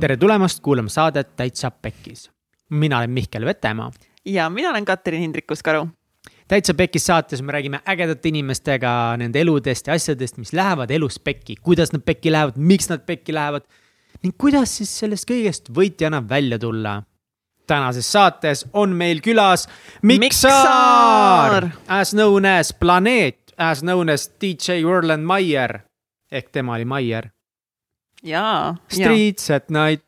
tere tulemast kuulama saadet Täitsa Pekkis. mina olen Mihkel Vetemaa. ja mina olen Katrin Hindrikus-Karu. täitsa Pekkis saates me räägime ägedate inimestega nende eludest ja asjadest, mis lähevad elus pekki, kuidas nad pekki lähevad, miks nad pekki lähevad ning kuidas siis sellest kõigest võitjana välja tulla. tänases saates on meil külas Miksaar, as known as Planeet, as known as DJ Roland Maier ehk tema oli Maier jaa. Streets at night.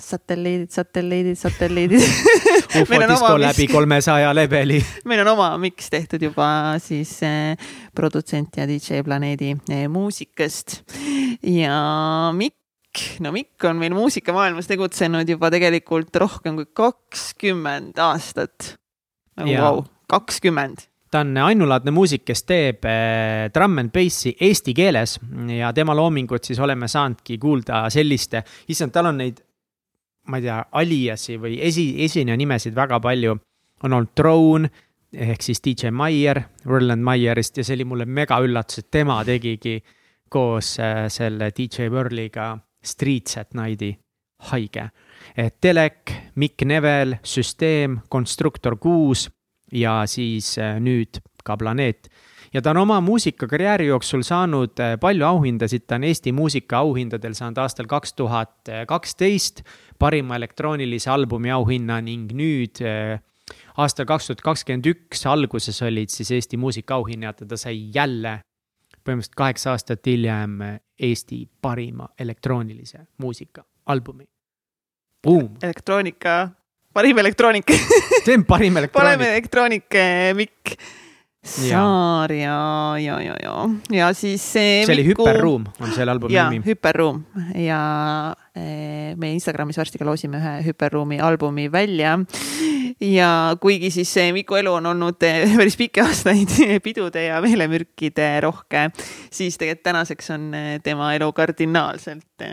satelliidid, satelliidid, satelliidid ufo disko läbi kolmesaja leveli. meil on oma miks tehtud juba siis eh, produtsent ja DJ Planeedi eh, muusikast ja Mikk, no Mikk on meil muusikamaailmas tegutsenud juba tegelikult rohkem kui kakskümmend aastat. nagu kakskümmend ta on ainulaadne muusik, kes teeb trumm and bassi eesti keeles ja tema loomingut siis oleme saanudki kuulda selliste, issand, tal on neid, ma ei tea, aliasi või esi, esineja nimesid väga palju. on olnud Drone ehk siis DJ Maier, Roland Maierist ja see oli mulle mega üllatus, et tema tegigi koos äh, selle DJ Whirliga Streets at Night'i, haige. Telek, Mikk Nevel, Süsteem, Konstruktor kuus ja siis äh, nüüd ka Planeet. ja ta on oma muusikakarjääri jooksul saanud äh, palju auhindasid, ta on Eesti muusikaauhindadel saanud aastal kaks tuhat kaksteist parima elektroonilise albumi auhinna ning nüüd äh, aastal kaks tuhat kakskümmend üks alguses olid siis Eesti muusikaauhinnad ja ta sai jälle põhimõtteliselt kaheksa aastat hiljem Eesti parima elektroonilise muusika albumi. elektroonika parim elektroonik see on parim elektroonik. parim elektroonik Mikk Saar ja, ja, ja, ja, ja siis see. see oli Hüperruum, on selle albumi ja, nimi. Hüperruum ja e, me Instagramis varsti ka loosime ühe Hüperruumi albumi välja. ja kuigi siis Miku elu on olnud e, päris pikki aastaid pidude ja meelemürkide rohke, siis tegelikult tänaseks on tema elu kardinaalselt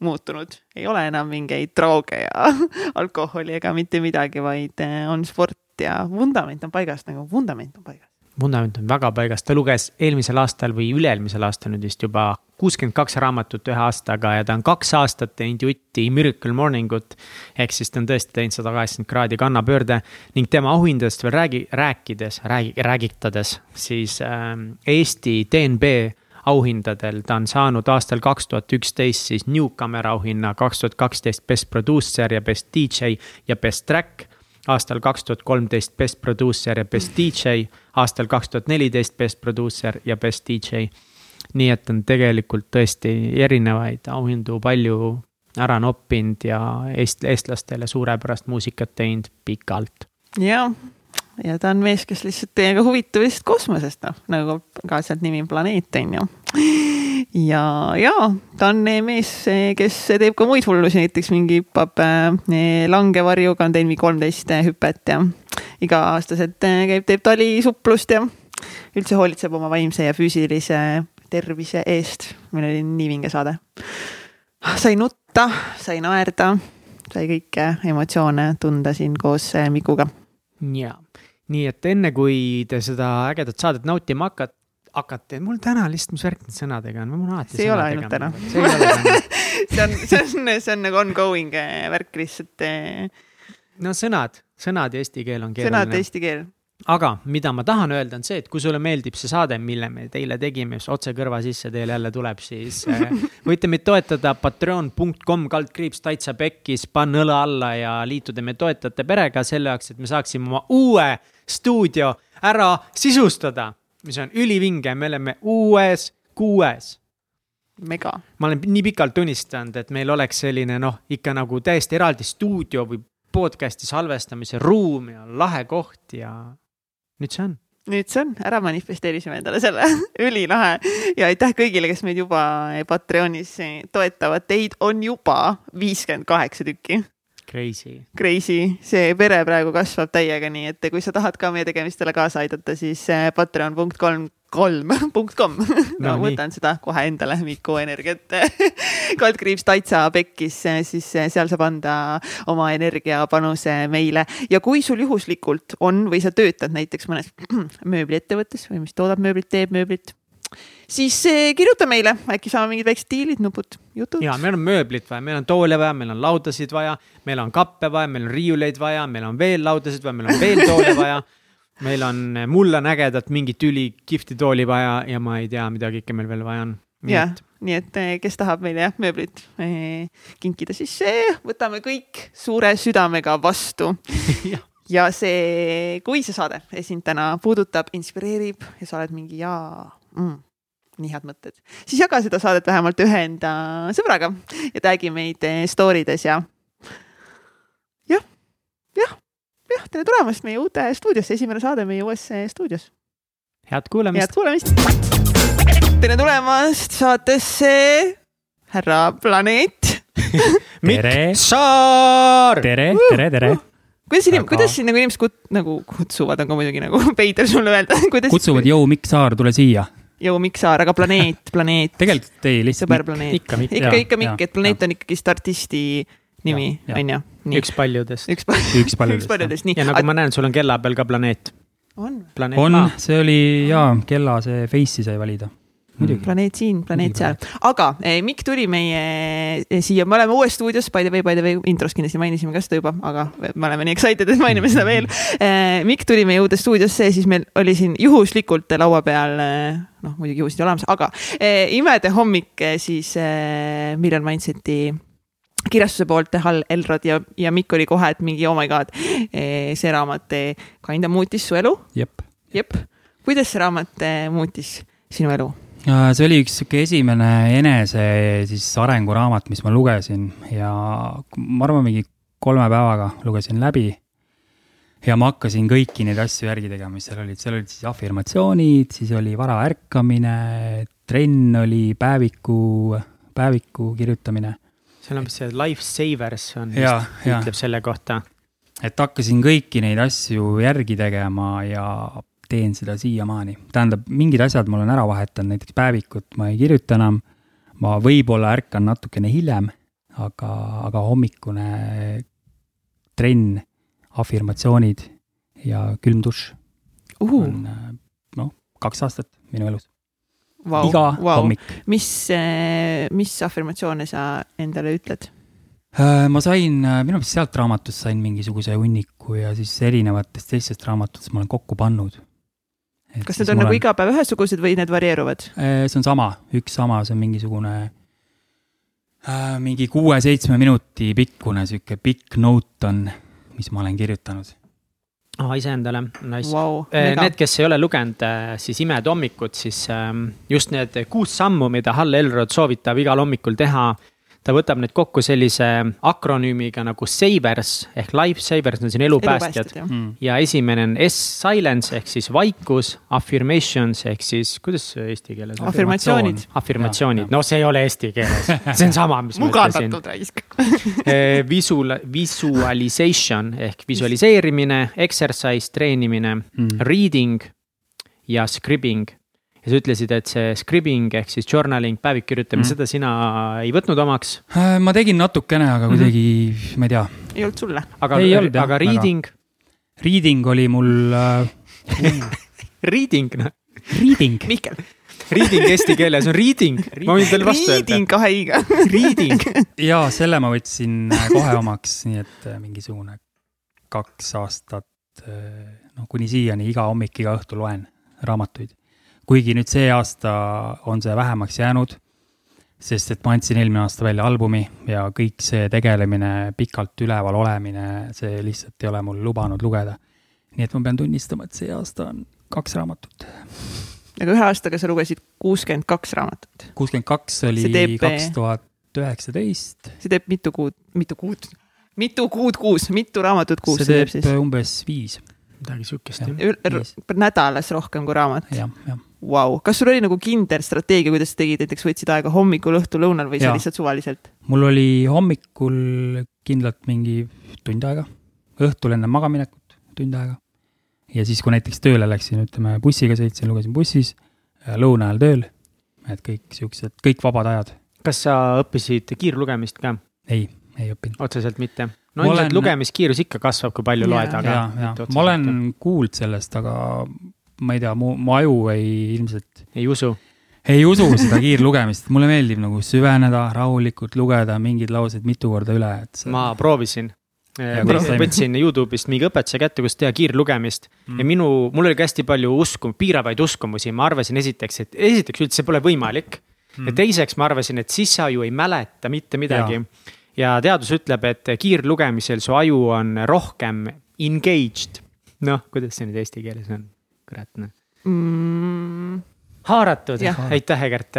muutunud, ei ole enam mingeid drooge ja alkoholi ega mitte midagi, vaid eh, on sport ja vundament on paigas, nagu vundament on paigas. vundament on väga paigas, ta luges eelmisel aastal või üle-eelmisel aastal nüüd vist juba kuuskümmend kaks raamatut ühe aastaga ja ta on kaks aastat teinud jutti Miracle Morning ut. ehk siis ta on tõesti teinud sada kaheksakümmend kraadi kannapöörde ning tema auhindadest veel räägi, rääkides, räägi, räägitades, siis äh, Eesti DNB auhindadel, ta on saanud aastal kaks tuhat üksteist siis Newcomer auhinna, kaks tuhat kaksteist Best Producer ja Best DJ ja Best Track. aastal kaks tuhat kolmteist Best Producer ja Best DJ, aastal kaks tuhat neliteist Best Producer ja Best DJ. nii et on tegelikult tõesti erinevaid auhindu palju ära noppinud ja eest-, eestlastele suurepärast muusikat teinud pikalt. jah ja ta on mees, kes lihtsalt teiega huvitub lihtsalt kosmosest, noh, nagu ka sealt nimi Planeet on ju. ja, ja ta on mees, kes teeb ka muid hullusi, näiteks mingi hüppab eh, langevarjuga, on teinud mingi kolmteist hüpet ja iga-aastaselt eh, käib, teeb talisuplust ja üldse hoolitseb oma vaimse ja füüsilise tervise eest. meil oli nii vinge saade. sai nutta, sai naerda, sai kõiki emotsioone tunda siin koos Mikuga. jaa nii et enne kui te seda ägedat saadet nautima hakkate, hakkate, mul täna lihtsalt, mis värk nende sõnadega on, mul alati. see ei ole ainult täna. see on, see on, see on nagu ongoing eh, värk lihtsalt. Eh. no sõnad, sõnad ja eesti keel on keeruline. sõnad ja eesti keel aga mida ma tahan öelda, on see, et kui sulle meeldib see saade, mille me teile tegime, mis otse kõrva sisse teil jälle tuleb, siis äh, võite meid toetada patreon.com kaldkriips täitsa pekkis, panna õla alla ja liituda meie toetajate perega selle jaoks, et me saaksime oma uue stuudio ära sisustada, mis on ülivinge, me oleme uues kuues mega. ma olen nii pikalt unistanud, et meil oleks selline noh, ikka nagu täiesti eraldi stuudio või podcast'i salvestamise ruum ja lahe koht ja nüüd see on. Nüüd see on, ära manifesteerisime endale selle ülilahe. Ja aitäh kõigile, kes meid juba Patreonis toetavad, teid on juba viiskümmend kaheksa tükki. Crazy. Crazy, see pere praegu kasvab täiega, nii et kui sa tahad ka meie tegemistele kaasa aidata, siis eh, patreon.com kolm punkt kom. no, no võtan seda kohe endale Miku Energiat kaldkriips Taitsa pekkis, siis seal saab anda oma energiapanuse meile ja kui sul juhuslikult on või sa töötad näiteks mõnes mööbliettevõttes või mis toodab mööblit, teeb mööblit siis eh, kirjuta meile, äkki saame mingid väiksed diilid, nupud, jutud. ja meil on mööblit vaja, meil on toole vaja, meil on laudasid vaja, meil on kappe vaja, meil on riiuleid vaja, meil on veel laudasid vaja, meil on veel toole vaja. meil on, mul on ägedat mingit ülikihvti tooli vaja ja ma ei tea, mida kõike meil veel vaja on. jah, nii et eh, kes tahab meile jah mööblit eh, kinkida, siis eh, võtame kõik suure südamega vastu. Ja see, kui see saade sind täna puudutab, inspireerib ja sa oled mingi jaa mm, nii head mõtted, siis jaga seda saadet vähemalt ühe enda sõbraga ja tag'i meid eh, story des ja jah, jah, tere tulemast meie uute stuudiosse, esimene saade meie uues stuudios. head kuulamist. head kuulamist. tere tulemast saatesse, härra Planeet Mikk Saar. tere, tere, tere uh kuidas inim-, kuidas siin nagu inimesed kut-, nagu kutsuvad, on ka muidugi nagu veider sulle öelda kutsuvad, jõu, Mikk Saar, tule siia jõu Mikk Saar, aga planeet, planeet. tegelikult ei, lihtsalt. sõberplaneet. ikka, ikka, ikka, ikka Mikk, et planeet ja. on ikkagist artisti nimi, on ju. üks paljudest. üks paljudest, üks paljudest, paljudest, nii. ja nagu ma näen, sul on kella peal ka planeet. on? on, see oli jaa, kella see face'i sai valida muidugi. planeet siin, planeet seal, aga eh, Mikk tuli meie eh, siia, me oleme uues stuudios, by the way, by the way, intros kindlasti mainisime ka seda juba, aga me oleme nii excited, et mainime seda veel eh,. Mikk tuli meie uude stuudiosse, siis meil oli siin juhuslikult laua peal eh, noh, muidugi juhused ei ole olemas, aga eh, imede hommik eh, siis eh, Million Mindseti kirjastuse poolt Hall Elrod ja, ja Mikk oli kohe, et mingi oh my god, eh, see raamat kinda muutis su elu. jep. jep, kuidas see raamat muutis sinu elu? See oli üks sihuke esimene enese siis arenguraamat, mis ma lugesin ja ma arvan, mingi kolme päevaga lugesin läbi. ja ma hakkasin kõiki neid asju järgi tegema, mis seal olid, seal olid siis afirmatsioonid, siis oli vara ärkamine, trenn oli, päeviku, päeviku kirjutamine. Seal on vist see life savers on ja, vist, ütleb selle kohta. et hakkasin kõiki neid asju järgi tegema ja teen seda siiamaani. tähendab, mingid asjad ma olen ära vahetanud, näiteks päevikut ma ei kirjuta enam. ma võib-olla ärkan natukene hiljem, aga, aga hommikune trenn, afirmatsioonid ja külm dušš uh. on noh, kaks aastat minu elus wow,. iga wow. hommik. mis, mis afirmatsioone sa endale ütled? Äh, ma sain, minu meelest sealt raamatust sain mingisuguse hunniku ja siis erinevatest teistest raamatutest ma olen kokku pannud kas need on nagu olen... iga päev ühesugused või need varieeruvad? Äh, see on sama, üks sama, see on mingisugune äh, mingi kuue-seitsme minuti pikkune sihuke pikk note on, mis ma olen kirjutanud aa oh,, iseendale, nice wow,. Äh, need, kes ei ole lugenud äh, siis Imed hommikut, siis ähm, just need kuus sammu, mida Hall Elrod soovitab igal hommikul teha ta võtab need kokku sellise akronüümiga nagu savers ehk life savers on siin elupäästjad. Mm. ja esimene on S silence ehk siis vaikus, affirmations ehk siis, kuidas see eesti keeles on? afirmatsioonid. afirmatsioonid, no see ei ole eesti keeles, see on sama, mis ma ütlesin. mugandatud raisk eh, Visual, visualization ehk visualiseerimine, exercise, treenimine mm., reading ja scribbing ja sa ütlesid, et see scribbing ehk siis journaling, päevik kirjutamine mm., seda sina ei võtnud omaks? Äh, ma tegin natukene, aga kuidagi mm, -hmm. ma ei tea. ei olnud sulle? aga, aga reading? Reading oli mul äh... Reading, noh. Reading. Mihkel. Reading eesti keeles on reading, ma võin teile vastu öelda. Reading kahe i-ga. Reading. ja selle ma võtsin äh, kohe omaks, nii et äh, mingisugune kaks aastat, noh, kuni siiani iga hommik, iga õhtu loen raamatuid kuigi nüüd see aasta on see vähemaks jäänud, sest et ma andsin eelmine aasta välja albumi ja kõik see tegelemine, pikalt üleval olemine, see lihtsalt ei ole mul lubanud lugeda. nii et ma pean tunnistama, et see aasta on kaks raamatut. aga ühe aastaga sa lugesid kuuskümmend kaks raamatut? kuuskümmend kaks oli kaks tuhat üheksateist. see teeb mitu kuud, mitu kuud, mitu kuud kuus, mitu raamatut kuus see teeb, siis? umbes viis midagi sihukest jah. nädalas rohkem kui raamat. jah, jah wow.. kas sul oli nagu kindel strateegia, kuidas sa tegid, näiteks võtsid aega hommikul, õhtul, lõunal või ja. sa lihtsalt suvaliselt? mul oli hommikul kindlalt mingi tund aega, õhtul enne magamaminekut tund aega. ja siis, kui näiteks tööle läksin, ütleme bussiga sõitsin, lugesin bussis, lõuna ajal tööl, et kõik siuksed, kõik vabad ajad. kas sa õppisid kiirlugemist ka? ei, ei õppinud. otseselt mitte? no ilmselt olen... lugemiskiirus ikka kasvab, kui palju yeah. loed, aga. ma olen kuulnud sellest, aga ma ei tea, mu, mu aju ei ilmselt. ei usu? ei usu seda kiirlugemist, mulle meeldib nagu süveneda, rahulikult lugeda mingeid lauseid mitu korda üle, et see.... ma proovisin. Toimub? võtsin Youtube'ist mingi õpetuse kätte, kuidas teha kiirlugemist mm. ja minu, mul oli ka hästi palju usku, piiravaid uskumusi, ma arvasin esiteks, et esiteks üldse pole võimalik mm.. ja teiseks ma arvasin, et siis sa ju ei mäleta mitte midagi. ja teadus ütleb, et kiirlugemisel su aju on rohkem engaged. noh, kuidas see nüüd eesti keeles on, kurat noh mm, haaratud aitäh, Egert.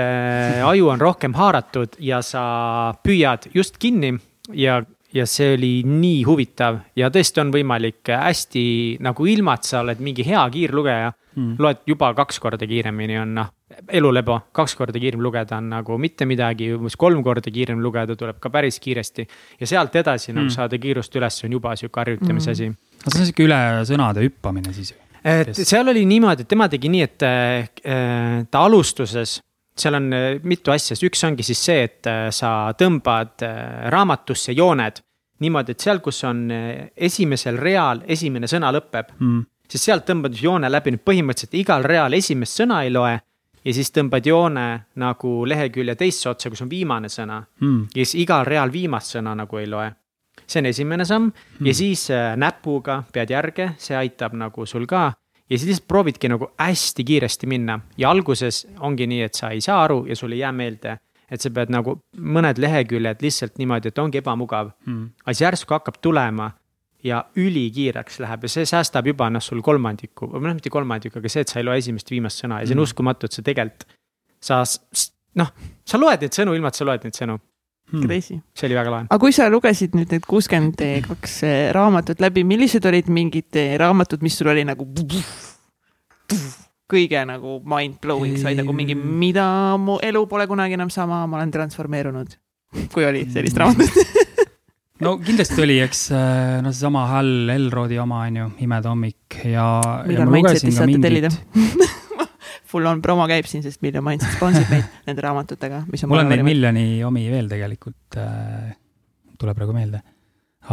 aju on rohkem haaratud ja sa püüad just kinni ja, ja see oli nii huvitav ja tõesti on võimalik hästi nagu ilma, et sa oled mingi hea kiirlugeja Mm. loed juba kaks korda kiiremini on noh, elulebo, kaks korda kiirem lugeda on nagu mitte midagi, umbes kolm korda kiirem lugeda tuleb ka päris kiiresti. ja sealt edasi nagu Mm. saada kiirust üles on juba sihuke harjutamise Mm. asi no see on sihuke üle sõnade hüppamine siis ju. Et Kes- seal oli niimoodi, et tema tegi nii, et äh, ta alustuses, seal on äh, mitu asja, üks ongi siis see, et äh, sa tõmbad äh, raamatusse jooned. niimoodi, et seal, kus on äh, esimesel real esimene sõna lõpeb, Mm. siis sealt tõmbad joone läbi, nüüd põhimõtteliselt igal real esimest sõna ei loe. ja siis tõmbad joone nagu lehekülje teisse otsa, kus on viimane sõna Mm. ja siis igal real viimast sõna nagu ei loe. See on esimene samm ja siis äh, näpuga pead järge, see aitab nagu sul ka. ja siis lihtsalt proovidki nagu hästi kiiresti minna ja alguses ongi nii, et sa ei saa aru ja sul ei jää meelde. et sa pead nagu mõned leheküljed lihtsalt niimoodi, et ongi ebamugav. Mm. aga siis järsku hakkab tulema ja ülikiireks läheb ja see säästab juba noh, sul kolmandiku, või noh, mitte kolmandiku, aga see, et sa ei loe esimest viimast sõna ja see on Mm. uskumatu, et sa tegelikult. sa noh, sa loed neid sõnu ilma, et sa loed neid sõnu, Mm. crazy. see oli väga lahe. aga kui sa lugesid nüüd need kuuskümmend kaks raamatut läbi, millised olid mingid eh, raamatud, mis sul oli nagu kõige nagu mind-blowing, sa olid nagu mingi, mida mu elu pole kunagi enam sama, ma olen transformeerunud. kui oli sellist raamatut? no kindlasti oli, eks äh, no seesama Hal Elrodi oma on ju, Imede hommik ja. millal Mindsetis saate tellida? Full on promo käib siin, sest Million Mindset sponsib meid nende raamatutega, mis on mul on neid miljoni omi veel tegelikult äh,, tuleb praegu meelde.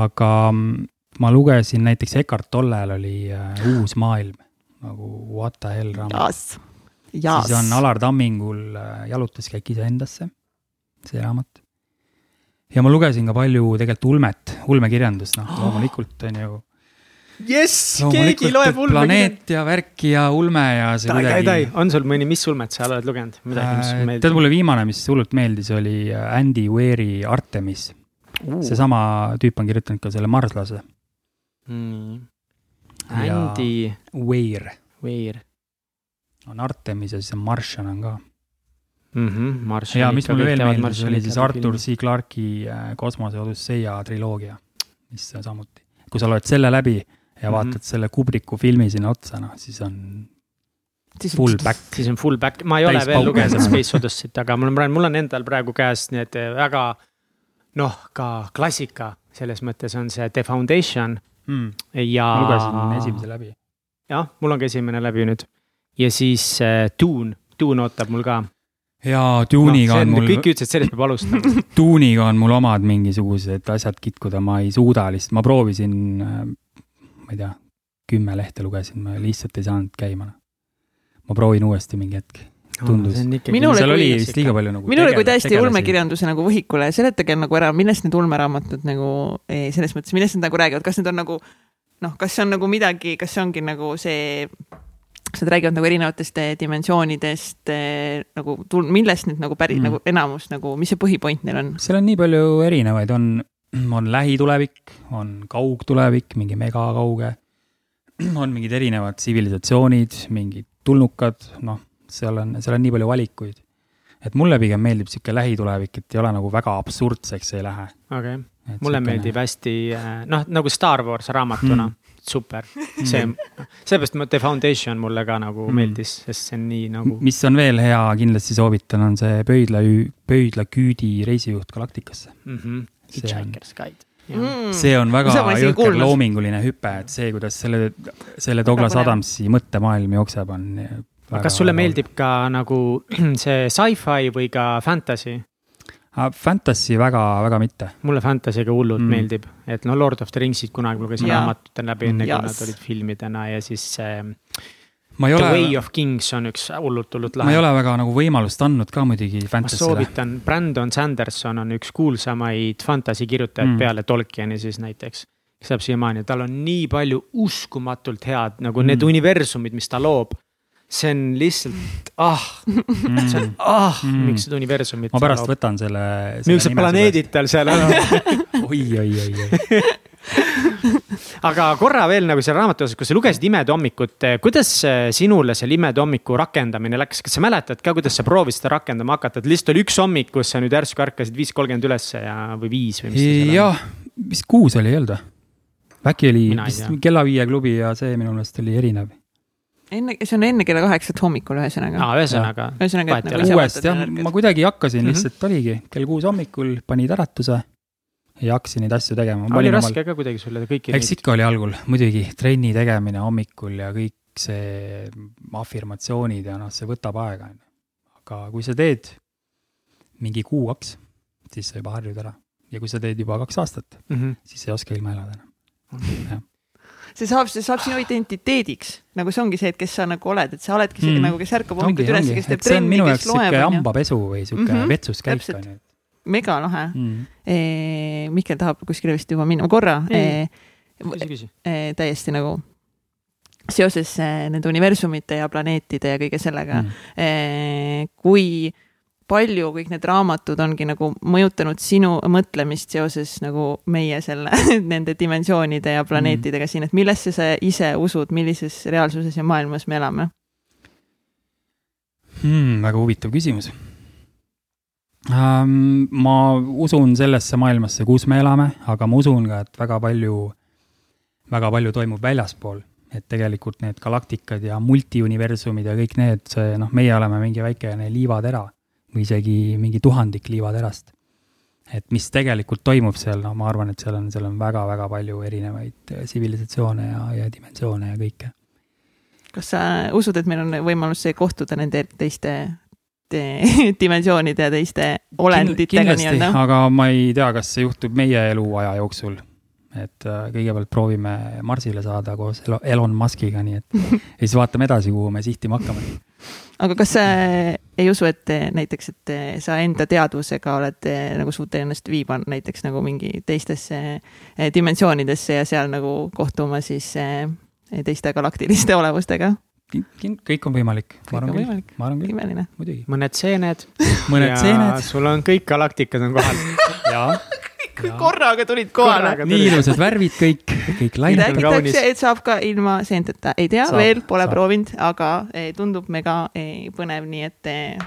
aga mm, ma lugesin näiteks Eckart Tollel oli äh, Uus maailm nagu What the hell raamat. siis on Alar Tammingul äh, Jalutuskäik iseendasse, see raamat. ja ma lugesin ka palju tegelikult ulmet, ulmekirjandust, noh loomulikult on ju. jess, keegi loeb ulme. planeet ja värk ja ulme ja see Tai, tai, tai kuidagi,. on sul mõni, mis ulmet sa oled lugenud, midagi, mis sulle tead, meeldib? mulle viimane, mis hullult meeldis, oli äh, Andy Weari Artemis. seesama tüüp on kirjutanud ka selle Marslase. Ja- Andy Weir Weir on Artemis ja siis on Martian on ka. mm. -hmm, ja mis mulle veel meeldis, oli siis Artur C Clarke'i äh, Kosmose Odüsseia triloogia, mis samuti, kui sa loed selle läbi ja Mhm. vaatad selle Kubriku filmi sinna otsa, noh siis on Siis- full back. siis on full back, ma ei ole Täis veel pauke lugenud. Space Odyssey't, aga mul on praegu, mul on endal praegu käes need väga noh, ka klassika selles mõttes on see The Foundation mm.. ja. ma lugesin esimese läbi. jah, mul on ka esimene läbi nüüd ja siis äh, Dune, Dune ootab mul ka. ja Dune'iga on mul, kõik ütlesid, sellest peab alustama. Dune'iga on mul omad mingisugused asjad kitkuda, ma ei suuda lihtsalt, ma proovisin, ma ei tea, kümme lehte lugesin, ma lihtsalt ei saanud käima. ma proovin uuesti mingi hetk. Tundus. Minule seal oli vist liiga palju nagu minule kui täiesti ulmekirjanduse nagu võhikule, seletage nagu ära, millest need ulmeraamatud nagu selles mõttes, millest nad nagu räägivad, kas need on nagu noh, kas see on nagu midagi, kas see ongi nagu see, kas nad räägivad nagu erinevatest eh, dimensioonidest eh, nagu, millest nüüd nagu päris mm. nagu enamus nagu, mis see põhipoint neil on? seal on nii palju erinevaid, on, on lähitulevik, on kaugtulevik, mingi megakauge. on mingid erinevad tsivilisatsioonid, mingid tulnukad, noh, seal on, seal on nii palju valikuid. et mulle pigem meeldib sihuke lähitulevik, et ei ole nagu väga absurdseks ei lähe. okei, mulle meeldib hästi äh, noh, nagu Star Wars raamatuna Mm. super, see, seepärast ma The Foundation mulle ka nagu mm. meeldis, sest see on nii nagu. mis on veel hea, kindlasti soovitan, on see pöidla, pöidlaküüdi reisijuht Galaktikasse. mm. -hmm. Hitchhiker's Guide. Mm. see on väga jõhker loominguline hüpe, et see, kuidas selle, selle Douglas. Adamsi mõttemaailm jookseb, on. kas sulle meeldib ka nagu see sci-fi või ka fantasy? Fantasy väga, väga mitte. mulle fantasy ka hullult Mm. meeldib, et no Lord of the Ringsid kunagi lugesin raamatutena läbi, enne kui nad olid filmidena ja siis see ma ei The ole Way, of Kings on üks hullult, hullult ma ei lahe. ole väga nagu võimalust andnud ka muidugi ma Fantasy'le. soovitan, Brandon Sanderson on üks kuulsamaid fantasy kirjutajaid Mm. mm. peale Tolkieni siis näiteks. kes saab siiamaani, tal on nii palju uskumatult head nagu Mm. need universumid, mis ta loob. see on lihtsalt, ah, see on, ah Mm. mm., miks seda universumit. ma pärast võtan selle. millised planeedid tal seal on. oi, oi, oi, oi. aga korra veel nagu selle raamatu osas, kui sa lugesid Imede hommikut, kuidas eh, sinule selle Imede hommiku rakendamine läks, kas sa mäletad ka, kuidas sa proovisid seda rakendama hakata, et lihtsalt oli üks hommik, kus sa nüüd järsku ärkasid viis kolmkümmend ülesse ja, või viis või mis see seal on? jah, vist kuus oli, ei olnud või? äkki oli Mina vist kella viie klubi ja see minu meelest oli erinev. enne, see on enne kella kaheksat hommikul, ühesõnaga. aa, ühesõnaga, ühesõnaga, et nagu ole. ise uuest vaatad jah ma kuidagi hakkasin Mhm. lihtsalt oligi kell kuus hommikul, panid äratuse ja hakkasin neid asju tegema. oli raske ka kuidagi sulle kõiki eks ikka oli algul muidugi trenni tegemine hommikul ja kõik see afirmatsioonid ja noh, see võtab aega, on ju. aga kui sa teed mingi kuu-kaks, siis sa juba harjud ära. ja kui sa teed juba kaks aastat, mm. -hmm. siis ei oska ilma elada enam. see saab, see saab sinu identiteediks, nagu see ongi see, et kes sa nagu oled, et sa oledki see Mm. mm. nagu, kes ärkab ongi, hommikuti üles, kes teeb et trenni, kes loeb, hambapesu või sihuke Mhm, vetsuskäik, täpselt. on ju. mega lahe. Mm. Mihkel tahab kuskile vist juba minna, korra eh, küsi, küsi. eh, täiesti nagu seoses eh, nende universumite ja planeetide ja kõige sellega Mm. kui palju kõik need raamatud ongi nagu mõjutanud sinu mõtlemist seoses nagu meie selle, nende dimensioonide ja planeetidega siin, et millesse sa ise usud, millises reaalsuses ja maailmas me elame? Hmm, väga huvitav küsimus. Ma usun sellesse maailmasse, kus me elame, aga ma usun ka, et väga palju, väga palju toimub väljaspool. et tegelikult need galaktikad ja multiuniversumid ja kõik need, see noh, meie oleme mingi väikene liivatera või isegi mingi tuhandik liivaterast. et mis tegelikult toimub seal, no ma arvan, et seal on, seal on väga-väga palju erinevaid eh, tsivilisatsioone ja, ja dimensioone ja kõike. kas sa usud, et meil on võimalus kohtuda nende teiste te, dimensioonide ja teiste olenditega nii-öelda? aga ma ei tea, kas see juhtub meie eluaja jooksul. et äh, kõigepealt proovime Marsile saada koos Elo- Elon Muskiga, nii et ja siis vaatame edasi, kuhu me sihtima hakkame. aga kas sa ei usu, et näiteks, et sa enda teadvusega oled nagu suutnud ennast viima näiteks nagu mingi teistesse eh, dimensioonidesse ja seal nagu kohtuma siis eh, teiste galaktiliste olevustega? Kõik on võimalik, ma Kõik on võimalik. imeline. mõned seened. mõned seened sul on kõik galaktikad on kohal. ja korraga tulid kohale. nii ilusad värvid kõik, kõik lained. räägitakse, et saab ka ilma seenteta, ei tea, Saab, veel pole saab. proovinud, aga eh, tundub mega eh, põnev, nii et eh,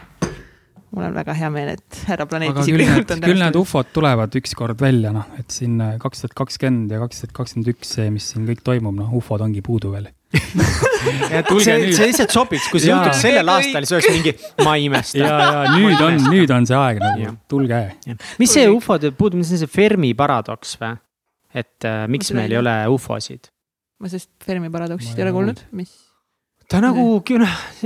mul on väga hea meel, et härra planeet küll need, küll need ufod tulevad ükskord välja, noh, et siin kaks tuhat kakskümmend ja kaks tuhat kakskümmend üks, see, mis siin kõik toimub, noh, ufod ongi puudu veel. See, see lihtsalt sobiks, kui see juhtuks sellel aastal, siis oleks mingi, ma ei imesta. ja, ja nüüd on, nüüd on see aeg nagu tulge. mis see ufode puudub, mis on see Fermi paradoks või? et äh, miks meil ei ole ufosid? ma sellest Fermi paradoksist ei ole kuulnud, mis? ta nagu,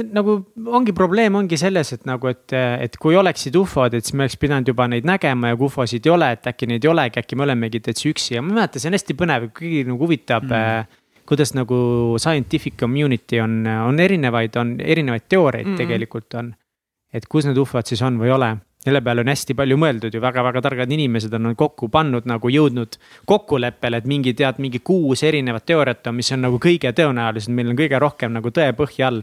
nagu ongi probleem ongi selles, et nagu, et, et kui oleksid ufod, et siis me oleks pidanud juba neid nägema ja kui ufosid ei ole, et äkki neid ei olegi, äkki me olemegi täitsa üksi ja ma ei mäleta, see on hästi põnev, kõigi nagu huvitab Mm. Kuidas nagu scientific community on, on erinevaid, on erinevaid teooriaid Mm. mm. tegelikult on. et kus need ufod siis on või ei ole, selle peale on hästi palju mõeldud ju väga-väga targad inimesed on kokku pannud nagu jõudnud kokkuleppele, et mingi tead, mingi kuus erinevat teooriat on, mis on nagu kõige tõenäolisem, meil on kõige rohkem nagu tõepõhja all.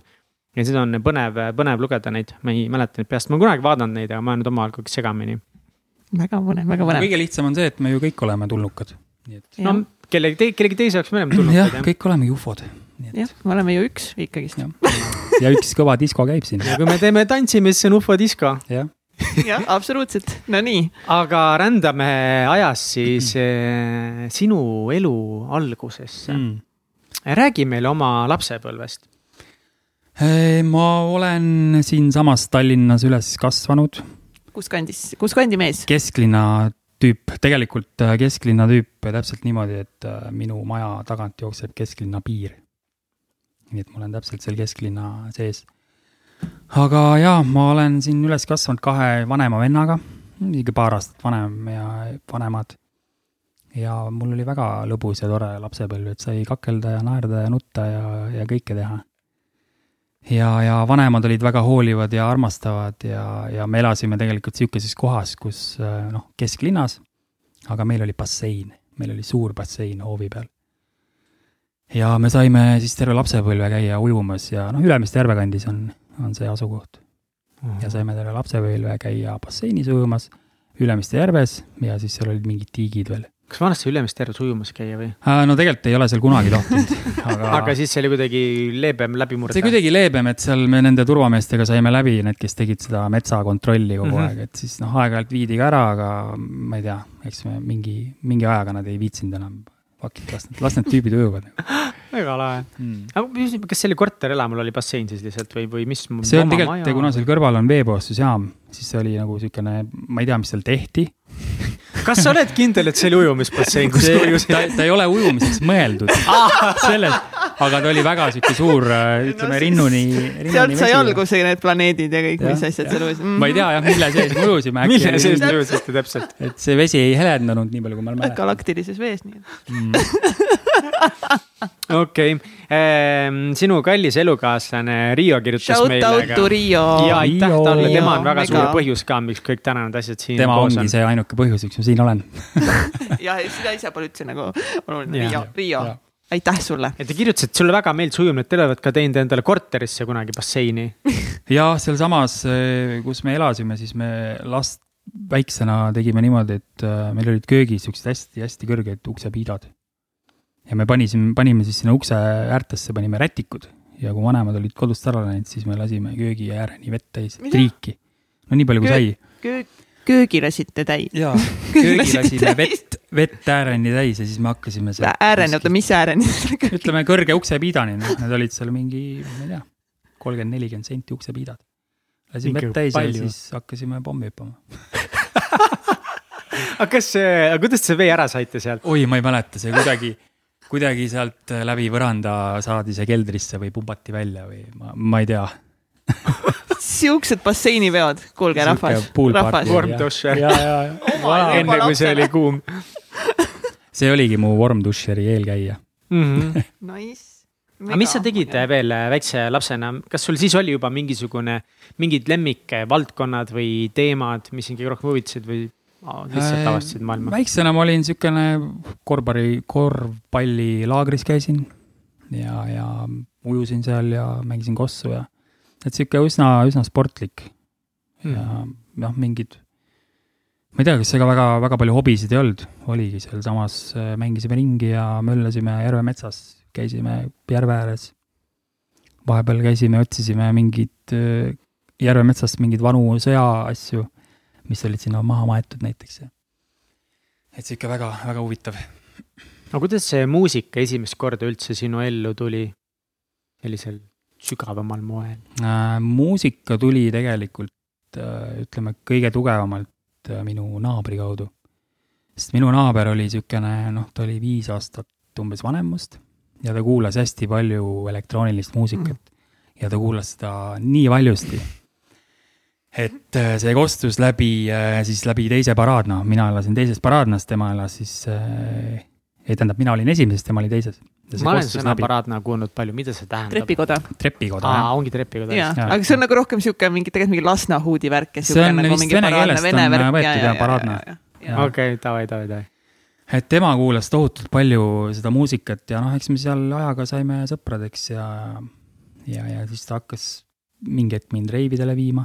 ja seda on põnev, põnev lugeda neid, ma ei mäleta neid peast, ma kunagi vaadanud neid, aga ma olen nüüd kogu aeg segamini. väga põnev, väga põnev. kõige lihtsam on see, et me ju kõik oleme tulnukad. nii et no kellegi te,, kellegi teise jaoks me oleme tulnud. jah, kõik olemegi ufod. jah, me oleme ju üks ikkagist. ja üks kõva disko käib siin. ja kui me teeme tantsime, siis see on ufodisko. jah, jah, absoluutselt, no nii. aga rändame ajas siis eh, sinu elu algusesse mm.. räägi meile oma lapsepõlvest. ma olen siinsamas Tallinnas üles kasvanud, kus kandis, kus kandi mees? kesklinna tüüp, tegelikult äh, kesklinna tüüp täpselt niimoodi, et äh, minu maja tagant jookseb kesklinna piir. nii et ma olen täpselt seal kesklinna sees. aga jaa, ma olen siin üles kasvanud kahe vanema vennaga, isegi paar aastat vanem ja vanemad. ja mul oli väga lõbus ja tore lapsepõlv, et sai kakelda ja naerda ja nutta ja, ja kõike teha. Ja, ja vanemad olid väga hoolivad ja armastavad ja, ja me elasime tegelikult sihukeses kohas, kus noh, kesklinnas, aga meil oli bassein, meil oli suur bassein hoovi peal. ja me saime siis terve lapsepõlve käia ujumas ja noh, Ülemiste järve kandis on, on see asukoht. ja saime terve lapsepõlve käia basseinis ujumas, Ülemiste järves ja siis seal olid mingid tiigid veel kas vanasti Ülemiste järves ujumas käia või? no tegelikult ei ole seal kunagi tohtinud, aga aga siis see oli kuidagi leebem läbimurde? see kuidagi leebem, et seal me nende turvameestega saime läbi, need, kes tegid seda metsakontrolli kogu mm -hmm. aeg, et siis noh, aeg-ajalt viidi ka ära, aga ma ei tea, eks me mingi, mingi ajaga nad ei viitsinud enam. It, las need, las need tüübid ujuvad väga lahe mm.. aga kas selle korterelamul oli bassein siis lihtsalt või, või mis? see on tegelikult, kuna seal kõrval on veepuhastusjaam, siis see oli nagu siukene, ma ei tea, mis seal tehti kas sa oled kindel, et see oli ujumisbassein, kus sa ujusid? ta, ei ole ujumiseks mõeldud selles, aga ta oli väga sihuke suur, äh, ütleme no, rinnuni, rinnuni. sealt sai alguse need planeedid ja kõik, mis asjad seal ujusid mm. -hmm. ma ei tea jah, mille sees me ujusime. mille sees te ujusite täpselt? et see vesi ei helendanud nii palju, kui ma mäletan. galaktilises vees nii mm. okei okay. ehm,, sinu kallis elukaaslane Riio kirjutas Shout meile. Shout out to Riio. ja aitäh talle, tema on väga Mega. suur põhjus ka, miks kõik tänased asjad siin tema ongi on. see ainuke põhjus, miks ma siin olen ja seda ise pole üldse nagu oluline, Riio, Riio aitäh sulle. ja ta kirjutas, et sulle väga meeldis ujumine, et te olete ka teinud endale korterisse kunagi basseini jah, sealsamas, eh, kus me elasime, siis me last väiksena tegime niimoodi, et eh, meil olid köögis siuksed hästi-hästi kõrged uksepiidad. Ja me panisime, panime siis sinna ukse äärtesse, panime rätikud ja kui vanemad olid kodust ära läinud, siis me lasime köögi ääreni vett täis, triiki. no nii palju kui sai. köök, köögi lasite täis? jaa, köögi lasime vett, vett ääreni täis ja siis me hakkasime seal. ääreni, oota, mis ääreni ütleme kõrge uksepiidani, noh, need olid seal mingi, ma ei tea, kolmkümmend, nelikümmend senti uksepiidad. lasime vett täis palju. ja siis hakkasime pommi hüppama aga kas, aga kuidas te vee ära saite sealt? oi, ma ei mäleta, see kuidagi, kuidagi sealt läbi põranda saadi see keldrisse või pumbati välja või ma, ma ei tea siuksed basseiniveod, kuulge rahvas, rahvas. vormdušer. enne kui see oli kuum. see oligi mu vormdušeri eelkäija mm. -hmm. Nice. aga mis sa tegid ja. veel äh, väikse lapsena, kas sul siis oli juba mingisugune, mingid lemmikvaldkonnad või teemad, mis sind kõige rohkem huvitasid või lihtsalt äh, avastasid maailma? väiksena ma olin siukene korvpalli, korvpallilaagris käisin ja, ja ujusin seal ja mängisin kossu ja et sihuke üsna, üsna sportlik mm. ja noh, mingid, ma ei tea, kas ega väga, väga palju hobisid ei olnud, oligi sealsamas, äh, mängisime ringi ja möllasime järve metsas, käisime järve ääres. vahepeal käisime, otsisime mingit äh, järve metsast mingeid vanu sõjaasju, mis olid sinna maha maetud näiteks. et sihuke väga, väga huvitav. no kuidas see muusika esimest korda üldse sinu ellu tuli sellisel sügavamal moel äh,? muusika tuli tegelikult äh, ütleme kõige tugevamalt äh, minu naabri kaudu. sest minu naaber oli niisugune, noh, ta oli viis aastat umbes vanem must ja ta kuulas hästi palju elektroonilist muusikat mm. ja ta kuulas seda nii valjusti, et äh, see kostus läbi, äh, siis läbi teise paraadna, mina elasin teises paraadnas, tema elas siis äh,, ei tähendab, mina olin esimeses, tema oli teises ma olen sõna paraadna kuulnud palju, mida see tähendab? trepikoda. trepikoda, jah. ongi trepikoda. aga see on nagu rohkem sihuke mingi, tegelikult mingi Lasnahuudi värk ja sihuke nagu mingi vene keelest on võetud ja paraadna. okei, davai, davai, davai. et tema kuulas tohutult palju seda muusikat ja noh, eks me seal ajaga saime sõpradeks ja, ja, ja siis ta hakkas mingi hetk mind reividele viima.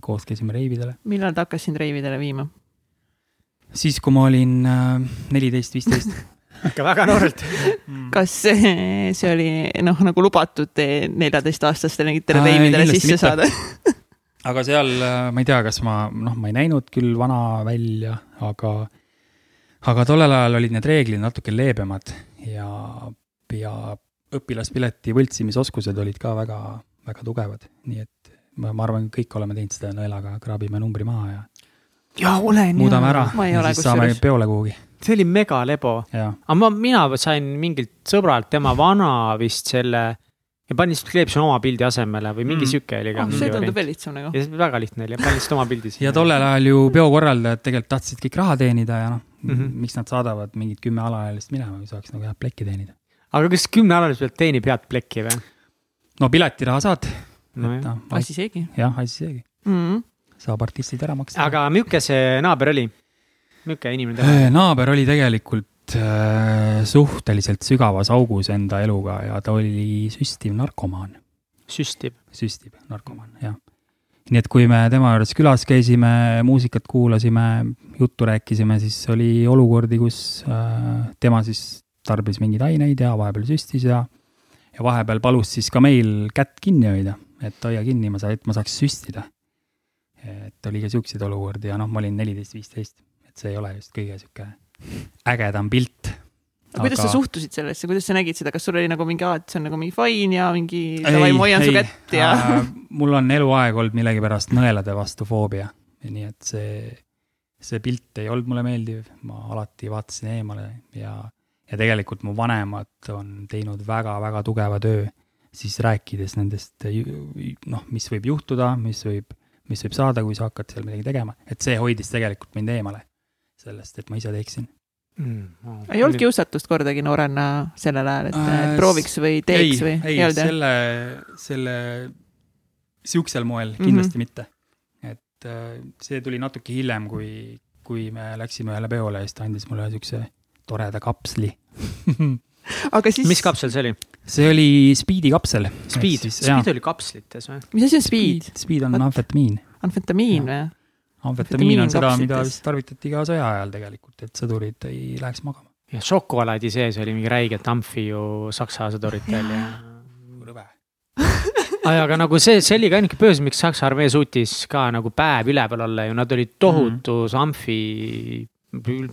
Koos käisime reividele. millal ta hakkas sind reividele viima? siis, kui ma olin äh, neliteist, viisteist ikka väga noorelt mm. kas see, see oli noh, nagu lubatud neljateistaastastele mingitele reimidele sisse mitte. saada aga seal äh, ma ei tea, kas ma, noh, ma ei näinud küll vana välja, aga, aga tollel ajal olid need reeglid natuke leebemad ja, ja õpilaspileti võltsimisoskused olid ka väga, väga tugevad, nii et ma, ma arvan, kõik oleme teinud seda nõelaga, kraabime numbri maha ja. ja olen. muudame ära ja siis saame peole kuhugi see oli megalebo. aga ma, mina sain mingilt sõbralt tema vana vist selle ja pani lihtsalt kleepsin oma pildi asemele või mingi mm. sihuke oli ka oh,. see tundub veel lihtsam nagu. ja väga lihtne oli, pani lihtsalt oma pildi sinna. ja tollel ajal ju peokorraldajad tegelikult tahtsid kõik raha teenida ja noh mm -hmm., miks nad saadavad mingid kümme alaealist minema, kui saaks nagu head plekki teenida. aga kas kümne alalise pealt teenib head plekki või? no piletiraha saad. Nojah, noh, asi seegi. jah, asi seegi mm. -hmm. saab artistid ära maksta. aga milline see naaber oli? milline inimene ta oli? naaber oli tegelikult äh, suhteliselt sügavas augus enda eluga ja ta oli süstiv narkomaan. süstiv? süstiv narkomaan, jah nii et kui me tema juures külas käisime, muusikat kuulasime, juttu rääkisime, siis oli olukordi, kus äh, tema siis tarbis mingeid aineid ja vahepeal süstis ja, ja vahepeal palus siis ka meil kätt kinni hoida, et hoia kinni, ma saan, et ma saaks süstida. et oli ka siukseid olukordi ja noh, ma olin neliteist, viisteist, et see ei ole just kõige sihuke ägedam pilt. Aga kuidas sa suhtusid sellesse, kuidas sa nägid seda, kas sul oli nagu mingi, aa, et see on nagu mingi fine ja mingi davai, ma hoian su kätt ja äh,? mul on eluaeg olnud millegipärast nõelade vastu foobia, nii et see, see pilt ei olnud mulle meeldiv, ma alati vaatasin eemale ja, ja tegelikult mu vanemad on teinud väga-väga tugeva töö siis rääkides nendest noh, mis võib juhtuda, mis võib, mis võib saada, kui sa hakkad seal midagi tegema, et see hoidis tegelikult mind eemale sellest, et ma ise teeksin mm,. Oh, ei olnud kiusatust kordagi noorena sellel ajal, et äh, prooviks või teeks ei, või? ei, ei, selle, selle, sihukesel moel mhm. kindlasti mm -hmm. mitte. et äh, see tuli natuke hiljem, kui, kui me läksime ühele peole ja siis ta andis mulle siukse toreda kapsli aga siis. mis kapsel see oli? See oli Speedi kapsel. Speed, Speed oli kapslites või? mis asi on Speed? Speed on amfetamiin. amfetamiin või? amfetamiin on seda, mida vist tarvitati ka sõja ajal tegelikult, et sõdurid ei läheks magama. ja šokolaadi sees oli mingi räiget amfi ju Saksa sõduritel ja. rõve aga nagu see, see oli ka ainuke põhjus, miks Saksa armee suutis ka nagu päev üleval olla ju, nad olid tohutus mm. amfi.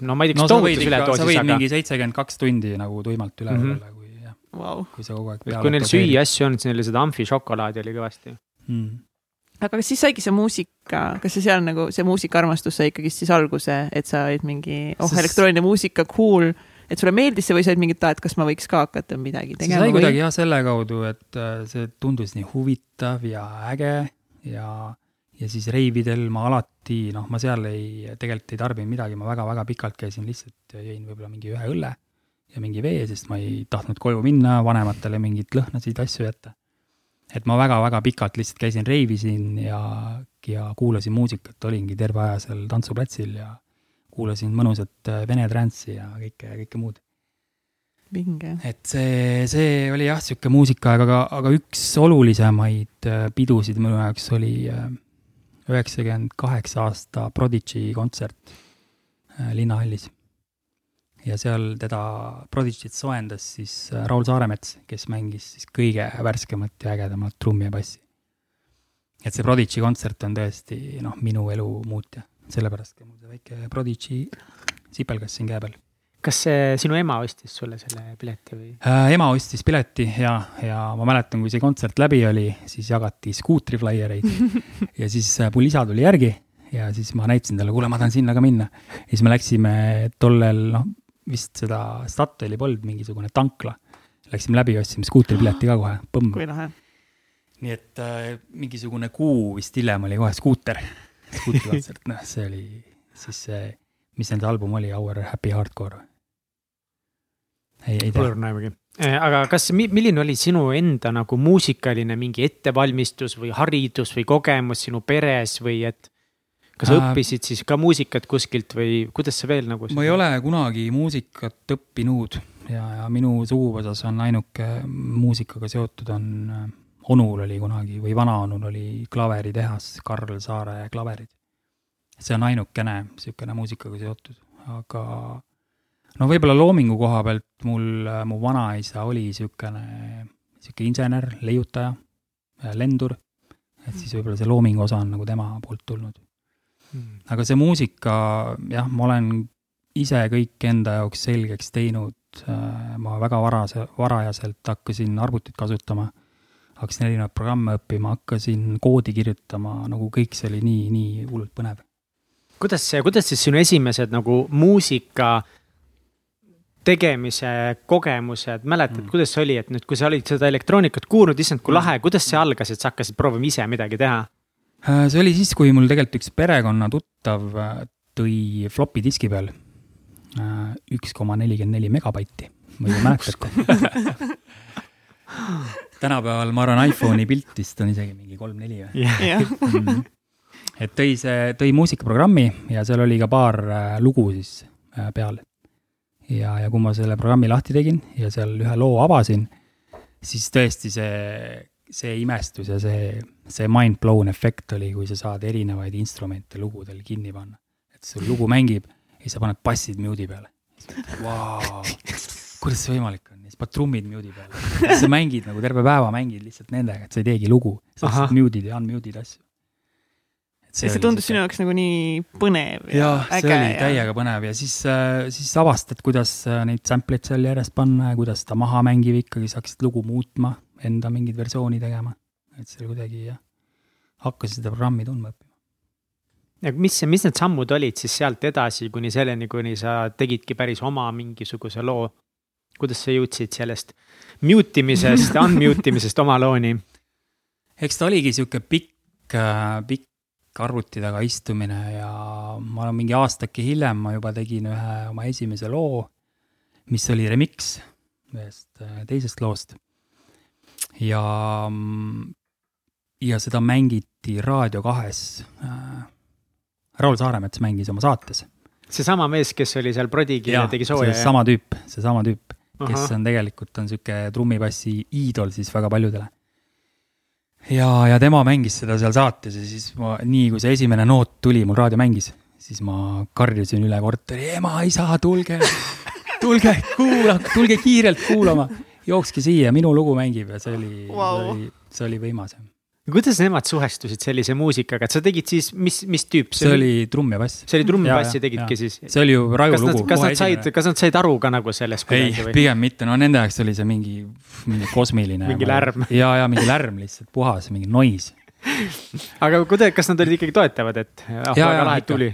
no ma ei tea, kas no, tohutus üledoosis, aga. sa võid mingi seitsekümmend kaks tundi nagu tuimalt üleval mm -hmm. Wow., kui sa kogu aeg peale. kui neil süüa asju on, siis neil seda amfi šokolaadi oli kõvasti mm aga kas siis saigi see muusika, kas see seal nagu see muusikaarmastus sai ikkagist siis alguse, et sa olid mingi, oh Sest... elektrooniline muusika, cool, et sulle meeldis see või sa olid mingi, et aa, et kas ma võiks ka hakata midagi tegema? see sai kuidagi jah selle kaudu, et äh, see tundus nii huvitav ja äge ja, ja siis reividel ma alati, noh, ma seal ei, tegelikult ei tarbinud midagi, ma väga-väga pikalt käisin lihtsalt, jõin võib-olla mingi ühe õlle ja mingi vee, sest ma ei tahtnud koju minna, vanematele mingeid lõhnasid, asju jätta et ma väga-väga pikalt lihtsalt käisin, reivisin ja, ja kuulasin muusikat, olingi terve aja seal tantsuplatsil ja kuulasin mõnusat äh, vene transsi ja kõike, kõike muud. vinge. et see, see oli jah, sihuke muusikaaeg, aga, aga üks olulisemaid äh, pidusid minu jaoks oli äh, üheksakümmend kaheksa aasta Prodigy kontsert Linnahallis ja seal teda, Prodigy't soojendas siis äh, Raul Saaremets, kes mängis siis kõige värskemat ja ägedamat trummi ja bassi. et see Prodigy kontsert on tõesti noh, minu elu muutja, sellepärast ka mul see väike Prodigy sipelgas siin käe peal. kas see sinu ema ostis sulle selle pileti või äh,? ema ostis pileti ja, ja ma mäletan, kui see kontsert läbi oli, siis jagati skuutriflaiereid ja siis äh, mul isa tuli järgi ja siis ma näitasin talle, kuule, ma tahan sinna ka minna. ja siis me läksime tollel, noh, vist seda Statoili polnud, mingisugune tankla. Läksime läbi, ostsime skuutripileti ka kohe, põmm. kui lahe. nii et äh, mingisugune kuu vist hiljem oli kohe skuuter, skuutrikontsert, noh, see oli siis see, mis nende album oli, Our Happy Hardcore. ei, ei tea. näemegi. Äh, aga kas, milline oli sinu enda nagu muusikaline mingi ettevalmistus või haridus või kogemus sinu peres või et kas äh, õppisid siis ka muusikat kuskilt või kuidas see veel nagu? ma ei ole kunagi muusikat õppinud ja, ja minu suguvõsas on ainuke muusikaga seotud on, äh, onul oli kunagi või vanaonul oli klaveritehas, Karl Saare klaverid. see on ainukene niisugune muusikaga seotud, aga no võib-olla loomingu koha pealt mul, äh, mu vanaisa oli niisugune, niisugune insener, leiutaja, lendur, et siis võib-olla see loomingu osa on nagu tema poolt tulnud. Aga see muusika, jah, ma olen ise kõik enda jaoks selgeks teinud, äh, ma väga varase, varajaselt hakkasin arvutit kasutama, hakkasin erinevaid programme õppima, hakkasin koodi kirjutama, nagu kõik see oli nii, nii hullult põnev. kuidas see, kuidas siis sinu esimesed nagu muusika tegemise kogemused, mäletad mm., kuidas see oli, et nüüd, kui sa olid seda elektroonikat kuulnud, issand, kui lahe, kuidas see algas, et sa hakkasid proovima ise midagi teha? Äh, see oli siis, kui mul tegelikult üks perekonna tuttav äh, tõi flopi diski peal äh, üks koma nelikümmend neli megabaiti, ma ei mäletate tänapäeval ma arvan, iPhone'i pilt vist on isegi mingi kolm-neli või jah, mm.. et tõi see, tõi muusikaprogrammi ja seal oli ka paar lugu siis peal. ja, ja kui ma selle programmi lahti tegin ja seal ühe loo avasin, siis tõesti see, see imestus ja see, see mind blown efekt oli, kui sa saad erinevaid instrumente lugudel kinni panna. et sul lugu mängib ja siis sa paned bassid mute'i peale. Vau, kuidas see võimalik on, siis paned trummid mute'i peale, siis sa mängid nagu terve päeva mängid lihtsalt nendega, et sa ei teegi lugu, sa lihtsalt mute'id ja unmute'id asju. ja see tundus sinu jaoks nagu nii põnev ja see äge oli täiega põnev ja siis, siis avastad, kuidas äh, neid sample'id seal järjest panna ja kuidas ta maha mängib ikkagi, sa hakkasid lugu muutma, enda mingit versiooni tegema. et see oli kuidagi jah, hakkasin seda programmi tundma õppima. ja mis, mis need sammud olid siis sealt edasi kuni selleni, kuni sa tegidki päris oma mingisuguse loo? kuidas sa jõudsid sellest mute imisest, unmute imisest oma looni? eks ta oligi sihuke pikk, pikk arvuti taga istumine ja ma olen mingi aastake hiljem ma juba tegin ühe oma esimese loo, mis oli remix ühest teisest loost. ja, ja seda mängiti Raadio kahes. Raul Saaremets mängis oma saates. seesama mees, kes oli seal Prodigy ja tegi sooja. seesama tüüp, seesama tüüp, kes on tegelikult on sihuke trummipassi iidol siis väga paljudele. ja, ja tema mängis seda seal saates ja siis ma, nii kui see esimene noot tuli, mul raadio mängis, siis ma karjusin üle korteri, ema, isa, tulge, tulge, kuulake, tulge kiirelt kuulama. Jookske siia, minu lugu mängib ja see oli Vau. see oli, see oli võimas. kuidas nemad suhestusid sellise muusikaga, et sa tegid siis, mis, mis tüüp see oli trumm ja bass. see oli trumm ja Jaa, bassi jaa, tegidki jaa. siis? see oli ju Raju kas nad lugu., kas nad said, kas nad said aru ka nagu sellest ei pigem mitte, no nende jaoks oli see mingi, mingi kosmiline. Mingi lärm. ja, ja mingi lärm lihtsalt, puhas, mingi noise. aga kuidas, kas nad olid ikkagi toetavad, et ah, Jaa, väga lahe tuli?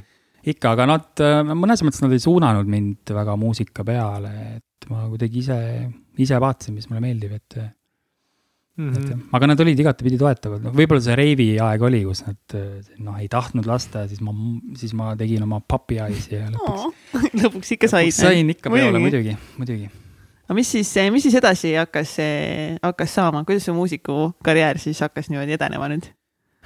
ikka, aga nad, mõnes mõttes nad ei suunanud mind väga muusika peale, et ma kuidagi ise, ise vaatasin, mis mulle meeldib, et, et Mhm. aga nad olid igatepidi toetavad, noh, võib-olla see reivi aeg oli, kus nad noh, ei tahtnud lasta ja siis ma, siis ma tegin oma puppy eyes'i ja lõpuks lõpuks ikka said. sain ikka peole, muidugi, muidugi. aga mis siis, mis siis edasi hakkas, hakkas saama, kuidas su muusikukarjäär siis hakkas niimoodi edenema nüüd?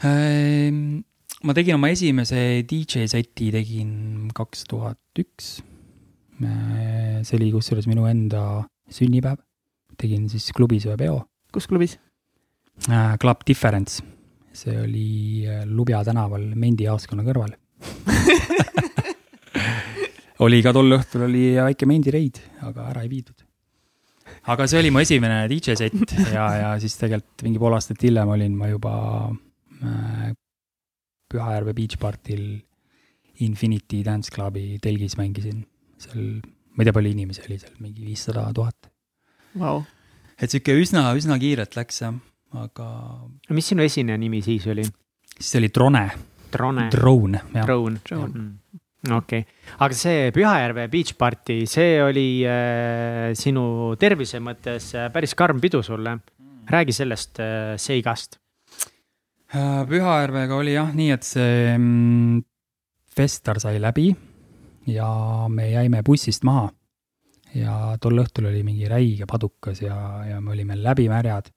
Ehm, ma tegin oma esimese DJ seti tegin kaks tuhat üks. see oli kusjuures minu enda sünnipäev. tegin siis klubis ühe peo, kus klubis? Club Difference. see oli äh, Lubja tänaval Mendi jaoskonna kõrval. oli ka tol õhtul oli väike Mendi reid, aga ära ei viidud. aga see oli mu esimene DJ set ja, ja siis tegelikult mingi pool aastat hiljem olin ma juba äh, Pühajärve Beach Partil Infinity Dance Clubi telgis mängisin seal, ma ei tea, palju inimesi oli seal, mingi viissada tuhat. Vau, et sihuke üsna, üsna kiirelt läks jah, aga mis sinu esineja nimi siis oli? siis oli Drone, Drone, Drone, jah. Drone. Drone. okei, aga see Pühajärve Beach Party, see oli äh, sinu tervise mõttes äh, päris karm pidu sulle. räägi sellest äh, seigast. Äh, Pühajärvega oli jah nii, et see mm, fester sai läbi ja me jäime bussist maha. ja tol õhtul oli mingi räige padukas ja, ja me olime läbimärjad.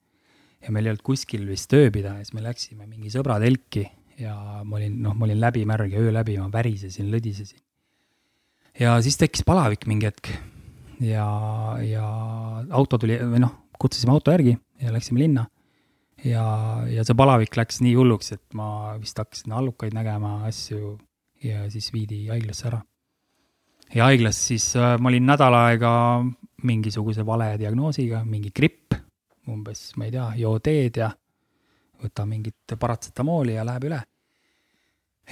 ja meil ei olnud kuskil vist ööbida ja siis me läksime mingi sõbra telki ja ma olin, noh, ma olin läbimärg ja öö läbi ma värisesin, lõdisesin. ja siis tekkis palavik mingi hetk ja, ja auto tuli või noh, kutsusime auto järgi ja läksime linna ja, ja see palavik läks nii hulluks, et ma vist hakkasin allukaid nägema, asju ja siis viidi haiglasse ära. Ja haiglas siis äh, ma olin nädal aega mingisuguse vale diagnoosiga, mingi gripp, umbes, ma ei tea, joo teed ja võta mingit paratsetamooli ja läheb üle.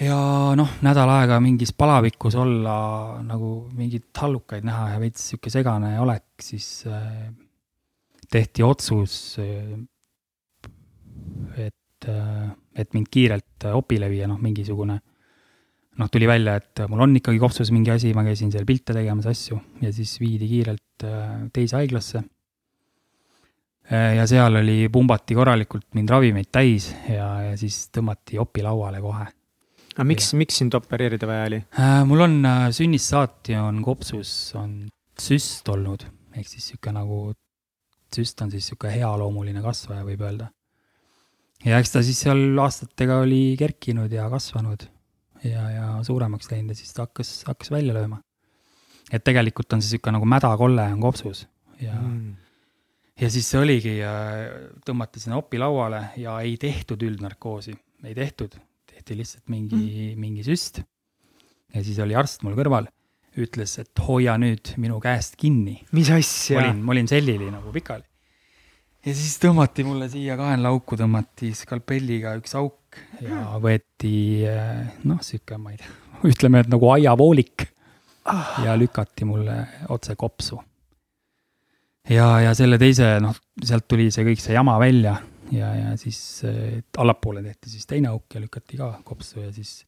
ja noh, nädal aega mingis palavikus olla nagu mingeid hallukaid näha ja veits sihuke segane olek, siis äh, tehti otsus äh, et, et mind kiirelt opile viia, noh, mingisugune noh, tuli välja, et mul on ikkagi kopsus mingi asi, ma käisin seal pilte tegemas asju ja siis viidi kiirelt äh, teise haiglasse. ja seal oli, pumbati korralikult mind ravimeid täis ja, ja siis tõmmati opi lauale kohe. aga miks, miks sind opereerida vaja oli? Äh, mul on äh, sünnist saati on kopsus on süst olnud ehk siis sihuke nagu süst on siis niisugune healoomuline kasvaja, võib öelda. ja eks ta siis seal aastatega oli kerkinud ja kasvanud ja, ja suuremaks läinud ja siis ta hakkas, hakkas välja lööma. et tegelikult on see niisugune nagu mädakolle on kopsus ja mm., ja siis see oligi, tõmmati sinna opi lauale ja ei tehtud üldnarkoosi, ei tehtud, tehti lihtsalt mingi mm., mingi süst. ja siis oli arst mul kõrval ütles, et hoia nüüd minu käest kinni. mis asja? ma olin, ma olin sellili nagu pikali. Ja siis tõmmati mulle siia kaenlauku, tõmmati skalpelliga üks auk ja võeti noh, sihuke, ma ei tea, ütleme, et nagu aiavoolik ah. ja lükati mulle otse kopsu. ja, ja selle teise, noh, sealt tuli see kõik see jama välja ja, ja siis allapoole tehti siis teine auk ja lükati ka kopsu ja siis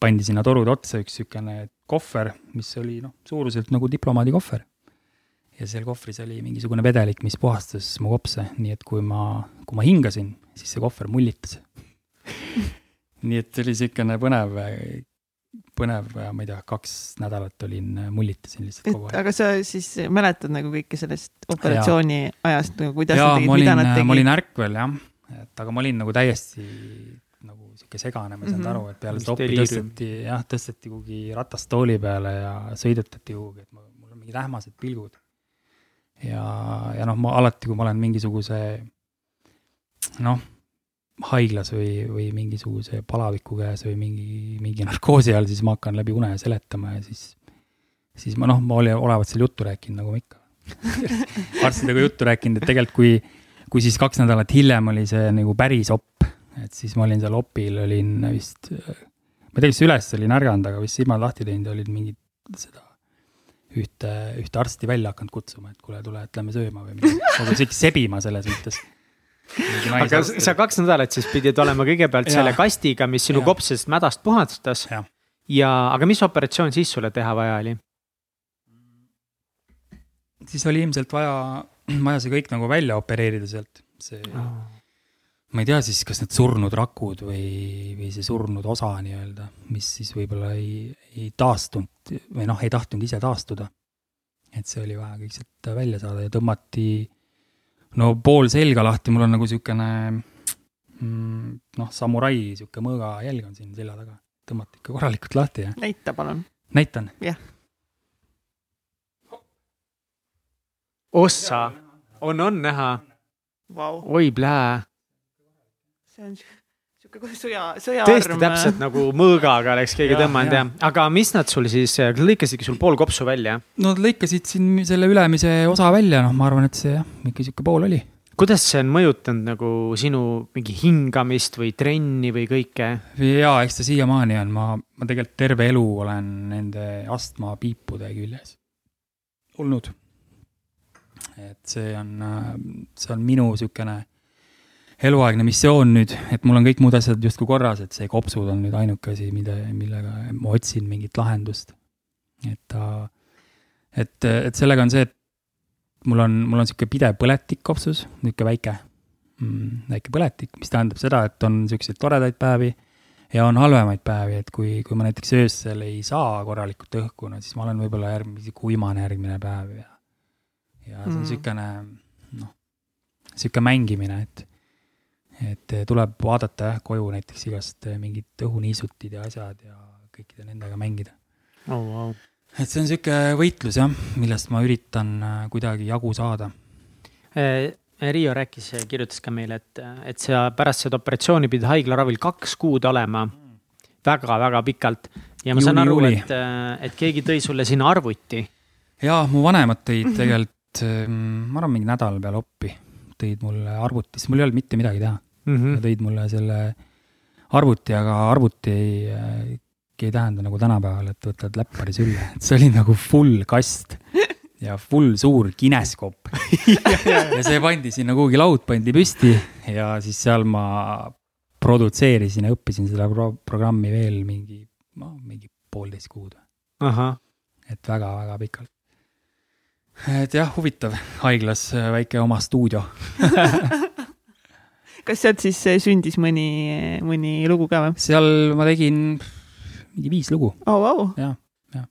pandi sinna torude otsa üks niisugune kohver, mis oli noh, suuruselt nagu diplomaadi kohver. Ja seal kohvris oli mingisugune vedelik, mis puhastas mu kopse, nii et kui ma, kui ma hingasin, siis see kohver mullitas nii et see oli niisugune põnev, põnev, ma ei tea, kaks nädalat olin, mullitasin lihtsalt kogu aeg. aga sa siis mäletad nagu kõike sellest operatsiooni ja. ajast nagu, kuidas ja, nad tegid, mida nad tegid? ma olin ärkvel jah, et aga ma olin nagu täiesti nagu sihuke segane, ma ei saanud mm -hmm. aru, et peale seda opi tõsteti, jah, tõsteti kuhugi ratastooli peale ja sõidutati kuhugi, et mul on mingid ähmased pilgud. Ja, ja noh, ma alati, kui ma olen mingisuguse noh, haiglas või, või mingisuguse palaviku käes või mingi, mingi narkoosi all, siis ma hakkan läbi une seletama ja siis, siis ma noh, ma olin, olevat seal juttu rääkinud, nagu ma ikka. Arstidega juttu rääkinud, et tegelikult kui, kui siis kaks nädalat hiljem oli see nagu päris op, et siis ma olin seal opil, olin vist, ma ei tea, kas üles olin ärganud, aga vist silmad lahti teinud olid mingid seda ühte, ühte arsti välja hakanud kutsuma, et kuule, tule, et lähme sööma või midagi, nagu isegi sebima selles mõttes. aga sa kaks nädalat siis pidid olema kõigepealt ja. selle kastiga, mis sinu kopsest mädast puhastas. ja, ja, aga mis operatsioon siis sulle teha vaja oli? siis oli ilmselt vaja, vaja see kõik nagu välja opereerida sealt, see oh ma ei tea siis, kas need surnud rakud või, või see surnud osa nii-öelda, mis siis võib-olla ei, ei taastunud või noh, ei tahtnud ise taastuda. et see oli vaja kõik sealt välja saada ja tõmmati no pool selga lahti, mul on nagu niisugune mm, noh, samurai niisugune mõõgajälg on siin selja taga, tõmmati ikka korralikult lahti ja. näita palun. näitan? jah. ossa, on, on näha wow.. oi plää see on sihuke kohe sõja, sõjaarm. tõesti täpselt nagu mõõgaga oleks keegi tõmmanud jah, aga mis nad sul siis, lõikasidki sul pool kopsu välja? no nad lõikasid siin selle ülemise osa välja, noh, ma arvan, et see jah, ikka sihuke pool oli. kuidas see on mõjutanud nagu sinu mingi hingamist või trenni või kõike? jaa, eks ta siiamaani on, ma, ma tegelikult terve elu olen nende astmapiipude küljes olnud. et see on, see on minu sihukene eluaegne missioon nüüd, et mul on kõik muud asjad justkui korras, et see kopsud on nüüd ainuke asi, mida, millega ma otsin mingit lahendust. et ta, et, et sellega on see, et mul on, mul on niisugune pidev põletik kopsus, niisugune väike mm,, väike põletik, mis tähendab seda, et on niisuguseid toredaid päevi ja on halvemaid päevi, et kui, kui ma näiteks öösel ei saa korralikult õhku, no siis ma olen võib-olla järgmine, kuimane järgmine päev ja, ja see on mm. niisugune noh, niisugune mängimine, et et eh, tuleb vaadata jah, koju näiteks igast eh, mingid õhuniisutid ja asjad ja kõikide nendega mängida oh,. Wow. et see on sihuke võitlus jah, millest ma üritan eh, kuidagi jagu saada eh,. Riio rääkis, kirjutas ka meile, et, et sa pärast seda operatsiooni pidid haiglaravil kaks kuud olema väga-väga pikalt ja ma Juuni, saan aru, et, et keegi tõi sulle sinna arvuti. jaa, mu vanemad tõid tegelikult, ma arvan, mingi nädal peale oppi tõid mulle arvuti, sest mul ei olnud mitte midagi teha mm. -hmm. tõid mulle selle arvuti, aga arvuti ei, ei tähenda nagu tänapäeval, et võtad läppari sülle, et see oli nagu full kast ja full suur kineskoop ja see pandi sinna kuhugi laud pandi püsti ja siis seal ma produtseerisin ja õppisin seda pro programmi veel mingi, no mingi poolteist kuud. et väga-väga pikalt et jah, huvitav, haiglas äh, väike oma stuudio kas sealt siis äh, sündis mõni, mõni lugu ka või? seal ma tegin mingi viis lugu oh,. Wow. jah, jah.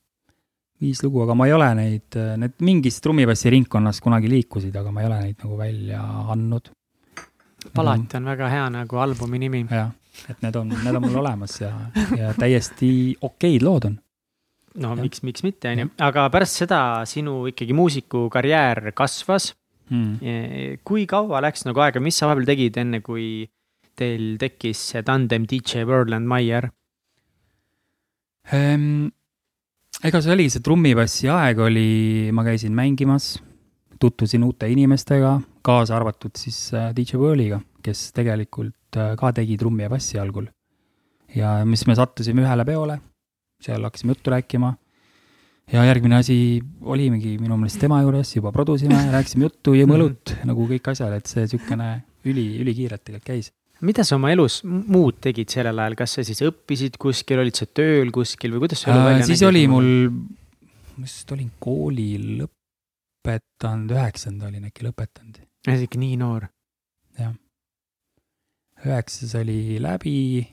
viis lugu, aga ma ei ole neid, need mingis trummipassi ringkonnas kunagi liikusid, aga ma ei ole neid nagu välja andnud. palati on väga hea nagu albumi nimi. jah, et need on, need on mul olemas ja, ja täiesti okeid lood on. no Jah. miks, miks mitte, on ju, aga pärast seda sinu ikkagi muusikukarjäär kasvas. Mm. kui kaua läks nagu aega, mis sa vahepeal tegid, enne kui teil tekkis see tandem DJ Worland Maier? Ehm, ega see oligi, see trummipassi aeg oli, ma käisin mängimas, tutvusin uute inimestega, kaasa arvatud siis äh, DJ Whirliga, kes tegelikult äh, ka tegi trummi ja bassi algul. ja mis me sattusime ühele peole, seal hakkasime juttu rääkima ja järgmine asi olimegi minu meelest tema juures, juba produsime, rääkisime juttu, jõime õlut, nagu kõik asjad, et see niisugune üli, ülikiirelt tegelikult käis. mida sa oma elus muud tegid sellel ajal, kas sa siis õppisid kuskil, olid sa tööl kuskil või kuidas see elu Äh, välja siis nägi? oli mul, ma just olin kooli lõpetanud, üheksanda olin äkki lõpetanud, isegi nii noor. jah. üheksas oli läbi,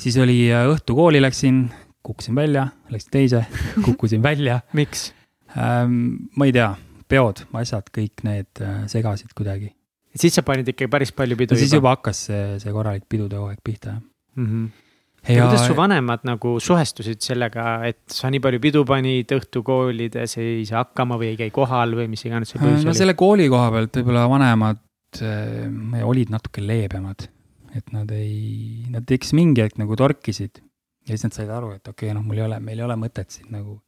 siis oli äh, õhtukooli läksin, kukkusin välja, läksin teise, kukkusin välja miks? ähm,. ma ei tea, peod, asjad, kõik need äh, segasid kuidagi. siis sa panid ikka päris palju pidu ja siis juba hakkas see, see korralik pidude hooaeg pihta, jah. mm. -hmm. ja kuidas su vanemad nagu suhestusid sellega, et sa nii palju pidu panid õhtukoolides, ei saa hakkama või ei käi kohal või mis iganes see põhjus Äh, no oli? selle kooli koha pealt võib-olla vanemad äh, olid natuke leebemad, et nad ei, nad eks mingi hetk nagu torkisid ja siis nad said aru, et okei okay,, noh, mul ei ole, meil ei ole mõtet siin nagu,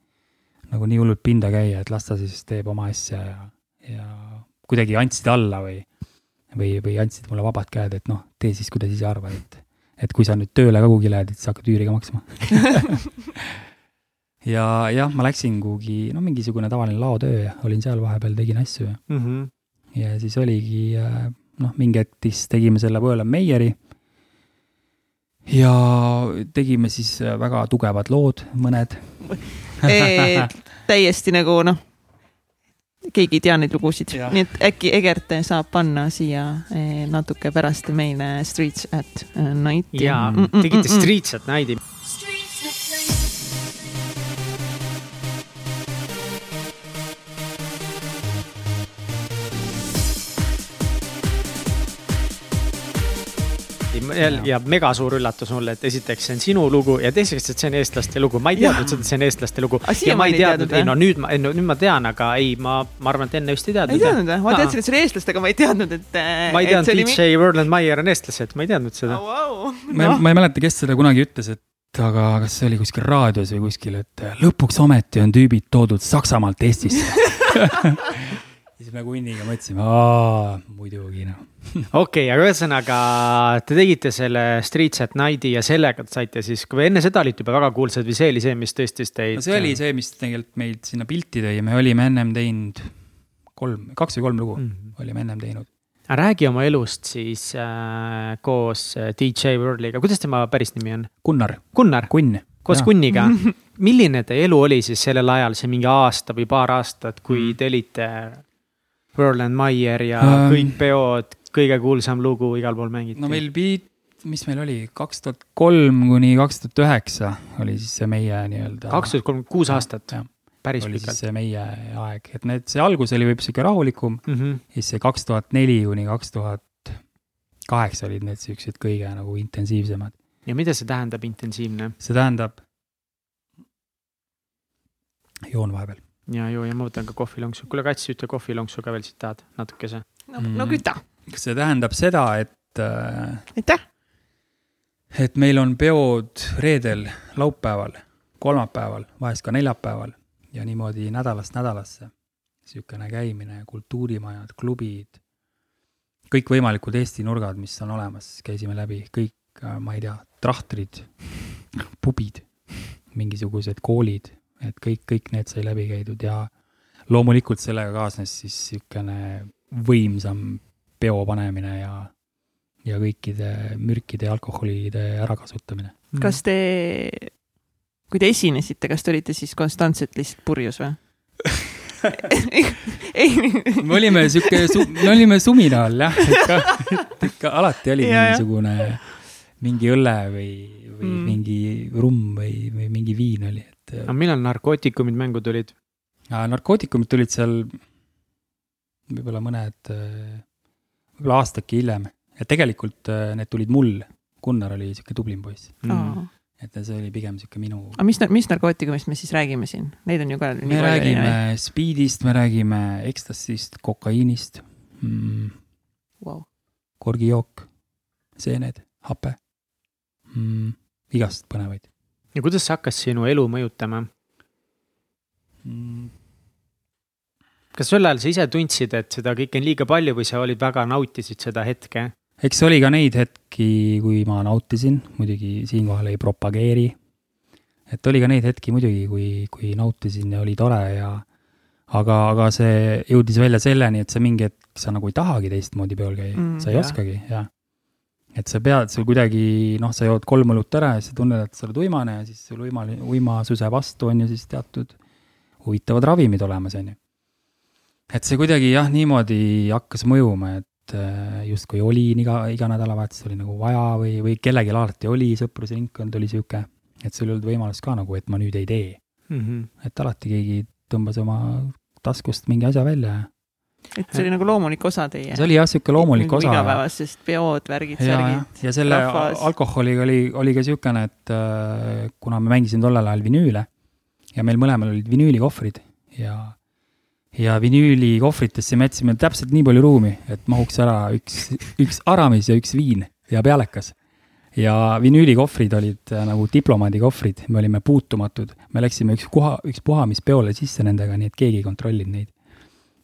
nagu nii hullult pinda käia, et las ta siis teeb oma asja ja, ja kuidagi andsid alla või, või, või andsid mulle vabad käed, et noh, tee siis, kuidas ise arvad, et, et kui sa nüüd tööle ka kuhugi lähed, et siis hakkad üüri ka maksma ja jah, ma läksin kuhugi, no mingisugune tavaline laotöö ja olin seal vahepeal, tegin asju ja mm. -hmm. ja siis oligi äh, noh, mingi hetk siis tegime selle Võõla Meieri. Ja tegime siis äh, väga tugevad lood, mõned. täiesti nagu noh, keegi ei tea neid lugusid, nii et äkki Egert saab panna siia eh, natuke pärast meile Streets at eh, Night'i. ja Mm, mm, tegite mm. Streets at Night'i. Ja, ja mega suur üllatus mulle, et esiteks see on sinu lugu ja teiseks, et see on eestlaste lugu, ma ei teadnud seda, et see on eestlaste lugu. Aga ja ma ei ei teadnud, ei no nüüd ma, no nüüd ma tean, aga ei, ma, ma arvan, et enne vist ei teadnud. ei teadnud või? ma teadsin, et see oli eestlastega, ma ei teadnud, et. ma ei teadnud, DJ Worland Maier on eestlased, ma ei teadnud seda. ma noh, ma ei mäleta, kes seda kunagi ütles, et aga kas see oli kuskil raadios või kuskil, et äh, lõpuks ometi on tüübid toodud Saksamaalt Eestisse. siis me Kunniga mõtlesime, aa, muidugi noh. okei, aga ühesõnaga te tegite selle Streets at Night'i ja sellega saite siis, kui enne seda olite juba väga kuulsad või see oli see, mis tõstis teid? no see oli see, mis tegelikult meid sinna pilti tõi, me olime ennem teinud kolm, kaks või kolm lugu mm. mm.. olime ennem teinud. räägi oma elust siis äh, koos äh, DJ Worliga, kuidas tema päris nimi on? Gunnar, Gunnar, Kunn. koos Jaa. Kunniga. milline teie elu oli siis sellel ajal, see mingi aasta või paar aastat, kui Mm. te olite Roland Maier ja Ähm. kõik peod, kõige kuulsam lugu igal pool mängiti? no meil beat, mis meil oli, kaks tuhat kolm kuni kaks tuhat üheksa oli siis see meie nii-öelda. kaks tuhat kolm, kuus aastat, päris oli siis pikalt see meie aeg, et need, see algus oli võib-olla sihuke rahulikum, mm. -hmm. siis see kaks tuhat neli kuni kaks tuhat kaheksa olid need siuksed kõige nagu intensiivsemad. ja mida see tähendab, intensiivne? see tähendab, joon vahepeal. ja ju, ja ma võtan ka kohvilonksu, kuule Kats, ütle kohvilonksu ka veel siit tahad natukese. no, no küta, see tähendab seda, et äh, aitäh. et meil on peod reedel, laupäeval, kolmapäeval, vahest ka neljapäeval ja niimoodi nädalast nädalasse. niisugune käimine, kultuurimajad, klubid, kõikvõimalikud Eesti nurgad, mis on olemas, käisime läbi, kõik, ma ei tea, trahtrid, pubid, mingisugused koolid, et kõik, kõik need sai läbi käidud ja loomulikult sellega kaasnes siis niisugune võimsam peo panemine ja ja kõikide mürkide ja alkoholide ärakasutamine. kas te, kui te esinesite, kas te olite siis konstantselt lihtsalt purjus või? ei, me olime sihuke, me olime sumina all jah, ikka, ikka alati oli Ja, mingisugune mingi õlle või, või Mm. mm. mingi rumm või, või mingi viin oli, et et aga millal narkootikumid mängu tulid? narkootikumid tulid seal võib-olla mõned, võib-olla aastake hiljem ja tegelikult äh, need tulid mul. Gunnar oli sihuke tublim poiss, Mm. et see oli pigem sihuke minu. aga mis, mis narkootikumist me siis räägime siin? Neid on ju ka me räägime speedist, me räägime ekstasist, kokaiinist mm,, Wow. korgijook, seened, hape mm,, igast põnevaid ja kuidas see hakkas sinu elu mõjutama? mm,. Kas sel ajal sa ise tundsid, et seda kõike on liiga palju või sa olid väga nautisid seda hetke? eks oli ka neid hetki, kui ma nautisin, muidugi siinkohal ei propageeri. et oli ka neid hetki muidugi, kui, kui nautisin ja oli tore ja aga, aga see jõudis välja selleni, et sa mingi hetk, sa nagu ei tahagi teistmoodi peol käia Mm, sa ei jah. oskagi, jah. et sa pead sul kuidagi, noh, sa jood kolm õlut ära ja siis sa tunned, et sa oled uimane ja siis sul uima, uimasuse vastu on ju siis teatud huvitavad ravimid olemas, on ju. Et see kuidagi jah, niimoodi hakkas mõjuma, et äh, justkui oli iga, iga nädalavahetus oli nagu vaja või, või kellelgi alati oli, sõprusringkond oli sihuke, et sul ei olnud võimalust ka nagu, et ma nüüd ei tee. Mm -hmm. et alati keegi tõmbas oma taskust mingi asja välja ja et see oli nagu loomulik osa teie. see oli jah, sihuke loomulik osa. igapäevasest peod, värgid, särgid. ja selle rahvas. alkoholiga oli, oli ka niisugune, et äh, kuna me mängisime tollel ajal vinüüle ja meil mõlemal olid vinüülikohvrid ja, ja vinüülikohvritesse me jätsime täpselt nii palju ruumi, et mahuks ära üks, üks Aramis ja üks viin ja pealekas. ja vinüülikohvrid olid äh, nagu diplomaadikohvrid, me olime puutumatud, me läksime üks koha, üks puhamispeole sisse nendega, nii et keegi ei kontrollinud neid.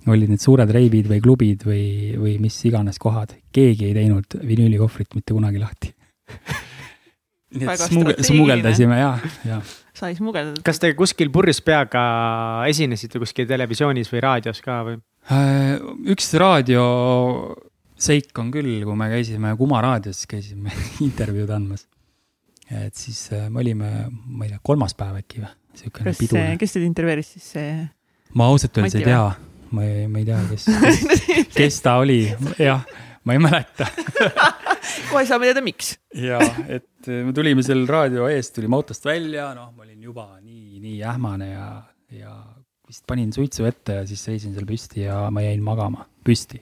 olid need suured reivid või klubid või, või mis iganes kohad, keegi ei teinud vinüülikohvrit mitte kunagi lahti. nii et smugeldasime ja, ja sai smugeldada. kas te kuskil purjus peaga esinesite kuskil televisioonis või raadios ka või? Äh, üks raadioseik on küll, kui me käisime Kuma raadios, käisime intervjuud andmas. et siis äh, me olime, ma ei tea, kolmas päev äkki või, kas, piduline. kes teid intervjueeris siis see? ma ausalt öeldes ei tea, ma ei, ma ei tea, kes, kes ta oli, jah, ma ei mäleta. kohe saame teada, miks. ja et me tulime seal raadio eest, tulime autost välja, noh, ma olin juba nii, nii ähmane ja, ja vist panin suitsu ette ja siis seisin seal püsti ja ma jäin magama, püsti.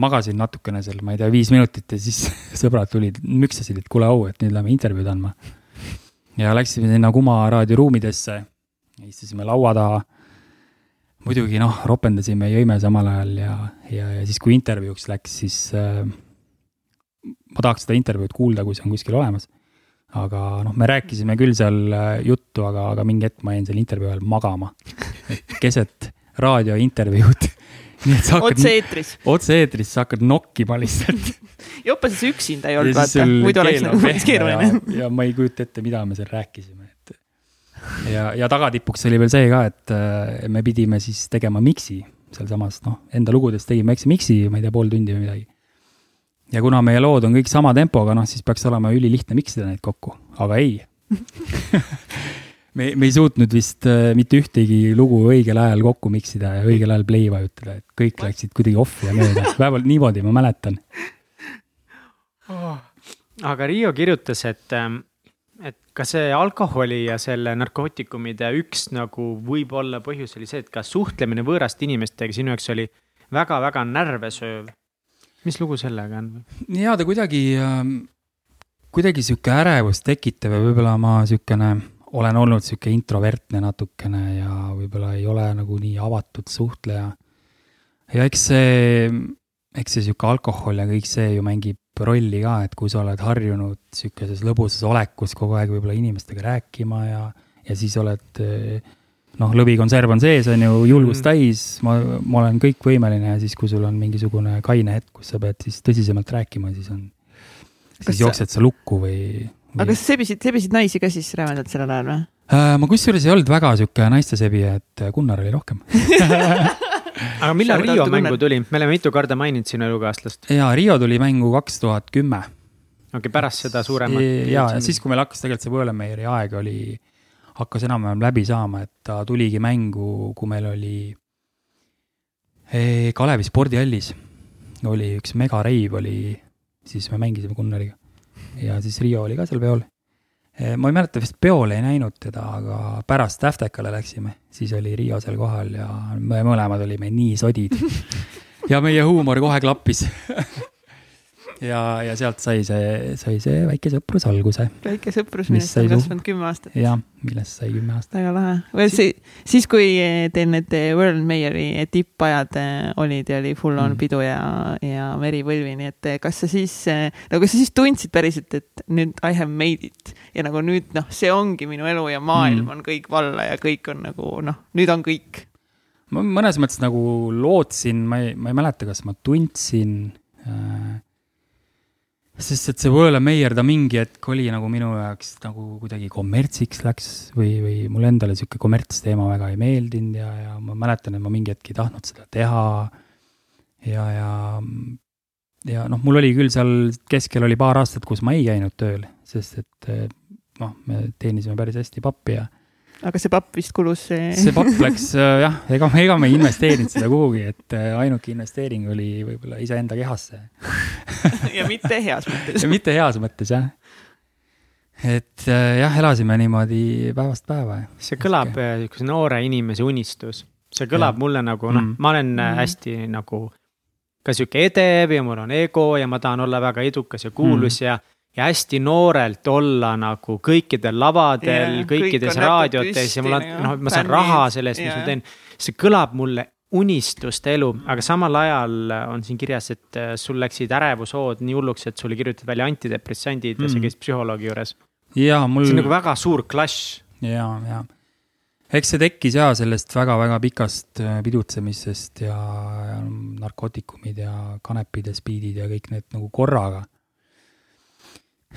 magasin natukene seal, ma ei tea, viis minutit ja siis sõbrad tulid, müksasid, et kuule au, et nüüd lähme intervjuud andma. ja läksime sinna Kuma raadioruumidesse, istusime laua taha. muidugi noh, ropendasime, jõime samal ajal ja, ja, ja siis, kui intervjuuks läks, siis äh, ma tahaks seda intervjuud kuulda, kui see on kuskil olemas. aga noh, me rääkisime küll seal äh, juttu, aga, aga mingi hetk ma jäin seal intervjuu ajal magama. keset raadiointervjuud. nii et sa hakkad otse-eetris. otse-eetris, sa hakkad nokkima lihtsalt. jopa siis üksinda ei olnud, vaata, muidu oleks nagu päris keeruline. ja ma ei kujuta ette, mida me seal rääkisime, et ja, ja tagatipuks oli veel see ka, et äh, me pidime siis tegema miksi sealsamas, noh, enda lugudest tegime väikse miksi, ma ei tea, pool tundi või midagi. Ja kuna meie lood on kõik sama tempoga, noh, siis peaks olema ülilihtne miksida neid kokku, aga ei. Me, me ei suutnud vist äh, mitte ühtegi lugu õigel ajal kokku miksida ja õigel ajal play vajutada, et kõik läksid kuidagi off'i ja mööda, vähemalt niimoodi ma mäletan. aga Riio kirjutas, et, et ka see alkoholi ja selle narkootikumide üks nagu võib-olla põhjus oli see, et ka suhtlemine võõraste inimestega sinu jaoks oli väga-väga närvesööv. Mis lugu sellega on? ja ta kuidagi, kuidagi sihuke ärevust tekitav ja võib-olla ma siukene olen olnud sihuke introvertne natukene ja võib-olla ei ole nagu nii avatud suhtleja. ja eks see, eks see sihuke alkohol ja kõik see ju mängib rolli ka, et kui sa oled harjunud sihukeses lõbusas olekus kogu aeg võib-olla inimestega rääkima ja, ja siis oled eh, noh, lõvikonserv on sees, on ju, julgust Mm. täis, ma, ma olen kõikvõimeline ja siis, kui sul on mingisugune kaine hetk, kus sa pead siis tõsisemalt rääkima, siis on, siis sa- jooksed sa lukku või, või... aga kas sebisid, sebisid naisi ka siis rämedalt sellel ajal või? Äh, ma kusjuures ei olnud väga sihuke naistesebija, et Gunnar oli rohkem. aga millal to mängu tuli? me oleme mitu korda maininud sinu elukaaslast. ja Rio tuli mängu kaks tuhat kümme. okei okay,, pärast seda suuremat. ja, ja siis, kui meil hakkas tegelikult see Võõlemeeri aeg oli, hakkas enam-vähem läbi saama, et ta tuligi mängu, kui meil oli eh, Kalevi spordihallis oli üks megareiv oli, siis me mängisime Gunnariga ja siis Rio oli ka seal peol. ma ei mäleta, vist peol ei näinud teda, aga pärast Täftekale läksime, siis oli Riio seal kohal ja me mõlemad olime nii sodid. ja meie huumor kohe klappis. ja, ja sealt sai see, sai see väike sõprus alguse väike sõprus, millest on kasvanud kümme aastat. ja millest sai kümme aastat. väga lahe. või see, siis kui teil need World Mayeri tippajad eh, olid ja oli full on Mm. pidu ja, ja meripõlvi, nii et eh, kas sa siis, no kas sa siis tundsid päriselt, et nüüd I have made it ja nagu nüüd noh, see ongi minu elu ja maailm Mm. on kõik valla ja kõik on nagu noh, nüüd on kõik. ma mõnes mõttes nagu lootsin, ma ei, ma ei mäleta, kas ma tundsin äh,. Sest et see World Mayer, ta mingi hetk oli nagu minu jaoks nagu kuidagi kommertsiks läks või, või mulle endale sihuke kommertsteema väga ei meeldinud ja, ja ma mäletan, et ma mingi hetk ei tahtnud seda teha. ja, ja, ja noh, mul oli küll seal keskel oli paar aastat, kus ma ei käinud tööl, sest et noh, me teenisime päris hästi pappi ja aga see papp vist kulus eh, see papp läks äh, jah, ega, ega me ei investeerinud seda kuhugi, et äh, ainuke investeering oli võib-olla iseenda kehasse ja mitte heas mõttes ja. mitte heas mõttes jah. et äh, jah, elasime niimoodi päevast päeva. see kõlab niisuguse noore inimese unistus. see kõlab Jah. mulle nagu noh Mm., ma olen. Mm. hästi nagu ka sihuke edev ja mul on ego ja ma tahan olla väga edukas ja kuulus mm. ja, ja hästi noorelt olla nagu kõikidel lavadel Jaa,, kõikides kõik raadiotes ja mul on püsti,, noh, ma saan raha selle eest, mis jaa. ma teen. see kõlab mulle unistuste elu, aga samal ajal on siin kirjas, et äh, sul läksid ärevushood nii hulluks, et sulle kirjutati välja antidepressandid mm. ja sa käisid psühholoogi juures. ja mul see on nagu väga suur clash. ja, ja eks see tekkis ja sellest väga-väga pikast äh, pidutsemisest ja, ja narkootikumid ja kanepid ja spiidid ja kõik need nagu korraga.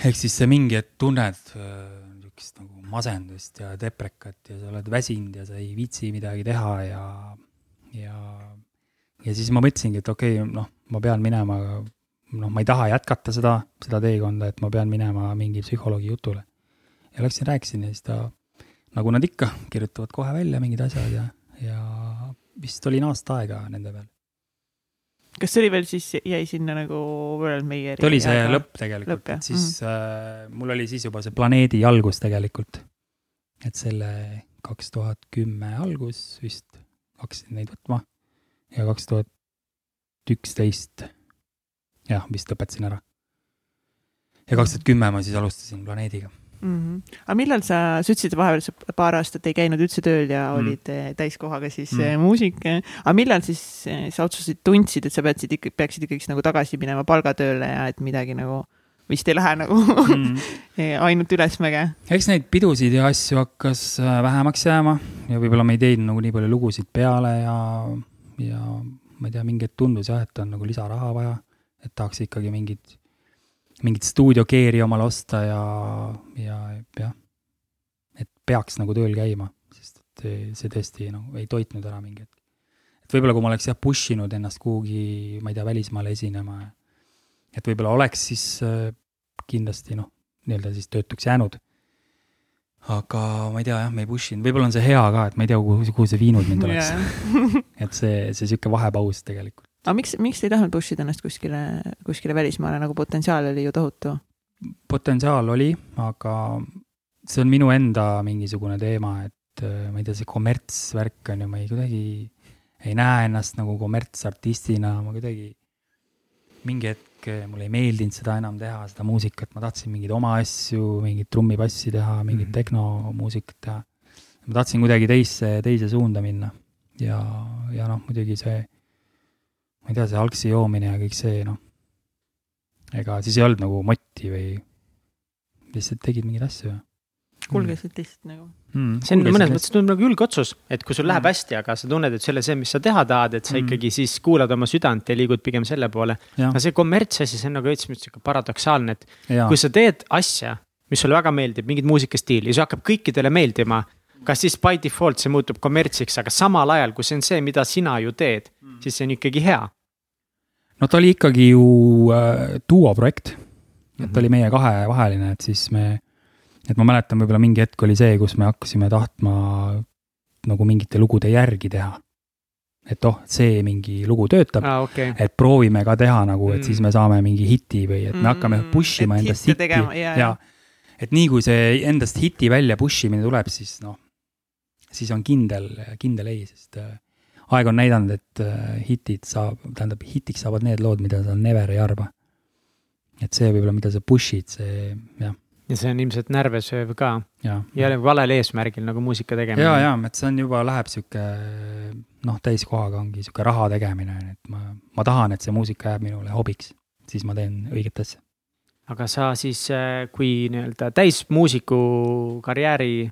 Ehk siis see mingi hetk tunned äh, niisugust nagu masendust ja deprekat ja sa oled väsinud ja sa ei viitsi midagi teha ja, ja, ja siis ma mõtlesingi, et okei okay,, noh, ma pean minema, noh, ma ei taha jätkata seda, seda teekonda, et ma pean minema mingi psühholoogi jutule. ja läksin, rääkisin ja siis ta nagu nad ikka, kirjutavad kohe välja mingid asjad ja, ja vist olin aasta aega nende peal. Kas see oli veel siis, jäi sinna nagu World Mayeri? see oli see lõpp tegelikult lõpp,, jah? et siis äh, mul oli siis juba see planeedi algus tegelikult. et selle kaks tuhat kümme algus vist hakkasin neid võtma ja kaks tuhat üksteist jah, vist lõpetasin ära. ja kaks tuhat kümme ma siis alustasin planeediga. mm. -hmm. aga millal sa, sa ütlesid vahepeal, sa paar aastat ei käinud üldse tööl ja Mm. olid eh, täiskohaga siis Mm. mm. muusik. aga millal siis eh, sa otsustasid, tundsid, et sa peaksid ikka, peaksid ikkagi nagu tagasi minema palgatööle ja et midagi nagu vist ei lähe nagu Mm. ainult ülesmäge? eks neid pidusid ja asju hakkas äh, vähemaks jääma ja võib-olla me ei teinud nagu nii palju lugusid peale ja, ja ma ei tea, mingi hetk tundus jah, et on nagu lisaraha vaja, et tahaks ikkagi mingit, mingit stuudiokeeri omale osta ja, ja jah, et peaks nagu tööl käima, sest et see- tõesti nagu ei toitnud ära mingi hetk. et võib-olla kui ma oleks jah push inud ennast kuhugi, ma ei tea, välismaale esinema, et võib-olla oleks siis äh, kindlasti noh, nii-öelda siis töötuks jäänud aga ma ei tea jah, me ei push inud, võib-olla on see hea ka, et ma ei tea, kuhu, kuhu see viinud mind oleks. et see, see sihuke vahepaus tegelikult. Aga miks, miks te ei tahtnud push ida ennast kuskile, kuskile välismaale, nagu potentsiaal oli ju tohutu? potentsiaal oli, aga see on minu enda mingisugune teema, et äh, ma ei tea, see kommertsvärk on ju, ma ei kuidagi ei näe ennast nagu kommertsartistina, ma kuidagi mingi hetk äh, mulle ei meeldinud seda enam teha, seda muusikat, ma tahtsin mingeid oma asju, mingit trummipassi teha, mingit Mhm. tehnomuusikat teha. ma tahtsin kuidagi teisse, teise suunda minna ja, ja noh, muidugi see, ma ei tea, see algsi joomine ja kõik see noh, ega siis ei olnud nagu motti või lihtsalt tegid mingeid asju kulgesid lihtsalt nagu. mm,. see on mõnes mõttes tundub nagu julge otsus, et kui sul läheb Mm. hästi, aga sa tunned, et see ei ole see, mis sa teha tahad, et sa Mm. ikkagi siis kuulad oma südant ja liigud pigem selle poole. aga, see kommertsasi, see on nagu veits sihuke paradoksaalne, et ja kui sa teed asja, mis sulle väga meeldib, mingit muusikastiili ja see hakkab kõikidele meeldima. kas siis by default see muutub kommertsiks, aga samal ajal, kui see on see, mida sina ju teed, siis see on ikkagi hea. No ta oli ikkagi ju äh, duoprojekt, et Mhm. ta oli meie kahevaheline, et siis me, et ma mäletan, võib-olla mingi hetk oli see, kus me hakkasime tahtma nagu mingite lugude järgi teha. et oh, see mingi lugu töötab, aa, okei. et proovime ka teha nagu, et Mm. siis me saame mingi hiti või et me hakkame Mm, push ima endast hitti tegema, jaa, ja jaa. et nii kui see endast hiti välja push imine tuleb, siis noh, siis on kindel, kindel ei, sest äh, aeg on näidanud, et äh, hitid saab, tähendab, hitiks saavad need lood, mida sa never ei arva. et see võib-olla, mida sa push'id, see jah, ja see on ilmselt närvesööv ka ja. ja valel eesmärgil nagu muusika tegemine. ja, ja, et see on juba, läheb sihuke noh, täiskohaga ongi sihuke raha tegemine, et ma, ma tahan, et see muusika jääb minule hobiks, siis ma teen õiget asja. aga sa siis, kui nii-öelda täismuusiku karjääri,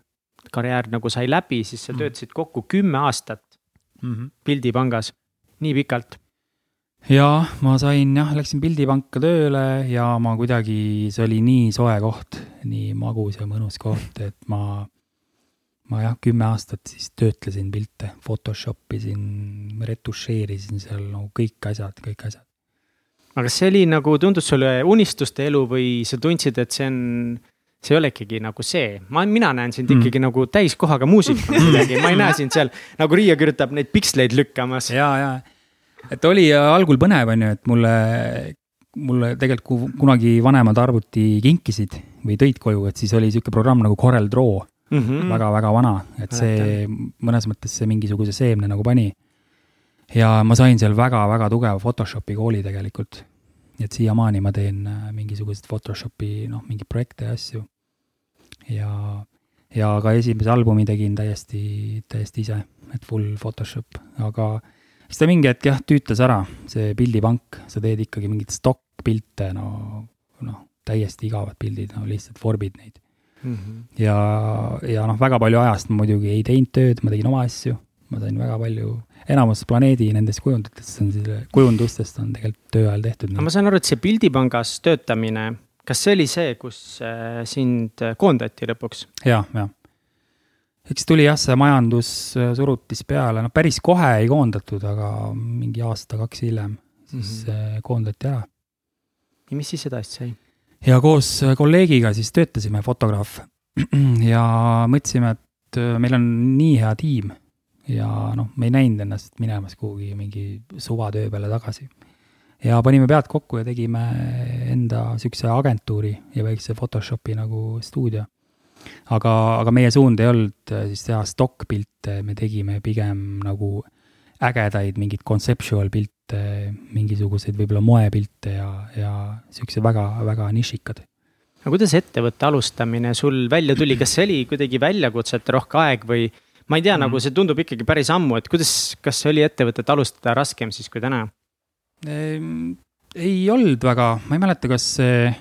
karjäär nagu sai läbi, siis sa Mhm. töötasid kokku kümme aastat Mm. Pildipangas, nii pikalt. ja ma sain jah, läksin pildipanka tööle ja ma kuidagi, see oli nii soe koht, nii magus ja mõnus koht, et ma, ma jah, kümme aastat siis töötlesin pilte, Photoshop isin, retušeerisin seal no kõik asjad, kõik asjad. aga kas see oli nagu, tundus sulle unistuste elu või sa tundsid, et see on, see ei ole ikkagi nagu see, ma, mina näen sind Mm. ikkagi nagu täiskohaga muusikuna kuidagi, ma ei näe sind seal nagu Riia kirjutab neid piksleid lükkamas. ja, ja, et oli äh, algul põnev, on ju, et mulle, mulle tegelikult ku- kunagi vanemad arvuti kinkisid või tõid koju, et siis oli sihuke programm nagu Corel Draw Mm mm. -hmm. väga-väga vana, et see mõnes mõttes see mingisuguse seemne nagu pani. ja ma sain seal väga-väga tugeva Photoshopi kooli tegelikult. Nii et siiamaani ma teen äh, mingisuguseid Photoshopi noh, mingeid projekte ja asju. ja, ja ka esimese albumi tegin täiesti, täiesti ise, et full Photoshop, aga siis ta mingi hetk jah, tüütas ära, see pildipank, sa teed ikkagi mingeid stokkpilte, no, noh, täiesti igavad pildid, no lihtsalt vorbid neid Mm -hmm. ja, ja noh, väga palju ajast ma muidugi ei teinud tööd, ma tegin oma asju, ma sain väga palju, enamus planeedi nendest kujunditest on siis, kujundustest on tegelikult töö ajal tehtud. aga ma saan aru, et see pildipangas töötamine, kas see oli see, kus äh, sind koondati lõpuks? ja, ja. eks tuli jah, see majandus äh, surutis peale, no päris kohe ei koondatud, aga mingi aasta-kaks hiljem siis mm -hmm. koondati ära. ja mis siis edasi sai? ja koos kolleegiga siis töötasime, fotograaf ja mõtlesime, et äh, meil on nii hea tiim ja noh, me ei näinud ennast minemas kuhugi mingi suvatöö peale tagasi. ja panime pead kokku ja tegime enda siukse agentuuri ja väikse Photoshopi nagu stuudio. aga, aga meie suund ei olnud äh, siis teha stokkpilte, me tegime pigem nagu ägedaid mingeid conceptual pilte, mingisuguseid võib-olla moepilte ja, ja siukse väga-väga nišikad aga kuidas ettevõtte alustamine sul välja tuli, kas see oli kuidagi väljakutsete rohke aeg või ma ei tea mm, -hmm. nagu see tundub ikkagi päris ammu, et kuidas, kas oli ettevõtet alustada raskem siis kui täna? Ehm, ei olnud väga, ma ei mäleta, kas see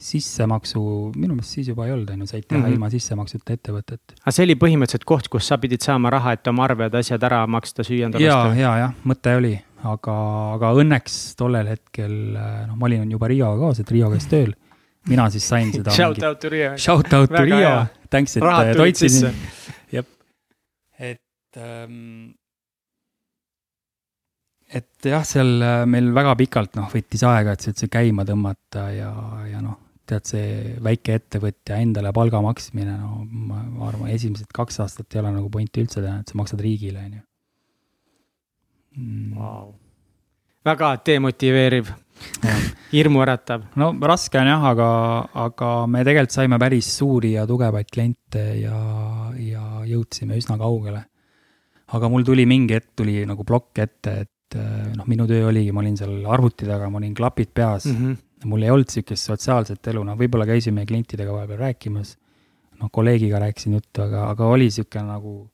sissemaksu, minu meelest siis juba ei olnud, on ju, said teha mm Mhm. -hmm. ilma sissemaksuta ettevõtet. aga see oli põhimõtteliselt koht, kus sa pidid saama raha, et oma arved, asjad ära maksta, süüa endale ja, osta? ja, jah, mõte oli, aga, aga õnneks tollel hetkel, noh, ma olin juba Rioga kaas, et Rio käis tööl. mina siis sain seda. Shout out to Riia. Shout out to Rio thanks, et tulid toitsid et ähm, et jah, seal äh, meil väga pikalt noh, võttis aega, et see üldse käima tõmmata ja, ja noh, tead, see väike ettevõtja endale palga maksmine, no ma, arvan, esimesed kaks aastat ei ole nagu pointi üldse teha, et sa maksad riigile, on ju. Mm. Väga demotiveeriv, hirmuäratav. no raske on jah, aga, aga me tegelikult saime päris suuri ja tugevaid kliente ja, ja jõudsime üsna kaugele. Aga mul tuli mingi hetk tuli nagu plokk ette, et eh, noh, minu töö oligi, ma olin seal arvuti taga, ma olin klapid peas mm. -hmm. mul ei olnud sihukest sotsiaalset elu, noh, võib-olla käisime klientidega vahepeal rääkimas. noh, kolleegiga rääkisin juttu, aga, aga oli sihuke nagu,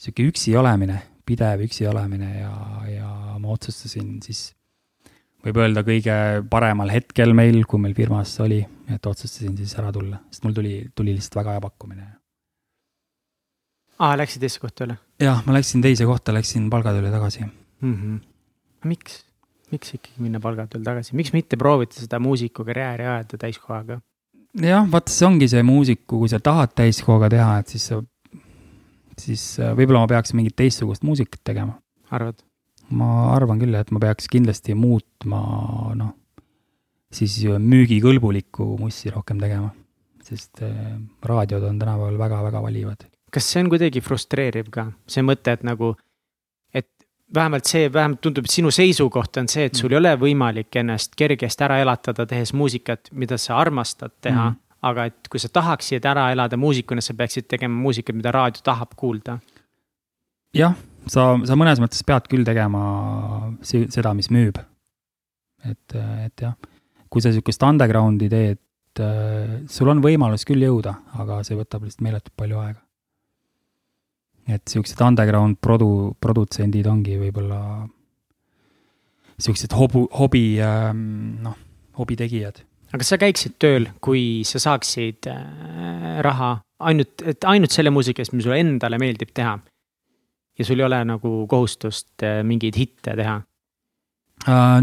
sihuke üksi olemine, pidev üksi olemine ja, ja ma otsustasin siis võib öelda kõige paremal hetkel meil, kui meil firmas oli, et otsustasin siis ära tulla, sest mul tuli, tuli lihtsalt väga hea pakkumine. Aa, läksid teise kohta üle jah, ma läksin teise kohta, läksin palgatööle tagasi. mm? -hmm. miks, miks ikkagi minna palgatööl tagasi, miks mitte proovida seda muusikukarjääri ajada täiskohaga? jah, vaata, see ongi see muusiku, kui sa tahad täiskohaga teha, et siis sa, siis äh, võib-olla ma peaks mingit teistsugust muusikat tegema. arvad? ma arvan küll, et ma peaks kindlasti muutma, noh, siis müügikõlbulikku mussi rohkem tegema. sest äh, raadiod on tänapäeval väga-väga valivad. Kas see on kuidagi frustreeriv ka, see mõte, et nagu, et vähemalt see, vähemalt tundub, et sinu seisukoht on see, et sul ei ole võimalik ennast kergesti ära elatada, tehes muusikat, mida sa armastad teha mm. Mhm. aga et kui sa tahaksid ära elada muusikuna, sa peaksid tegema muusikat, mida raadio tahab kuulda. jah, sa, sa mõnes mõttes pead küll tegema seda, mis müüb. et, et jah, kui sa sihukest underground'i teed, sul on võimalus küll jõuda, aga see võtab lihtsalt meeletult palju aega. Et siuksed underground produ-, produtsendid ongi võib-olla siuksed hobu, hobi, noh, hobitegijad. aga sa käiksid tööl, kui sa saaksid äh, raha ainult, et ainult selle muusika eest, mis sulle endale meeldib teha. ja sul ei ole nagu kohustust äh, mingeid hitte teha,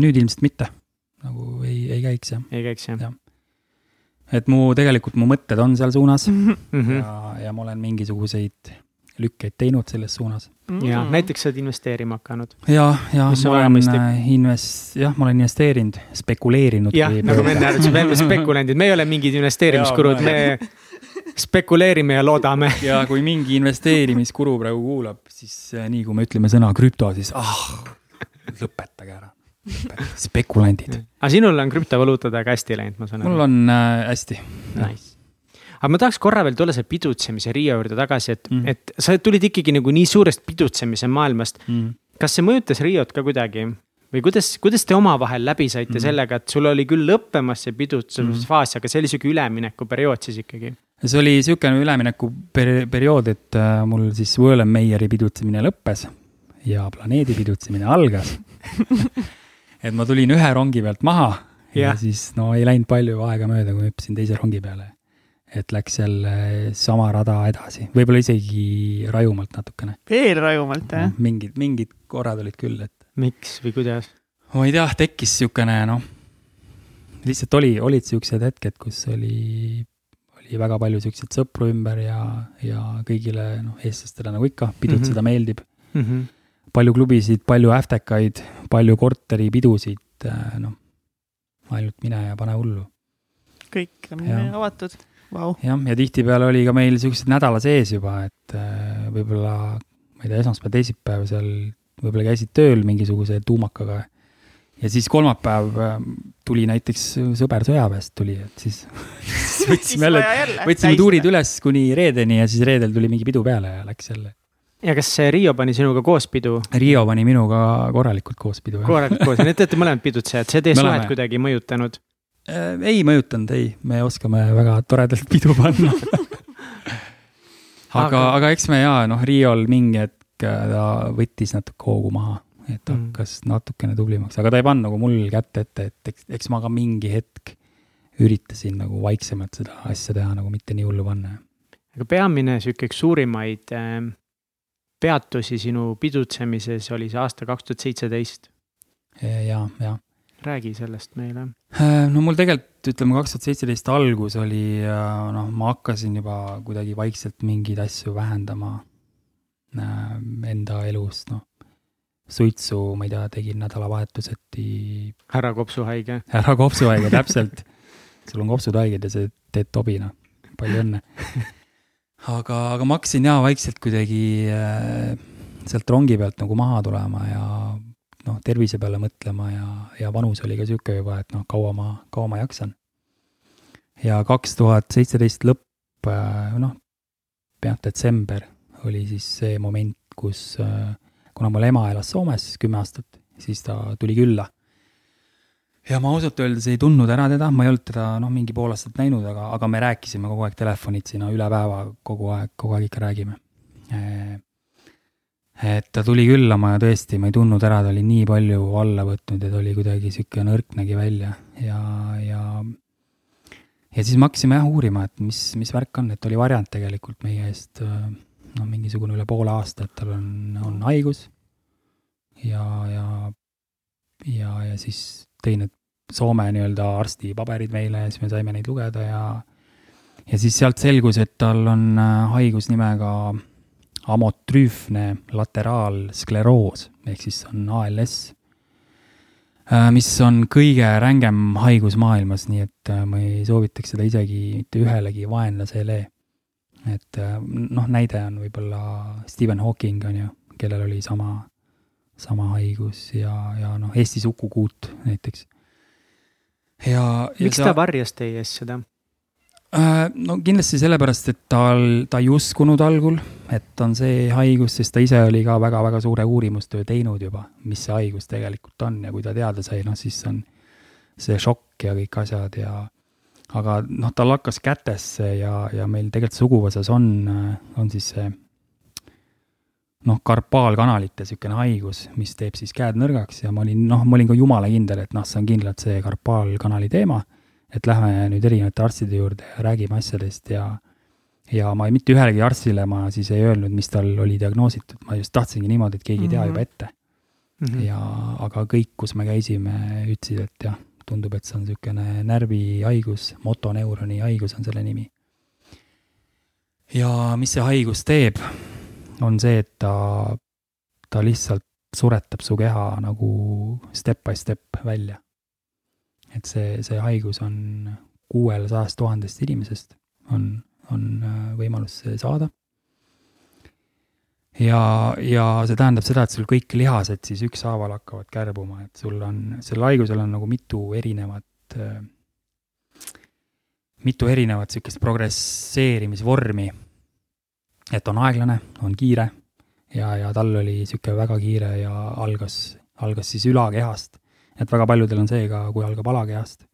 nüüd ilmselt mitte, nagu ei, ei käiks jah. ei käiks jah Jah. et mu, tegelikult mu mõtted on seal suunas mm? -hmm. ja, ja ma olen mingisuguseid lükkeid teinud selles suunas. ja näiteks sa oled investeerima hakanud. ja, ja ma olen äh, invest-, jah, ma olen investeerinud, spekuleerinud. jah, nagu me enne arutasime, me oleme spekulandid, me ei ole mingid investeerimiskurud, me spekuleerime ja loodame. ja kui mingi investeerimiskuru praegu kuulab, siis äh, nii kui me ütleme sõna krüpto, siis ah, lõpetage ära. spekulandid. aga sinul on krüptovaluutadega hästi läinud, ma saan mul aru. on äh, hästi. Nice. Aga ma tahaks korra veel tulla selle pidutsemise Riia juurde tagasi, et mm. Mm., et sa tulid ikkagi nagu nii suurest pidutsemise maailmast. Mm. kas see mõjutas Riiot ka kuidagi või kuidas, kuidas te omavahel läbi saite mm. Mhm. sellega, et sul oli küll lõppemas see pidutsemisfaas mm., aga see oli sihuke üleminekuperiood siis ikkagi. see oli niisugune üleminekuperiood, et äh, mul siis Wurlenmeieri pidutsemine lõppes ja planeedi pidutsemine algas. et ma tulin ühe rongi pealt maha ja, ja siis no ei läinud palju aega mööda, kui hüppasin teise rongi peale. Et läks jälle sama rada edasi, võib-olla isegi rajumalt natukene. veel rajumalt jah? mingid, mingid korrad olid küll, et miks või kuidas? ma ei tea, tekkis niisugune noh, lihtsalt oli, olid siuksed hetked, kus oli, oli väga palju siukseid sõpru ümber ja, ja kõigile noh, eestlastele nagu ikka, pidutseda mm Mhm. -hmm. meeldib. Mm -hmm. palju klubisid, palju äftekaid, palju korteripidusid, noh, ainult mine ja pane hullu. kõik on Jah. avatud, vau. jah, ja tihtipeale oli ka meil siuksed nädala sees juba, et äh, võib-olla, ma ei tea, esmaspäev, teisipäev seal võib-olla käisid tööl mingisuguse tuumakaga. ja siis kolmapäev äh, tuli näiteks sõber sõjaväest tuli, et siis, siis võtsime jälle, võtsime tuurid. üles kuni reedeni ja siis reedel tuli mingi pidu peale ja läks jälle. ja kas see Riio pani sinuga koos pidu? Riio pani minuga korralikult koos pidu. korralikult koos ja need te olete mõlemad pidutsejad, see teie suhet kuidagi mõjutanud. Äh, ei mõjutanud, ei, me oskame väga toredalt pidu panna. aga Aga-, eks me jaa, noh, Riiol mingi hetk äh, ta võttis natuke hoogu maha, et Mm. hakkas natukene tublimaks, aga ta ei pannud nagu mul kätt ette, et eks, eks ma ka mingi hetk üritasin nagu vaiksemalt seda asja teha, nagu mitte nii hullu panna. aga peamine sihuke üks suurimaid äh, peatusi sinu pidutsemises oli see aasta kaks tuhat seitseteist. ja, ja. Räägi sellest meile. no mul tegelikult ütleme, kaks tuhat seitseteist algus oli, noh, ma hakkasin juba kuidagi vaikselt mingeid asju vähendama äh, enda elus, noh. suitsu, ma ei tea, tegin nädalavahetuseti härra kopsuhaige. ära kopsuhaige, täpselt. sul on kopsud haiged ja sa teed tobina, palju õnne. aga, aga ma hakkasin jaa vaikselt kuidagi äh, sealt rongi pealt nagu maha tulema ja noh, tervise peale mõtlema ja, ja vanus oli ka sihuke juba, et noh, kaua ma, kaua ma jaksan. ja kaks tuhat seitseteist lõpp, noh, peaaegu detsember oli siis see moment, kus äh, kuna mul ema elas Soomes kümme aastat, siis ta tuli külla ja ma ausalt öeldes ei tundnud ära teda, ma ei olnud teda noh, mingi pool aastat näinud, aga, aga me rääkisime kogu aeg telefonitsi, no üle päeva kogu aeg, kogu aeg ikka räägime. Et ta tuli küllama ja tõesti, ma ei tundnud ära, ta oli nii palju alla võtnud ja ta oli kuidagi sihuke nõrk nägi välja. Ja, ja ja siis me hakkasime jah uurima, et mis, mis värk on, et oli varjand tegelikult meie eest noh, mingisugune üle poole aasta, et tal on, on haigus. Ja, ja ja, ja siis tõi need Soome nii-öelda arsti paberid meile ja siis me saime neid lugeda ja ja siis sealt selgus, et tal on äh, haigus nimega amotrüüfne lateraalskleroos ehk siis on ALS, mis on kõige rängem haigus maailmas, nii et äh, ma ei soovitaks seda isegi mitte ühelegi vaenlasele. et äh, noh, näide on võib-olla Stephen Hawking on ju, kellel oli sama sama haigus ja, ja noh, Eestis Uku Kuut näiteks. ja, ja miks ta varjas teie eest seda? Äh, no kindlasti sellepärast, et tal, ta ei uskunud algul, et on see haigus, sest ta ise oli ka väga-väga suure uurimustöö teinud juba, mis see haigus tegelikult on. Ja kui ta teada sai, noh siis on see šokk ja kõik asjad ja aga noh, tal hakkas kätesse ja, ja meil tegelikult suguvõsas on, on siis see noh, karpaalkanalite niisugune haigus, mis teeb siis käed nõrgaks. Ja ma olin, noh, ma olin ka jumala kindel, et noh, see on kindlalt see karpaalkanali teema et lähme nüüd erinevate arstide juurde ja räägime asjadest ja ja ma ei, mitte ühelegi arstile ma siis ei öelnud, mis tal oli diagnoositud, ma just tahtsingi niimoodi, et keegi ei tea Mhm. juba ette mm. -hmm. ja aga kõik, kus me käisime, ütlesid, et jah, tundub, et see on niisugune närvihaigus, motoneuroni haigus on selle nimi. ja mis see haigus teeb, on see, et ta, ta lihtsalt suretab su keha nagu step by step välja. Et see, see haigus on kuuel sajast tuhandest inimesest on, on äh, võimalus saada ja, ja see tähendab seda, et sul kõik lihased siis ükshaaval hakkavad kärbuma, et sul on, sellel haigusel on nagu mitu erinevat, mitu erinevat sihukest progresseerimisvormi. et on aeglane, on kiire ja, ja tal oli sihuke väga kiire ja algas, algas siis ülakehast. Et väga paljudel on see ka, kui algab alakehast.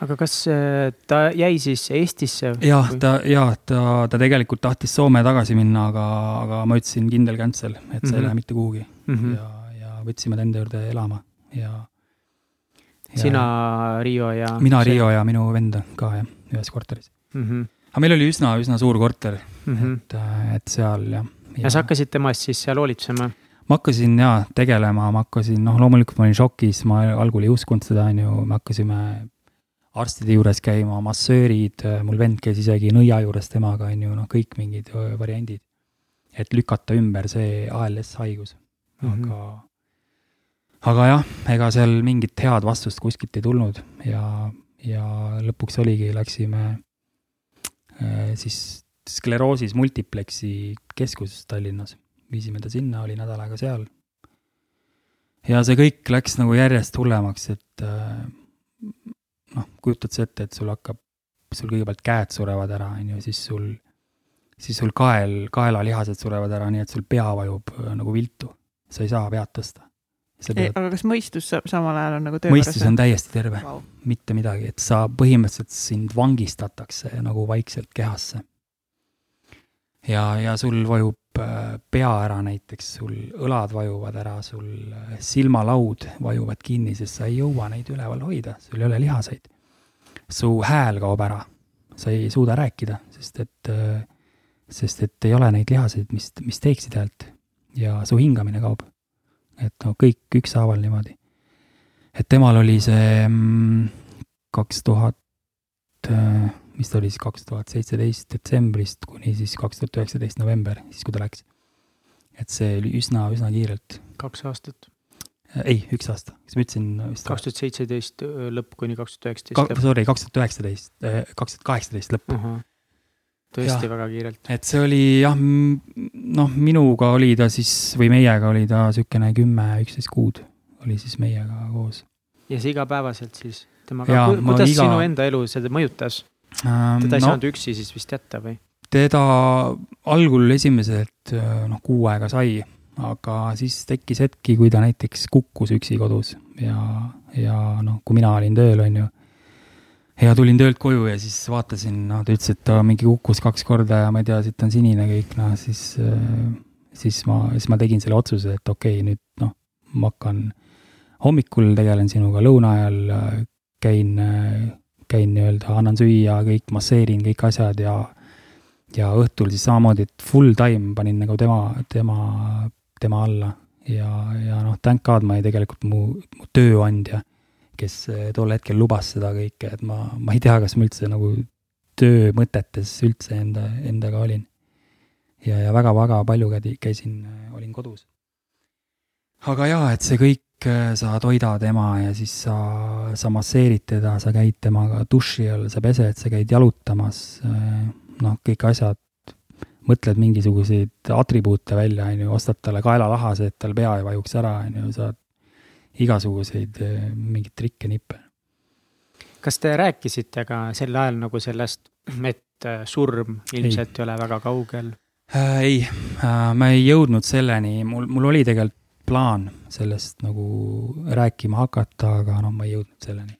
aga kas äh, ta jäi siis Eestisse? jah, ta, ja ta, ta tegelikult tahtis Soome tagasi minna, aga, aga ma ütlesin kindel cancel, et see mm -hmm. ei Mhm. lähe mitte kuhugi mm. -hmm. ja, ja võtsime ta enda juurde elama ja, ja. sina, Riio ja? mina, Riio ja minu vend ka jah, ühes korteris. mm. -hmm. aga meil oli üsna, üsna suur korter Mm -hmm. et, et seal jah. ja sa hakkasid temast siis seal hoolitsema? Ma hakkasin jaa tegelema, ma hakkasin, noh, loomulikult ma olin šokis, ma algul ei uskunud seda, on ju, me hakkasime arstide juures käima, massöörid, mul vend käis isegi nõia juures temaga, on ju, noh, kõik mingid variandid. et lükata ümber see ALS haigus, aga mm, Mhm. -hmm. aga jah, ega seal mingit head vastust kuskilt ei tulnud ja, ja lõpuks oligi, läksime äh, siis skleroosis multiplexi keskus Tallinnas, viisime ta sinna, oli nädal aega seal. ja see kõik läks nagu järjest hullemaks, et äh, noh, kujutad sa ette, et sul hakkab, sul kõigepealt käed surevad ära, on ju, siis sul, siis sul kael, kaelalihased surevad ära, nii et sul pea vajub äh, nagu viltu. sa ei saa pead tõsta. pead, aga kas mõistus sa- samal ajal on nagu töö mõistus on täiesti terve wow.. mitte midagi, et sa põhimõtteliselt sind vangistatakse nagu vaikselt kehasse. ja, ja sul vajub äh, pea ära näiteks, sul õlad vajuvad ära, sul äh, silmalaud vajuvad kinni, sest sa ei jõua neid üleval hoida, sul ei ole lihaseid. su hääl kaob ära, sa ei suuda rääkida, sest et, sest et ei ole neid lihaseid, mis, mis teeksid häält ja su hingamine kaob. et no kõik ükshaaval niimoodi et temal oli see mm, kaks tuhat, mis ta oli siis, kaks tuhat seitseteist detsembrist kuni siis kaks tuhat üheksateist november, siis kui ta läks. et see oli üsna, üsna kiirelt. kaks aastat, ei, üks aasta, kas ma ütlesin vist? kaks tuhat seitseteist lõpp kuni kaks tuhat üheksateist. Sorry, kaks tuhat üheksateist, kaks tuhat kaheksateist lõpp. tõesti Jah. väga kiirelt. et see oli jah, noh, minuga oli ta siis või meiega oli ta niisugune kümme, üksteist kuud oli siis meiega koos. ja see igapäevaselt siis temaga kuidas iga- sinu enda elu seda mõjutas? Teda ei no, saanud üksi siis vist jätta või? teda algul esimesed noh, kuu aega sai, aga siis tekkis hetki, kui ta näiteks kukkus üksi kodus ja, ja noh, kui mina olin tööl, on ju. ja tulin töölt koju ja siis vaatasin, noh, ta ütles, et ta mingi kukkus kaks korda ja ma ei tea, siit on sinine kõik, noh siis, siis ma, siis ma tegin selle otsuse, et okei okay,, nüüd noh, ma hakkan hommikul tegelen sinuga, lõuna ajal käin, käin nii-öelda, annan süüa, kõik masseerin kõik asjad ja ja õhtul siis samamoodi, et full time panin nagu tema, tema, tema alla ja, ja noh, thank god ma olin tegelikult mu, mu tööandja, kes eh, tol hetkel lubas seda kõike, et ma, ma ei tea, kas ma üldse nagu töö mõtetes üldse enda, endaga olin. ja, ja väga-väga palju kädi- käisin, olin kodus. aga jaa, et see kõik, sa toidad ema ja siis sa, sa masseerid teda, sa käid temaga duši all, sa pesed, sa käid jalutamas, noh, kõik asjad, mõtled mingisuguseid atribuute välja, on ju, ostad talle kaelalahase, et tal pea ei vajuks ära, on ju, saad igasuguseid eh, mingeid trikke-nippe kas te rääkisite ka sel ajal nagu sellest et äh, surm ilmselt ei ole väga kaugel. äh,. ei äh,, ma ei jõudnud selleni, mul, mul oli tegelikult plaan sellest nagu rääkima hakata, aga noh, ma ei jõudnud selleni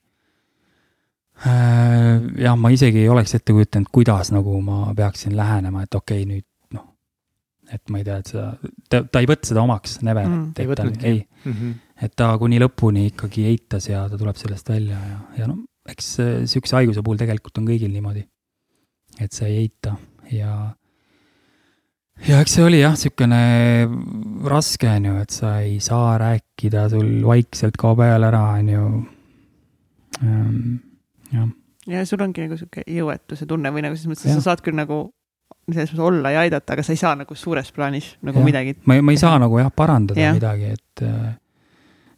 äh,. jah, ma isegi ei oleks ette kujutanud, kuidas nagu ma peaksin lähenema, et okei okay,, nüüd noh, et ma ei tea, et seda, ta, ta ei võtnud seda omaks, Never Mm, mm,, ei et ta ei, Mhm. et ta kuni lõpuni ikkagi eitas ja ta tuleb sellest välja ja, ja no eks äh, sihukese haiguse puhul tegelikult on kõigil niimoodi. et sa ei eita ja, ja eks see oli jah, sihukene raske on ju, et sa ei saa rääkida, sul vaikselt kaob hääl ära, on ju. jah, ja sul ongi nagu sihuke jõuetuse tunne või nagu selles mõttes, et sa saad küll nagu selles mõttes olla ja aidata, aga sa ei saa nagu suures plaanis nagu Jah. midagi. ma, ma ei saa nagu jah parandada ja. midagi, et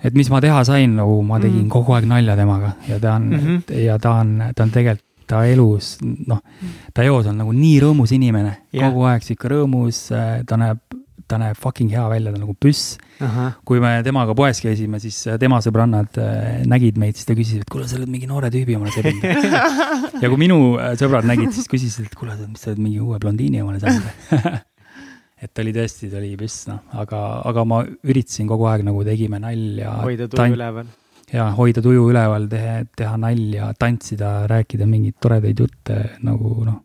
et mis ma teha sain, nagu ma tegin Mm. mm. kogu aeg nalja temaga ja ta on mm. -hmm. ja ta on, ta on tegelikult, ta elus, noh, ta eos on nagu nii rõõmus inimene yeah., kogu aeg sihuke rõõmus, ta näeb, ta näeb fucking hea välja, ta on nagu püss. kui me temaga poes käisime, siis tema sõbrannad äh, nägid meid, siis ta küsis, et kuule, sa oled mingi noore tüübi omale sebinud. ja kui minu äh, sõbrad nägid, siis küsisid, et kuule, mis sa oled mingi uue blondiini omale saanud. et ta oli tõesti, ta oli püss, noh, aga, aga ma üritasin kogu aeg nagu tegime nalja. hoida tuju üleval. Ja hoida tuju üleval, teha, teha nalja, tantsida, rääkida mingeid toredaid jutte nagu noh,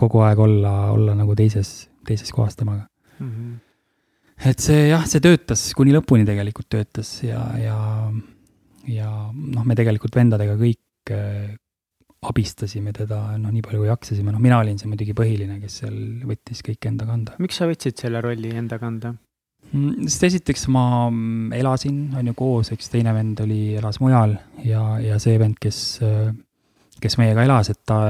kogu aeg olla, olla nagu teises, teises kohas temaga. Mhm. et see jah, see töötas, kuni lõpuni tegelikult töötas ja, ja, ja noh, me tegelikult vendadega kõik äh, abistasime teda noh, nii palju kui jaksasime, noh, mina olin see muidugi põhiline, kes seal võttis kõik enda kanda. miks sa võtsid selle rolli enda kanda? Mm, sest esiteks ma mm, elasin, on ju, koos, eks teine vend oli, elas mujal ja, ja see vend, kes, kes meiega elas, et ta,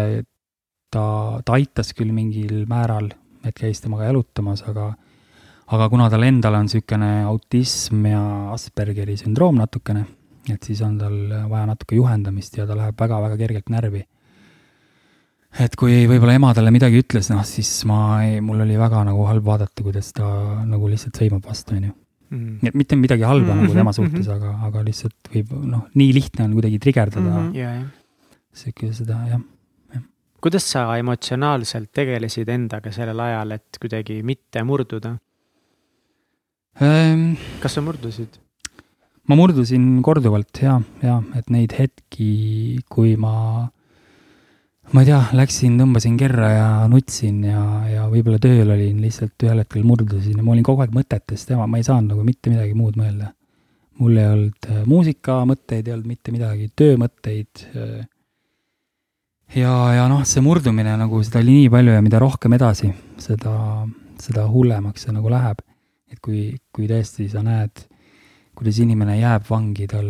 ta, ta aitas küll mingil määral, et käis temaga jalutamas, aga aga kuna tal endal on niisugune autism ja Aspergeri sündroom natukene, et siis on tal vaja natuke juhendamist ja ta läheb väga-väga kergelt närvi. Et kui võib-olla ema talle midagi ütles, noh siis ma mul oli väga nagu halb vaadata, kuidas ta nagu lihtsalt sõimab vastu, on ju. Nii et mitte midagi halba Mhm, nagu tema mhm. suhtes, aga, aga lihtsalt võib noh, nii lihtne on kuidagi trigerdada mm. -hmm. ja, jah. sihuke seda jah. kuidas sa emotsionaalselt tegelesid endaga sellel ajal, et kuidagi mitte murduda? Ehm, kas sa murdusid? ma murdusin korduvalt ja, ja et neid hetki, kui ma, ma ei tea, läksin, tõmbasin kerra ja nutsin ja, ja võib-olla tööl olin, lihtsalt ühel hetkel murdusin ja ma olin kogu aeg mõtetes tema, ma ei saanud nagu mitte midagi muud mõelda. mul ei olnud äh, muusikamõtteid, ei olnud mitte midagi, töömõtteid. ja, ja noh, see murdumine nagu seda oli nii palju ja mida rohkem edasi, seda, seda hullemaks see nagu läheb. et kui, kui tõesti sa näed kuidas inimene jääb vangi, tal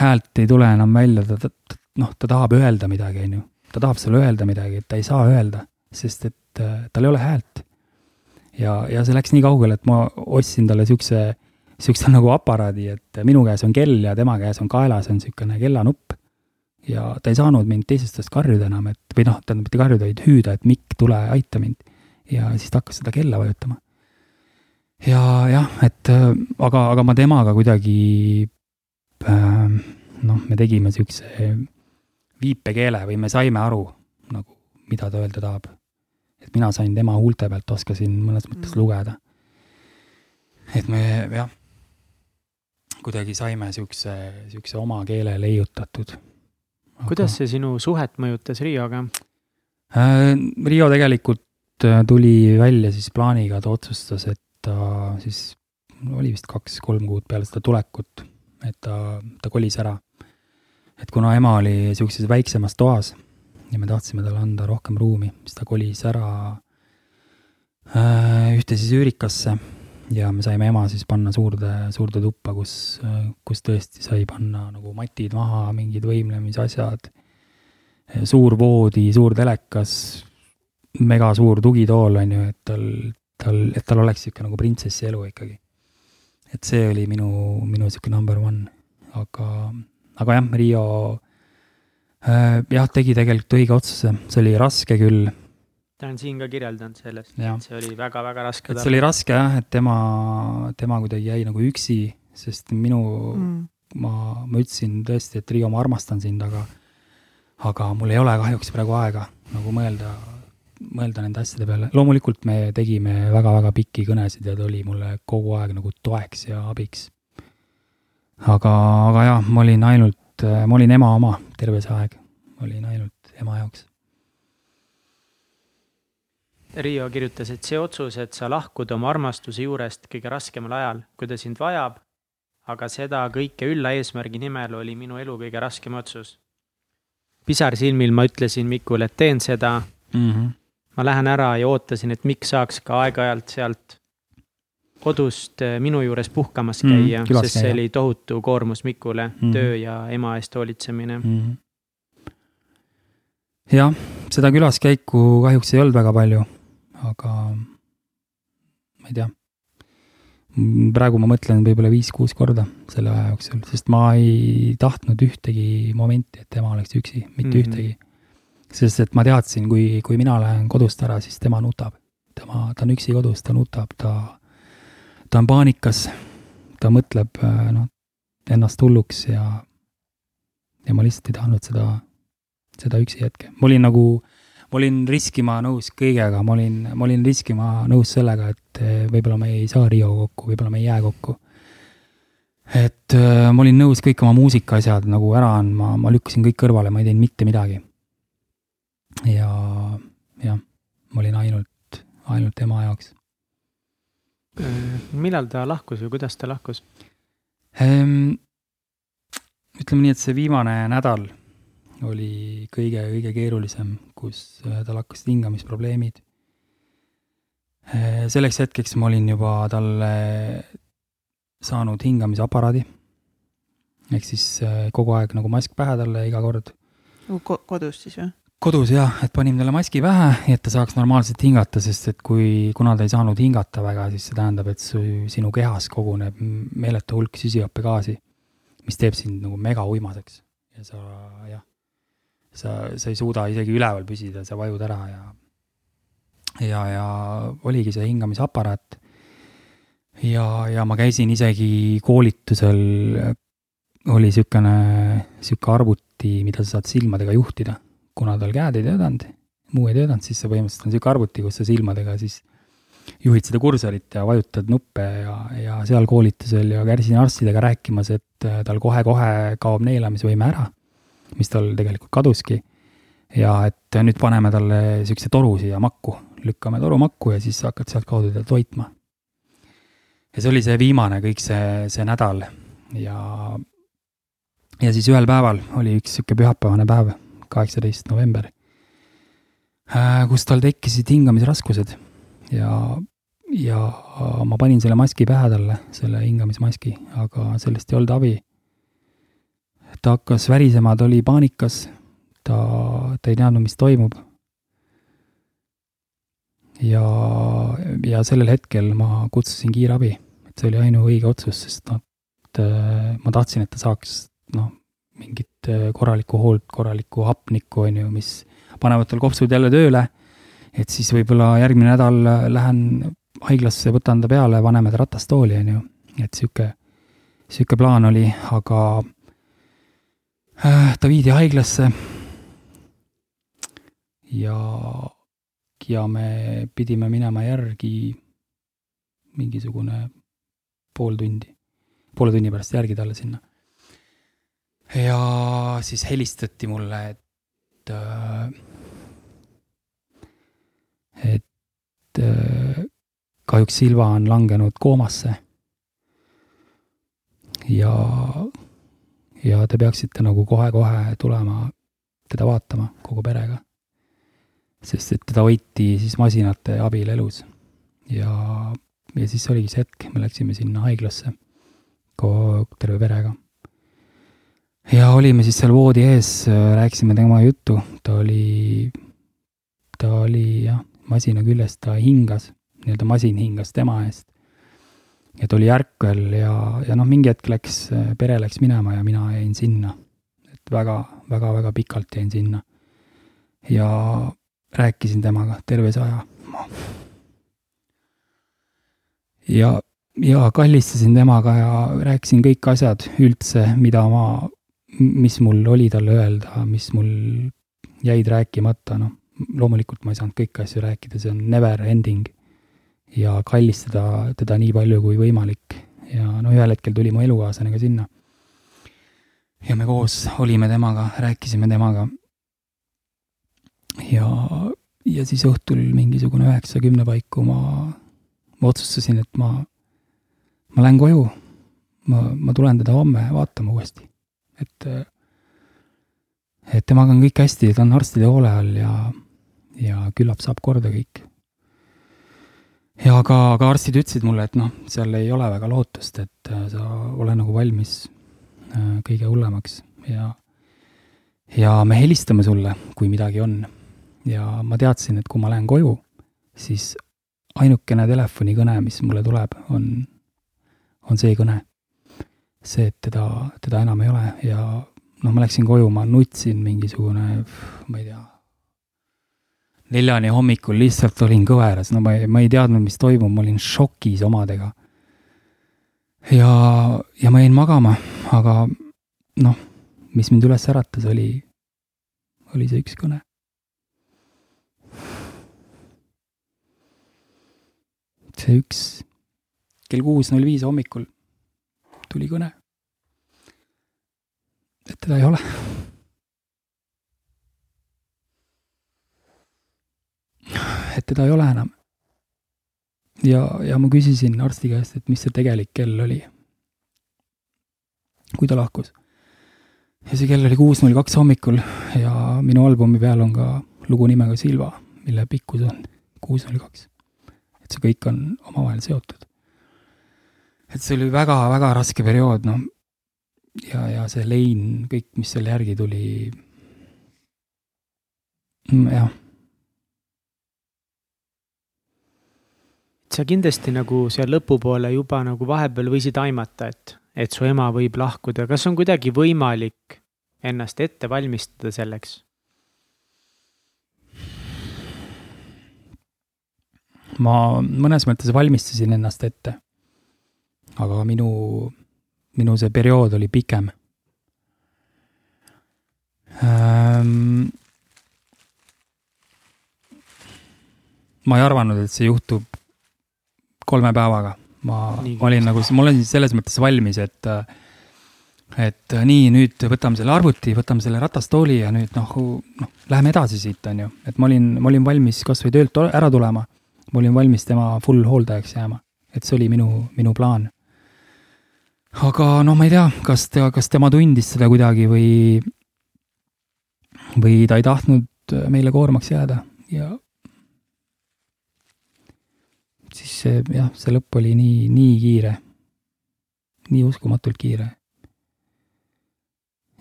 häält ei tule enam välja, ta, ta, ta, noh, ta tahab öelda midagi, on ju. ta tahab sulle öelda midagi, et ta ei saa öelda, sest et äh, tal ei ole häält. ja, ja see läks nii kaugele, et ma ostsin talle siukse, siukse nagu aparaadi, et minu käes on kell ja tema käes on kaelas on siukene kellanupp. ja ta ei saanud mind teisest otsast karjuda enam, et või noh, tähendab mitte karjuda, vaid hüüda, et Mikk, tule aita mind. ja siis ta hakkas seda kella vajutama ja jah, et äh, aga, aga ma temaga kuidagi äh, noh, me tegime siukse viipekeele või me saime aru nagu, mida ta öelda tahab. et mina sain tema huulte pealt, oskasin mõnes mõttes Mm. lugeda. et me jah, kuidagi saime siukse, siukse oma keele leiutatud. kuidas see sinu suhet mõjutas Rioga? Äh, Rio tegelikult äh, tuli välja siis plaaniga, ta otsustas, et ta siis oli vist kaks-kolm kuud peale seda tulekut, et ta, ta kolis ära. Et kuna ema oli siukses väiksemas toas ja me tahtsime talle anda rohkem ruumi, siis ta kolis ära äh, ühte siis üürikasse ja me saime ema siis panna suurde, suurde tuppa, kus, kus tõesti sai panna nagu matid maha, mingid võimlemisasjad, suur voodi, suur telekas, megasuur tugitool on ju, et tal, tal, et tal oleks niisugune nagu printsessi elu ikkagi. et see oli minu, minu niisugune number one, aga, aga jah, Riio äh, jah, tegi tegelikult õige otsuse, see oli raske küll, ta on siin ka kirjeldanud sellest, jah. see oli väga-väga raske et see oli raske jah, et tema, tema kuidagi jäi nagu üksi, sest minu mm. ma, ma ütlesin tõesti, et Riio, ma armastan sind, aga aga mul ei ole kahjuks praegu aega nagu mõelda, mõelda nende asjade peale. loomulikult me tegime väga-väga pikki kõnesid ja ta oli mulle kogu aeg nagu toeks ja abiks. Aga, aga jah, ma olin ainult, ma olin ema oma terve see aeg, olin ainult ema jaoks. Riio kirjutas, et see otsus, et sa lahkud oma armastuse juurest kõige raskemal ajal, kui ta sind vajab, aga seda kõike ülla eesmärgi nimel oli minu elu kõige raskem otsus. pisar silmil ma ütlesin Mikule, et teen seda, Mm -hmm. ma lähen ära ja ootasin, et Mikk saaks ka aeg-ajalt sealt kodust eh, minu juures puhkamas Mm, käia mm,, sest see oli tohutu koormus Mikule mm, töö ja ema eest hoolitsemine mm.. Jah, seda külaskäiku kahjuks ei olnud väga palju, aga ma ei tea. praegu ma mõtlen võib-olla viis-kuus korda selle aja jooksul, sest ma ei tahtnud ühtegi momenti, et tema oleks üksi, mitte mm. -hmm. ühtegi. sest et ma teadsin, kui, kui mina lähen kodust ära, siis tema nutab. tema, ta on üksi kodus, ta nutab, ta, ta on paanikas, ta mõtleb noh, ennast hulluks ja, ja ma lihtsalt ei tahtnud seda, seda üksi hetke. ma olin nagu, ma olin riskima nõus kõigega, ma olin, ma olin riskima nõus sellega, et eh, võib-olla me ei saa Rioga kokku, võib-olla me ei jää kokku. et äh, ma olin nõus kõik oma muusikaasjad nagu ära andma, ma lükkasin kõik kõrvale, ma ei teinud mitte midagi. ja, jah, ma olin ainult, ainult ema jaoks. Millal ta lahkus või kuidas ta lahkus? Ehm, ütleme nii, et see viimane nädal oli kõige-kõige keerulisem, kus äh, tal hakkasid hingamisprobleemid. selleks hetkeks ma olin juba talle saanud hingamisaparaadi. ehk siis äh, kogu aeg nagu mask pähe talle iga kord. Ko kodus siis või? Kodus jah, et panin talle maski pähe, et ta saaks normaalselt hingata, sest et kui, kuna ta ei saanud hingata väga, siis see tähendab, et su, sinu kehas koguneb meeletu hulk süsihappegaasi, mis teeb sind nagu mega uimaseks ja sa jah, sa, sa ei suuda isegi üleval püsida, sa vajud ära ja ja, ja oligi see hingamisaparaat. ja, ja ma käisin isegi koolitusel, oli niisugune, niisugune arvuti, mida sa saad silmadega juhtida kuna tal käed ei töötanud, muu ei töötanud, siis see põhimõtteliselt on niisugune arvuti, kus sa silmadega siis juhid seda kursorit ja vajutad nuppe ja, ja seal koolitusel ja käisin arstidega rääkimas, et äh, tal kohe-kohe kaob neelamisvõime ära, mis tal tegelikult kaduski. ja et nüüd paneme talle niisuguse toru siia makku, lükkame toru makku ja siis hakkad sealtkaudu teda toitma. ja see oli see viimane kõik see, see nädal ja, ja siis ühel päeval oli üks niisugune pühapäevane päev kaheksateist november, kus tal tekkisid hingamisraskused ja, ja ma panin selle maski pähe talle, selle hingamismaski, aga sellest ei olnud abi. ta hakkas värisema, ta oli paanikas, ta, ta ei teadnud, mis toimub. ja, ja sellel hetkel ma kutsusin kiirabi, et see oli ainuõige otsus, sest noh, et äh, ma tahtsin, et ta saaks noh, mingit äh, korralikku hoolt, korralikku hapnikku, on ju, mis panevad tal kopsud jälle tööle. et siis võib-olla järgmine nädal äh, lähen haiglasse, võtan ta peale, paneme ta ratastooli, on ju, et sihuke, sihuke plaan oli, aga äh, ta viidi haiglasse. ja, ja me pidime minema järgi mingisugune pool tundi, poole tunni pärast järgi talle sinna ja siis helistati mulle, et, et äh, kahjuks Silva on langenud koomasse. ja, ja te peaksite nagu kohe-kohe tulema teda vaatama kogu perega. sest et teda hoiti siis masinate abil elus. ja, ja siis oligi see hetk, me läksime sinna haiglasse terve perega ja olime siis seal voodi ees, rääkisime tema juttu, ta oli, ta oli jah, masina küljes, ta hingas, nii-öelda masin hingas tema eest. ja ta oli ärkvel ja, ja noh, mingi hetk läks, pere läks minema ja mina jäin sinna. et väga, väga, väga pikalt jäin sinna. ja rääkisin temaga terve see aja. ja, ja kallistasin temaga ja rääkisin kõik asjad üldse, mida ma mis mul oli talle öelda, mis mul jäid rääkimata, noh, loomulikult ma ei saanud kõiki asju rääkida, see on never ending ja kallistada teda nii palju kui võimalik ja no ühel hetkel tuli mu elukaaslane ka sinna. ja me koos olime temaga, rääkisime temaga. ja, ja siis õhtul mingisugune üheksa-kümne paiku ma, ma otsustasin, et ma, ma lähen koju. ma, ma tulen teda homme vaatama uuesti, et et temaga on kõik hästi, ta on arstide hoole all ja, ja küllap saab korda kõik ja aga, aga arstid ütlesid mulle, et noh, seal ei ole väga lootust, et äh, sa ole nagu valmis äh, kõige hullemaks ja ja me helistame sulle, kui midagi on. ja ma teadsin, et kui ma lähen koju, siis ainukene telefonikõne, mis mulle tuleb, on, on see kõne. see, et teda, teda enam ei ole ja noh, ma läksin koju, ma nutsin mingisugune, ma ei tea, neljani hommikul lihtsalt olin kõveras, no ma ei, ma ei teadnud, mis toimub, ma olin šokis omadega. ja, ja ma jäin magama, aga noh, mis mind üles äratas, oli, oli see üks kõne. see üks kell kuus null viis hommikul tuli kõne. et teda ei ole et teda ei ole enam. ja, ja ma küsisin arsti käest, et mis see tegelik kell oli. kui ta lahkus. ja see kell oli kuus null kaks hommikul ja minu albumi peal on ka lugu nimega Silva, mille pikkus on kuus null kaks. et see kõik on omavahel seotud. Et see oli väga-väga raske periood, noh. ja, ja see lein, kõik, mis selle järgi tuli. jah sa kindlasti nagu seal lõpupoole juba nagu vahepeal võisid aimata, et, et su ema võib lahkuda, kas on kuidagi võimalik ennast ette valmistada selleks? ma mõnes mõttes valmistasin ennast ette. Aga minu, minu see periood oli pikem ähm,. ma ei arvanud, et see juhtub kolme päevaga, ma Nii, olin nagu, ma olin selles mõttes valmis, et et nii, nüüd võtame selle arvuti, võtame selle ratastooli ja nüüd noh, noh, läheme edasi siit, on ju. et ma olin, ma olin valmis kasvõi töölt to- ära tulema ma olin valmis tema full hooldajaks jääma, et see oli minu, minu plaan. Aga noh, ma ei tea, kas ta, kas tema tundis seda kuidagi või, või ta ei tahtnud meile koormaks jääda ja siis see jah, see lõpp oli nii, nii kiire, nii uskumatult kiire.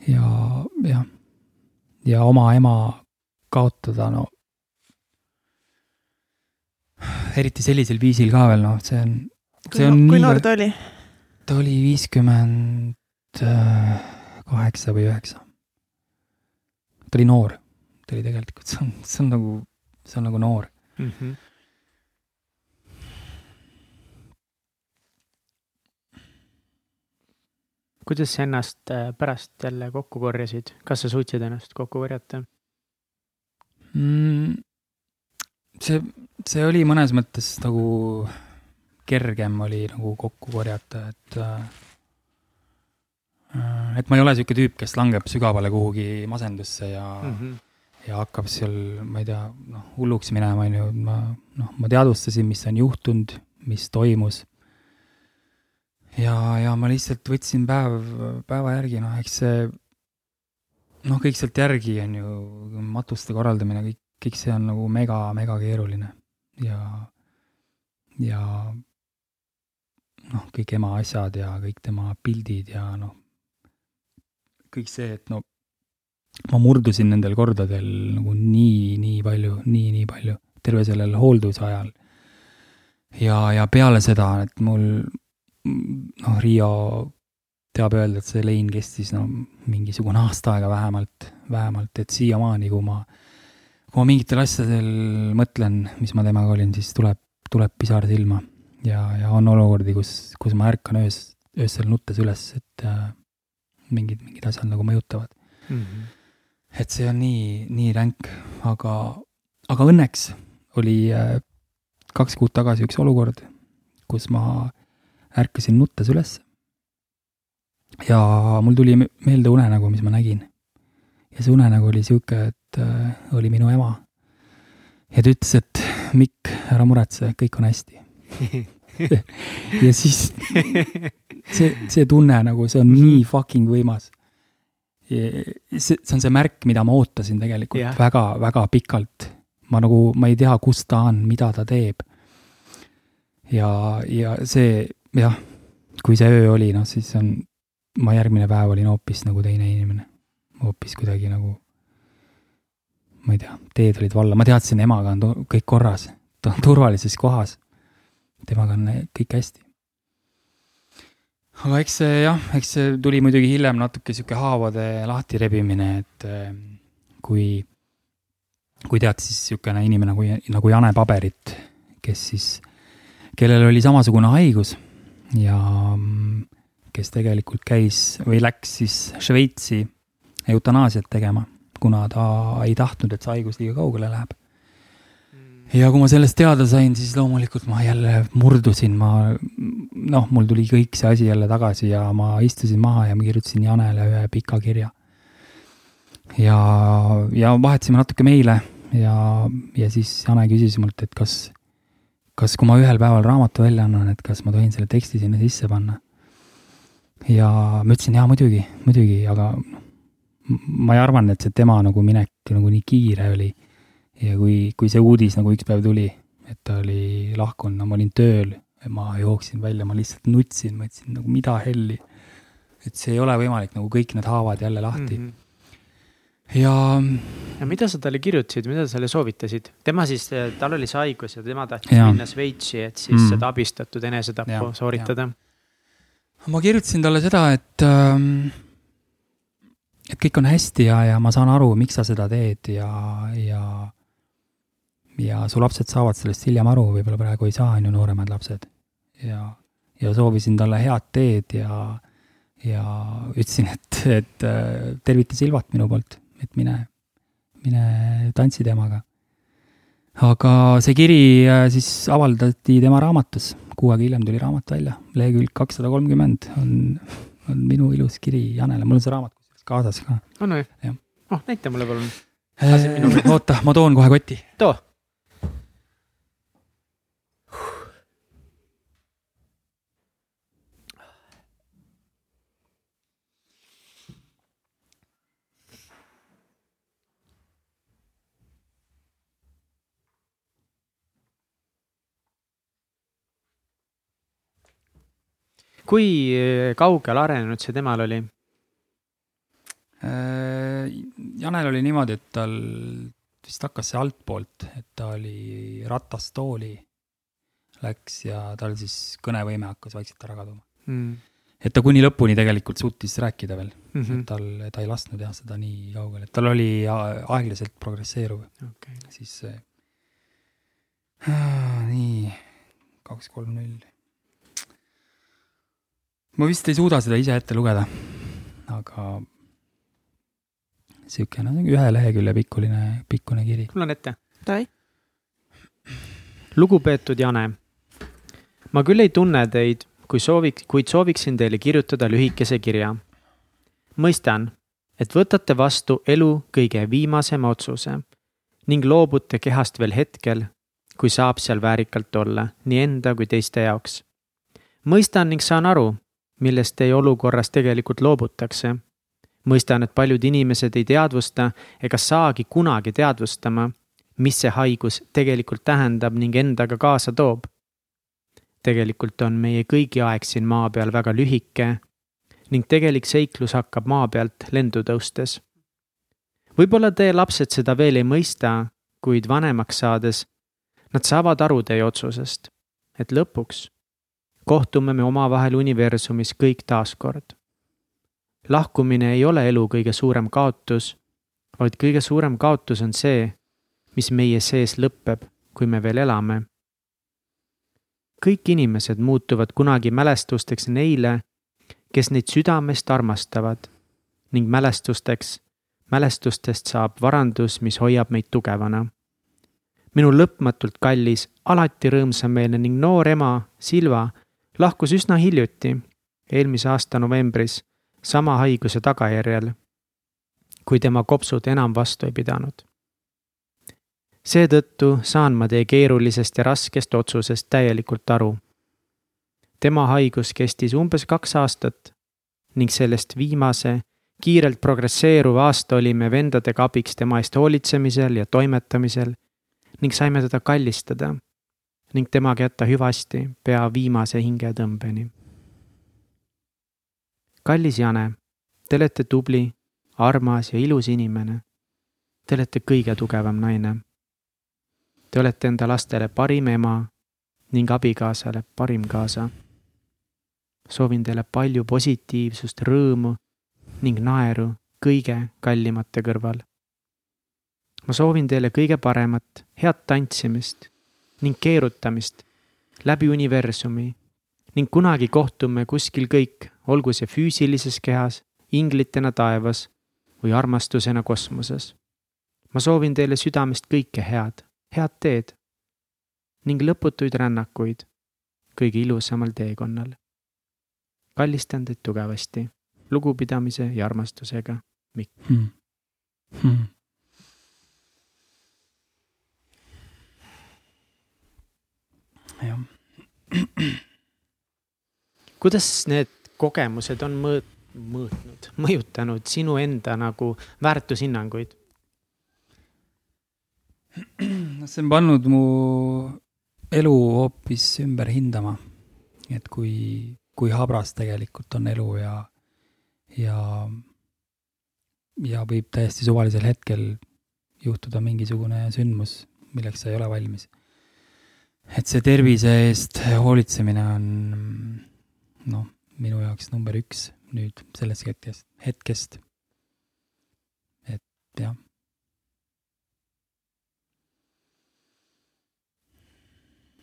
ja, jah, ja oma ema kaotada, no eriti sellisel viisil ka veel, noh, see on, see on kui nii noor ta oli? Ta oli viiskümmend kaheksa või üheksa. ta oli noor, ta oli tegelikult, see on, see on nagu, see on nagu noor. mm. -hmm. kuidas sa ennast äh, pärast jälle kokku korjasid, kas sa suutsid ennast kokku korjata? mm,. see, see oli mõnes mõttes nagu kergem oli nagu kokku korjata, et äh, et ma ei ole niisugune tüüp, kes langeb sügavale kuhugi masendusse ja mm, -hmm. ja hakkab seal, ma ei tea, noh, hulluks minema, on ju, ma noh, ma teadvustasin, mis on juhtunud, mis toimus. ja, ja ma lihtsalt võtsin päev, päeva järgi, noh, eks see noh, kõik sealt järgi on ju, matuste korraldamine, kõik, kõik see on nagu mega-mega keeruline ja, ja noh, kõik ema asjad ja kõik tema pildid ja noh, kõik see, et no ma murdusin nendel kordadel nagu nii, nii palju, nii, nii palju terve sellel hoolduse ajal. ja, ja peale seda, et mul noh, Riio teab öelda, et see lein kestis no mingisugune aasta aega vähemalt, vähemalt, et siiamaani, kui ma, kui ma mingitel asjadel mõtlen, mis ma temaga olin, siis tuleb, tuleb pisar silma ja, ja on olukordi, kus, kus ma ärkan öös, öösel nuttes üles, et äh, mingid, mingid asjad nagu mõjutavad. Mhm. et see on nii, nii ränk, aga, aga õnneks oli äh, kaks kuud tagasi üks olukord, kus ma ärkasin nuttes üles. ja mul tuli me- meelde unenägu, mis ma nägin. ja see unenägu oli sihuke, et äh, oli minu ema. ja ta ütles, et Mikk, ära muretse, kõik on hästi. ja siis see, see tunne nagu, see on nii fucking võimas. see, see on see märk, mida ma ootasin tegelikult Jah. väga-väga pikalt. ma nagu, ma ei tea, kus ta on, mida ta teeb. ja, ja see jah, kui see öö oli, noh siis on, ma järgmine päev olin hoopis nagu teine inimene. hoopis kuidagi nagu, ma ei tea, teed olid valla, ma teadsin, emaga on kõik korras, ta on turvalises kohas. Temaga on kõik hästi. aga eks see jah, eks see tuli muidugi hiljem natuke sihuke haavade lahtirebimine, et eh, kui, kui tead siis niisugune inimene nagu, nagu Jane Paberit, kes siis, kellel oli samasugune haigus ja mm, kes tegelikult käis või läks siis Šveitsi eutanaasiat tegema, kuna ta ei tahtnud, et see haigus liiga kaugele läheb. Ja kui ma sellest teada sain, siis loomulikult ma jälle murdusin, ma noh, mul tuli kõik see asi jälle tagasi ja ma istusin maha ja ma kirjutasin Janele ühe pika kirja. ja, ja vahetasime natuke meile ja, ja siis Jane küsis mult, et kas, kas, kui ma ühel päeval raamatu välja annan, et kas ma tohin selle teksti sinna sisse panna. ja ma ütlesin jaa, muidugi, muidugi, aga noh, ma ei arvanud, et see tema nagu minek nagu nii kiire oli ja kui, kui see uudis nagu üks päev tuli, et ta oli lahkunud, no ma olin tööl, ma jooksin välja, ma lihtsalt nutsin, ma ütlesin nagu mida helli. et see ei ole võimalik nagu kõik need haavad jälle lahti mm. -hmm. ja ja mida sa talle kirjutasid, mida sa talle soovitasid? tema siis, tal oli see haigus ja tema tahtis Jaa. minna Šveitsi, et siis Mm. seda abistatud enesetappu sooritada. ma kirjutasin talle seda, et ähm, et kõik on hästi ja, ja ma saan aru, miks sa seda teed ja, ja ja su lapsed saavad sellest hiljem aru, võib-olla praegu ei saa, on ju, nooremad lapsed. ja, ja soovisin talle head teed ja, ja ütlesin, et, et äh, tervita Silvat minu poolt, et mine, mine tantsi temaga. aga see kiri äh, siis avaldati tema raamatus, kuu aega hiljem tuli raamat välja, lehekülg kakssada kolmkümmend on, on minu ilus kiri Janele, mul on see raamat kaasas ka. on või oh, näita mulle palun. Käest. oota, ma toon kohe koti. too. Kui eh, kaugel arenenud see temal oli? Äh, Janel oli niimoodi, et tal vist hakkas see altpoolt, et ta oli ratastooli läks ja tal siis kõnevõime hakkas vaikselt ära kaduma. Mm et ta kuni lõpuni tegelikult suutis rääkida veel mm, -hmm. -hmm. tal, ta ei lasknud jah seda nii kaugele, et tal oli aeglaselt progresseeruv, okay.. siis ah. nii, kaks, kolm, null. Ma vist ei suuda seda ise ette lugeda, aga siukene no, ühe lehekülje pikkuline, pikkune kiri. mul on ette. Lugupeetud Jane. ma küll ei tunne teid, kui sooviks, kuid sooviksin teile kirjutada lühikese kirja. mõistan, et võtate vastu elu kõige viimasema otsuse ning loobute kehast veel hetkel, kui saab seal väärikalt olla nii enda kui teiste jaoks. mõistan ning saan aru, millest teie olukorras tegelikult loobutakse. mõistan, et paljud inimesed ei teadvusta ega saagi kunagi teadvustama, mis see haigus tegelikult tähendab ning endaga kaasa toob. tegelikult on meie kõigi aeg siin maa peal väga lühike ning tegelik seiklus hakkab maa pealt lendu tõustes. võib-olla teie lapsed seda veel ei mõista, kuid vanemaks saades nad saavad aru teie otsusest, et lõpuks kohtume me omavahel universumis kõik taaskord. lahkumine ei ole elu kõige suurem kaotus, vaid kõige suurem kaotus on see, mis meie sees lõpeb, kui me veel elame. kõik inimesed muutuvad kunagi mälestusteks neile, kes neid südamest armastavad ning mälestusteks, mälestustest saab varandus, mis hoiab meid tugevana. minu lõpmatult kallis, alati rõõmsameelne ning noor ema Silva lahkus üsna hiljuti, eelmise aasta novembris, sama haiguse tagajärjel, kui tema kopsud enam vastu ei pidanud. seetõttu saan ma teie keerulisest ja raskest otsusest täielikult aru. tema haigus kestis umbes kaks aastat ning sellest viimase kiirelt progresseeruv aasta olime vendadega abiks tema eest hoolitsemisel ja toimetamisel ning saime teda kallistada ning temaga jätta hüvasti pea viimase hingetõmbeni. kallis Jane, te olete tubli, armas ja ilus inimene. Te olete kõige tugevam naine. Te olete enda lastele parim ema ning abikaasale parim kaasa. soovin teile palju positiivsust, rõõmu ning naeru kõige kallimate kõrval. ma soovin teile kõige paremat, head tantsimist ning keerutamist läbi universumi ning kunagi kohtume kuskil kõik, olgu see füüsilises kehas, inglitena taevas või armastusena kosmoses. ma soovin teile südamest kõike head, head teed ning lõputuid rännakuid kõige ilusamal teekonnal. kallistan teid tugevasti, lugupidamise ja armastusega, Mikk. Hmm. Hmm. Jah, kuidas need kogemused on mõõt-, mõõtnud, mõjutanud sinu enda nagu väärtushinnanguid? see on pannud mu elu hoopis ümber hindama. et kui, kui habras tegelikult on elu ja, ja, ja võib täiesti suvalisel hetkel juhtuda mingisugune sündmus, milleks sa ei ole valmis. Et see tervise eest hoolitsemine on noh, minu jaoks number üks nüüd sellest hetkest, hetkest. et jah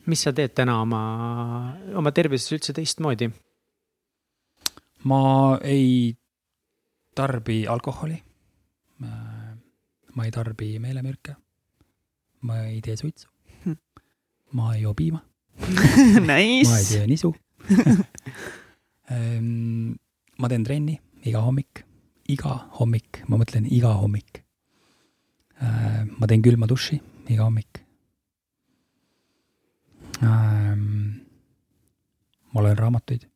mis sa teed täna oma, oma tervises üldse teistmoodi? ma ei tarbi alkoholi. ma ei tarbi meelemürke. ma ei tee suitsu. Ma ei joo piima, ma ei Nice. tee nisu. ma teen trenni iga hommik, iga hommik, ma mõtlen iga hommik. ma teen külma duši iga hommik. ma loen raamatuid.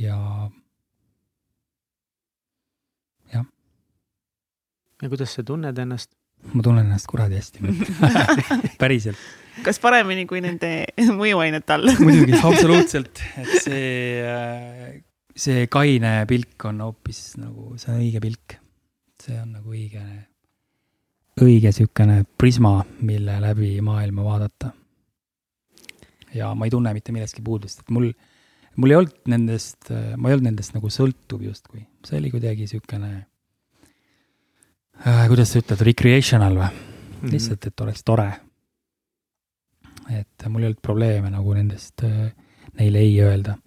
ja ja kuidas sa tunned ennast? Ma tunnen ennast kuradi hästi. päriselt. kas paremini kui nende mõjuainete all? muidugi, absoluutselt, et see, see kaine pilk on hoopis nagu, see on õige pilk. see on nagu õige, õige niisugune prisma, mille läbi maailma vaadata. ja ma ei tunne mitte millestki puudust, et mul, mul ei olnud nendest, ma ei olnud nendest nagu sõltuv justkui, see oli kuidagi äh,, kuidas sa ütled, recreational või? Mhm. lihtsalt, et oleks tore. et mul ei olnud probleeme nagu nendest äh, neile ei öelda.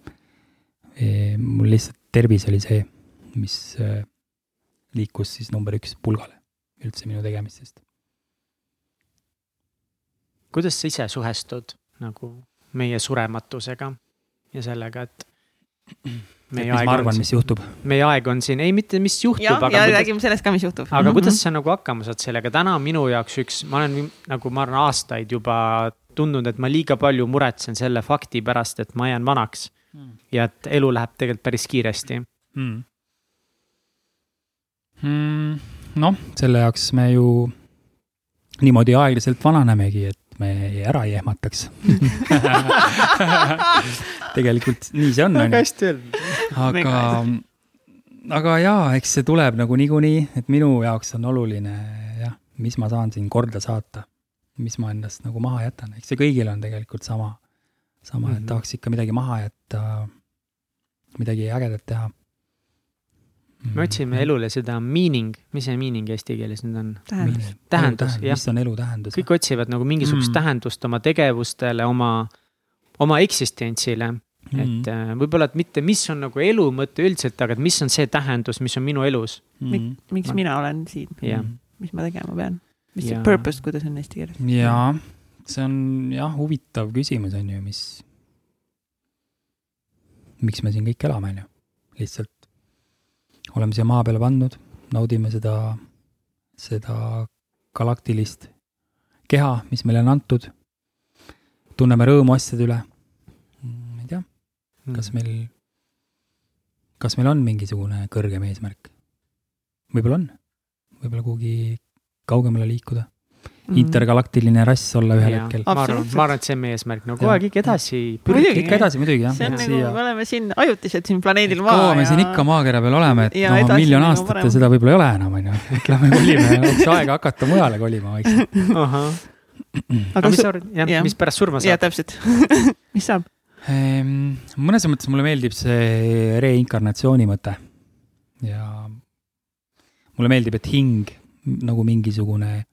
mul lihtsalt tervis oli see, mis äh, liikus siis number üks pulgale üldse minu tegemistest. kuidas sa ise suhestud nagu meie surematusega ja sellega, et meie mis aeg ma on arvan, mis juhtub? meie aeg on siin, ei mitte mis juhtub, aga ja kuidas, räägime sellest ka, mis juhtub. aga kuidas sa nagu hakkama saad sellega, täna on minu jaoks üks, ma olen nagu ma arvan aastaid juba tundnud, et ma liiga palju muretsen selle fakti pärast, et ma jään vanaks ja et elu läheb tegelikult päris kiiresti. mm.. Mm, noh, selle jaoks me ju niimoodi aeglaselt vananemegi, et me ära ei ehmataks. tegelikult nii see on, ju. hästi öeldud. aga, aga jaa, eks see tuleb nagu niikuinii, et minu jaoks on oluline jah, mis ma saan siin korda saata. mis ma endast nagu maha jätan, eks see kõigil on tegelikult sama, sama mm, -hmm. Mhm. et tahaks ikka midagi maha jätta, midagi ägedat teha. Me otsime. elule seda meaning, mis see meaning eesti keeles nüüd on? tähendus. tähendus, jah. mis on elu tähendus? kõik otsivad nagu mingisugust Mm. mm. tähendust oma tegevustele, oma, oma eksistentsile mm., et äh, võib-olla, et mitte, mis on nagu elu mõte üldiselt, aga et mis on see tähendus, mis on minu elus. Mm. miks Ma- mina olen siin, jah, mis ma tegema pean? mis see Ja- purpose, kuidas on eesti keeles? jaa, see on jah, huvitav küsimus on ju, mis, miks me siin kõik elame, on ju. lihtsalt oleme siia maa peale pandud, naudime seda, seda galaktilist keha, mis meile on antud. tunneme rõõmu asjade üle. ma ei tea, Mm. kas meil, kas meil on mingisugune kõrgem eesmärk? võib-olla on, võib-olla kuhugi kaugemale liikuda, Mhm. intergalaktiline rass olla ühel Jaa, hetkel. ma arvan, ma arvan, et see on meie eesmärk, no kogu Jah. aeg ikka edasi. Muidugi. ikka edasi muidugi jah, see on et nagu, me oleme siin ajutiselt siin planeedil Maa kaua me siin ikka maakera peal oleme, et ja noh, edasi miljon aastat parem. ja seda võib-olla ei ole enam, on ju. et lähme kolime, oleks aega hakata mujale kolima vaikselt. aga aga mis sa arvad, jah jah., mis pärast surma saab? täpselt. mis saab? Ehm, mõnes mõttes mulle meeldib see reinkarnatsiooni mõte ja mulle meeldib, et hing nagu mingisugune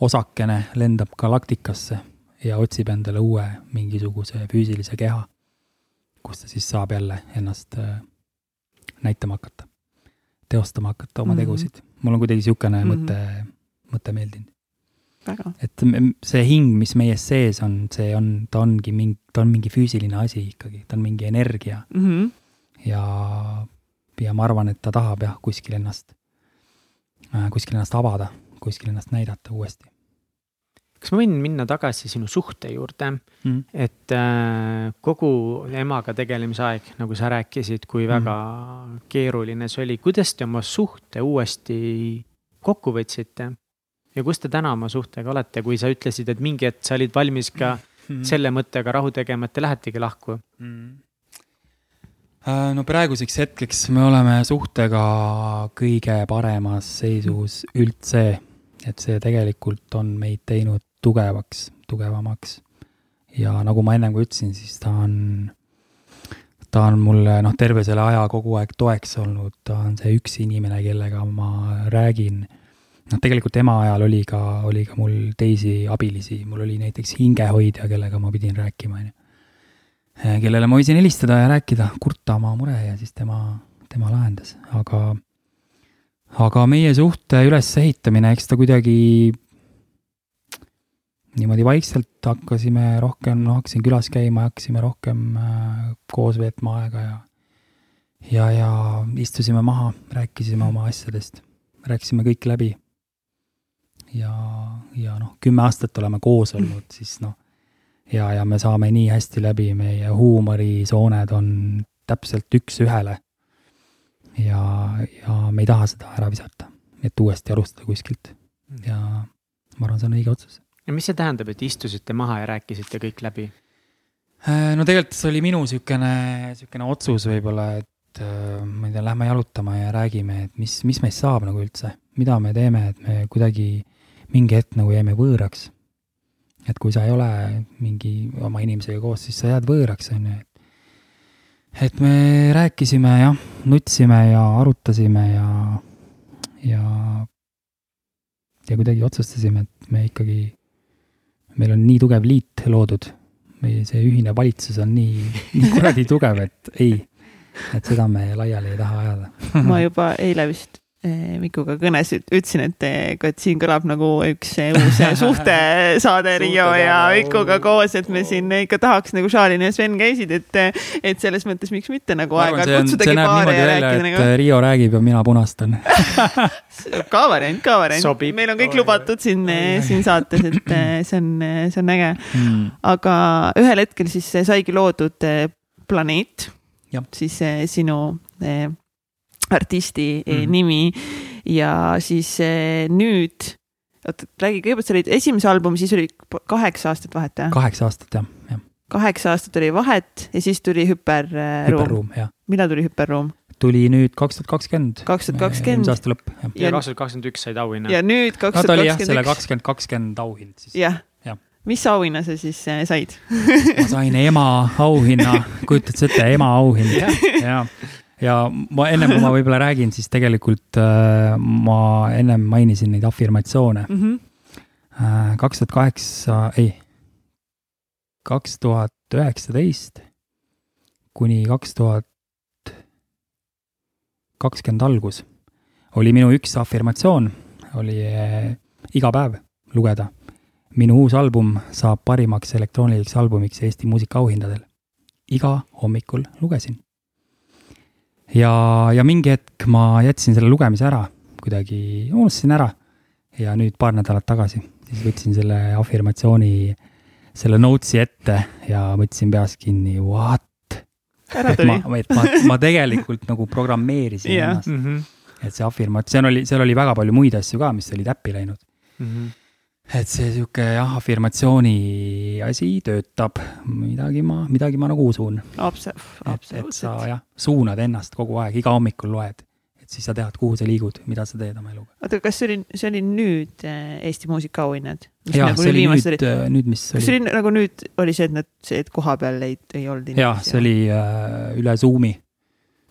osakene lendab galaktikasse ja otsib endale uue mingisuguse füüsilise keha, kus ta siis saab jälle ennast äh, näitama hakata, teostama hakata oma Mhm. tegusid. mul on kuidagi niisugune Mhm. mõte, mõte meeldinud, et see hing, mis meie sees on, see on, ta ongi mingi, ta on mingi füüsiline asi ikkagi, ta on mingi energia Mhm. ja, ja ma arvan, et ta tahab jah, kuskil ennast, kuskil ennast avada, kuskil ennast näidata uuesti kas ma võin minna tagasi sinu suhte juurde, mm.. et äh, kogu emaga tegelemise aeg, nagu sa rääkisid, kui väga keeruline see oli, kuidas te oma suhte uuesti kokku võtsite? ja kus te täna oma suhtega olete, kui sa ütlesid, et mingi hetk sa olid valmis ka Mm. selle mõttega rahu tegema, et te lähetegi lahku? Mm. Äh, no praeguseks hetkeks me oleme suhtega kõige paremas seisus üldse, et see tegelikult on meid teinud tugevaks, tugevamaks. ja nagu ma ennem ka ütlesin, siis ta on, ta on mulle noh, terve selle aja kogu aeg toeks olnud, ta on see üks inimene, kellega ma räägin noh, tegelikult ema ajal oli ka, oli ka mul teisi abilisi, mul oli näiteks hingehoidja, kellega ma pidin rääkima, onju. kellele ma võisin helistada ja rääkida, kurta oma mure ja siis tema, tema lahendas, aga, aga meie suhte ülesehitamine, eks ta kuidagi niimoodi vaikselt hakkasime rohkem, no hakkasin külas käima, hakkasime rohkem äh, koos veetma aega ja ja, ja istusime maha, rääkisime oma asjadest, rääkisime kõik läbi ja, ja noh, kümme aastat oleme koos olnud, siis noh, ja, ja me saame nii hästi läbi, meie huumorisooned on täpselt üks-ühele. ja, ja me ei taha seda ära visata, et uuesti alustada kuskilt ja ma arvan, see on õige otsus. ja mis see tähendab, et istusite maha ja rääkisite kõik läbi? Äh, no tegelikult see oli minu niisugune, niisugune otsus võib-olla, et äh, ma ei tea, lähme jalutama ja räägime, et mis, mis meist saab nagu üldse, mida me teeme, et me kuidagi mingi hetk nagu jäime võõraks. et kui sa ei ole mingi oma inimesega koos, siis sa jääd võõraks, on ju, et et me rääkisime jah, nutsime ja arutasime ja, ja ja kuidagi otsustasime, et me ikkagi, meil on nii tugev liit loodud meie see ühine valitsus on nii, nii kuradi tugev, et ei, et seda me laiali ei taha ajada. ma juba eile vist Mikuga kõnes üt- ütlesin, et, et siin kõlab nagu üks eh, uus eh, suhtesaade Riio ja Mikuga oo. koos, et me siin ikka tahaks nagu Šalin ja Sven käisid, et, et selles mõttes miks mitte nagu aeg-ajalt kutsudagi paare ja rääkida nagu. Riio räägib ja mina punastan. ka variant, ka variant meil on kõik lubatud siin, siin saates, et eh, see on, see on äge. aga ühel hetkel siis saigi loodud eh, Planeet siis eh, sinu eh, artisti mm. -hmm. nimi ja siis eh, nüüd, oota räägi kõigepealt, sa olid esimese albumi, siis oli kaheksa aastat vahet jah? kaheksa aastat jah, jah, kaheksa aastat oli vahet ja siis tuli hüperruum. hüperruum jah. millal tuli hüperruum? tuli nüüd kaks tuhat kakskümmend. 2020. eelmise aasta lõpp, jah. ja Ja- kaks tuhat kakskümmend üks said auhinna. ja nüüd no kaks ta oli tuhat jah, selle kakskümmend üks. kakskümmend kakskümmend auhind siis. jah Jah., mis auhinna sa siis eh, said? ma sain ema auhinna, kujutad sa ette, ema auhind ja, ja ma ennem kui ma võib-olla räägin, siis tegelikult äh, ma ennem mainisin neid afirmatsioone. Mhm. kaks tuhat kaheksa, ei, kaks tuhat üheksateist kuni kaks tuhat kakskümmend algus oli minu üks afirmatsioon, oli äh, iga päev lugeda. minu uus album saab parimaks elektrooniliseks albumiks Eesti muusikaauhindadel. iga hommikul lugesin. Ja, ja mingi hetk ma jätsin selle lugemise ära, kuidagi unustasin ära. ja nüüd paar nädalat tagasi, siis võtsin selle afirmatsiooni, selle notes'i ette ja võtsin peas kinni, what? et ma et ma, ma tegelikult nagu programmeerisin Jah. ennast mm. -hmm. et see afirmatsioon oli, seal oli väga palju muid asju ka, mis olid äppi läinud. Mm -hmm. Et see sihuke jah, afirmatsiooni asi töötab, midagi ma, midagi ma nagu usun. Abs-, et, sa absoluutselt. jah, suunad ennast kogu aeg, iga hommikul loed. et siis sa tead, kuhu sa liigud, mida sa teed oma eluga. oota, kas see oli, see oli nüüd äh, Eesti muusikaauhinnad? jah, see oli nüüd, nüüd, mis kas see oli, oli nagu nüüd oli see, et nad, see, et koha peal ei, ei olnud jah, see oli äh, üle Zoomi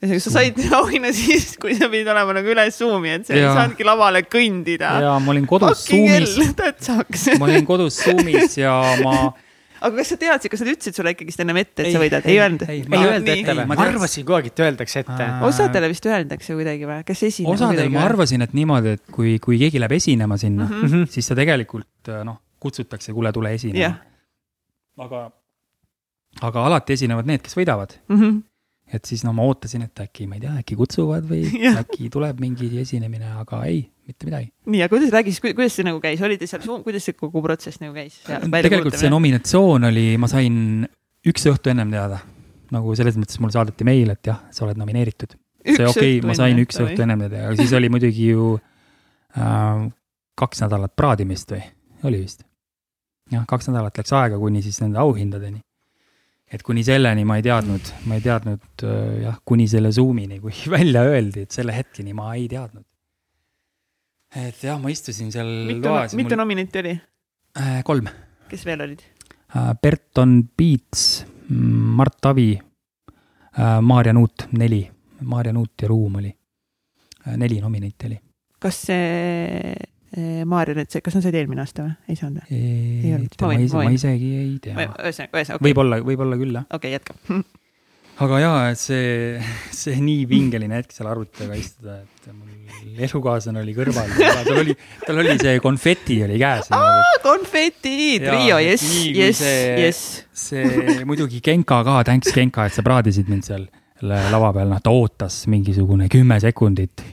ühesõnaga, sa said auhinna siis, kui sa pidid olema nagu üle Zoomi, et sa ei saanudki lavale kõndida. ja ma olin kodus Fucking Zoomis, ma olin kodus Zoomis ja ma aga kas sa teadsid, kas nad ütlesid sulle ikkagist ennem ette, et sa võidad? ei öelnud? ei, ei öelda Ei, ette ma või? ma arvasin kogu aeg, et öeldakse ette osadele vist öeldakse kuidagi või, kes esineb osadel ma. arvasin, et niimoodi, et kui, kui keegi läheb esinema sinna mm, -hmm. Siis ta tegelikult noh, kutsutakse, kuule, tule esinema jah. aga, aga alati esinevad need, kes võidavad. Mhm. Et siis no ma ootasin, et äkki, ma ei tea, äkki kutsuvad või äkki tuleb mingi esinemine, aga ei, mitte midagi. nii, aga kuidas, räägi siis, kuidas see nagu käis, olite seal, kuidas see kogu protsess nagu käis? tegelikult see nominatsioon oli, ma sain üks õhtu ennem teada. nagu selles mõttes mulle saadeti meil, et jah, sa oled nomineeritud. see okei okay,, ma sain üks õhtu. ennem teada, aga siis oli muidugi ju äh, kaks nädalat praadimist või, oli vist? jah, kaks nädalat läks aega kuni siis nende auhindadeni. Et kuni selleni ma ei teadnud, ma ei teadnud äh, jah, kuni selle Zoom'ini, kui välja öeldi, et selle hetkeni ma ei teadnud. et jah, ma istusin seal mitu, toas ja mitu mul nominenti oli, äh, kolm kes veel olid? äh,. Berton Piits, Mart Tavi äh,, Maarja Nuut, neli, Maarja Nuut ja Ruum oli äh,, neli nominenti oli. kas see Maarja nüüd, kas nad said eelmine aasta või? ei saanud või? Ei olnud. ma, ise, ma isegi ei tea. ühesõnaga, ühesõnaga, okei, võib-olla, võib-olla küll jah. okei, jätka. aga jaa, et see, see nii pingeline hetk seal arvuti taga istuda, et mul elukaaslane oli kõrval tal oli, tal oli see konfeti oli käes. konfeti, Jaa, trio, jess jess, jess. see muidugi Genka ka, thanks Genka, et sa praadisid mind seal la- lava peal, noh, ta ootas mingisugune kümme sekundit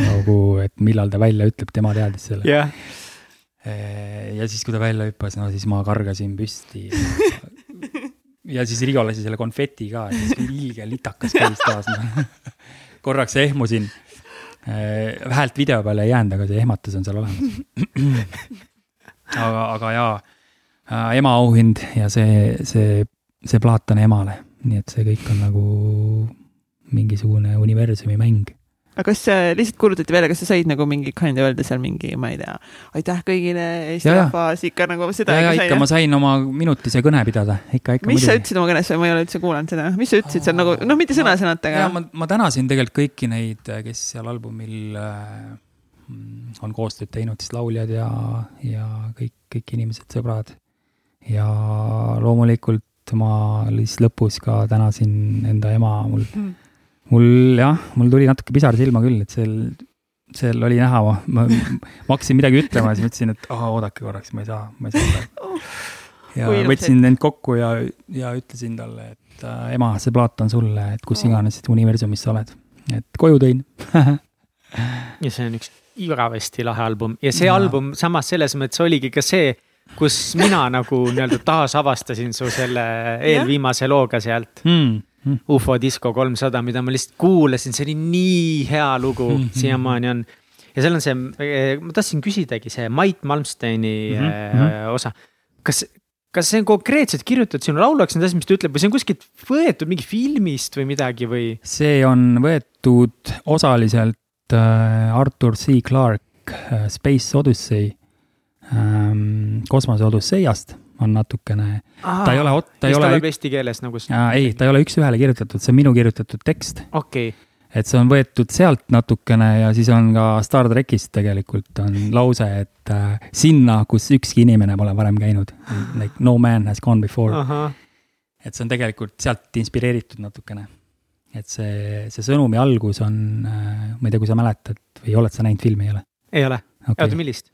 nagu, et millal ta välja ütleb, tema teadis selle. jah, ja siis, kui ta välja hüppas, no siis ma kargasin püsti. ja siis Rigo lasi selle konfeti ka, siis ilge litakas käis taas. korraks ehmusin. häält video peale ei jäänud, aga see ehmatus on seal olemas. aga, aga jaa, ema auhind ja see, see, see plaat on emale, nii et see kõik on nagu mingisugune universumi mäng aga kas lihtsalt kuulutati välja, kas sa said nagu mingi kind of öelda seal mingi, ma ei tea, aitäh kõigile Eesti Ja, ja. rahvas, ikka nagu seda ja, ja ikka ikka ma sain oma minutise kõne pidada, ikka, ikka mis sa ütlesid oma kõnes ma ei ole üldse kuulanud seda, mis sa ütlesid seal nagu, noh, mitte sõna-sõnalt, ja aga ma, ma tänasin tegelikult kõiki neid, kes seal albumil äh, on koostööd teinud, siis lauljad ja, ja kõik, kõik inimesed, sõbrad. ja loomulikult ma siis lõpus ka tänasin enda ema, mul, Mm. Mul jah, mul tuli natuke pisar silma küll, et seal, seal oli näha, ma, ma, hakkasin midagi ütlema ja siis mõtlesin, et aa, oodake korraks, ma ei saa, ma ei saa praegu. ja ilus võtsin end kokku ja, ja ütlesin talle, et äh, ema, see plaat on sulle, et kus iganes universumis sa oled. et koju tõin. ja see on üks igavesti lahe album ja see Jaa. album samas selles mõttes oligi ka see, kus mina nagu nii-öelda taasavastasin su selle eelviimase looga sealt. Mm. Ufo disko kolmsada, mida ma lihtsalt kuulasin, see oli nii hea lugu mm. -hmm., siiamaani on. ja seal on see, ma tahtsin küsidagi see Mait Malmsteini mm Mhm, -hmm. osa. kas, kas see on konkreetselt kirjutatud sinu lauluks, need asjad, mis ta ütleb või see on kuskilt võetud mingi filmist või midagi või? see on võetud osaliselt äh, Arthur C Clarke Space Odyssey ähm,, kosmose Odüsseiast on natukene, ta ei ole, ta ei ole eesti keeles nagu, ei, ta ei ole üks-ühele kirjutatud, see on minu kirjutatud tekst. okei okay., et see on võetud sealt natukene ja siis on ka Star trackist tegelikult on lause, et äh, sinna, kus ükski inimene pole varem käinud. Like no man has gone before. ahah, et see on tegelikult sealt inspireeritud natukene. et see, see sõnumi algus on, ma ei tea, kui sa mäletad või oled sa näinud filmi, ei ole ei ole, oota, okay.? millist?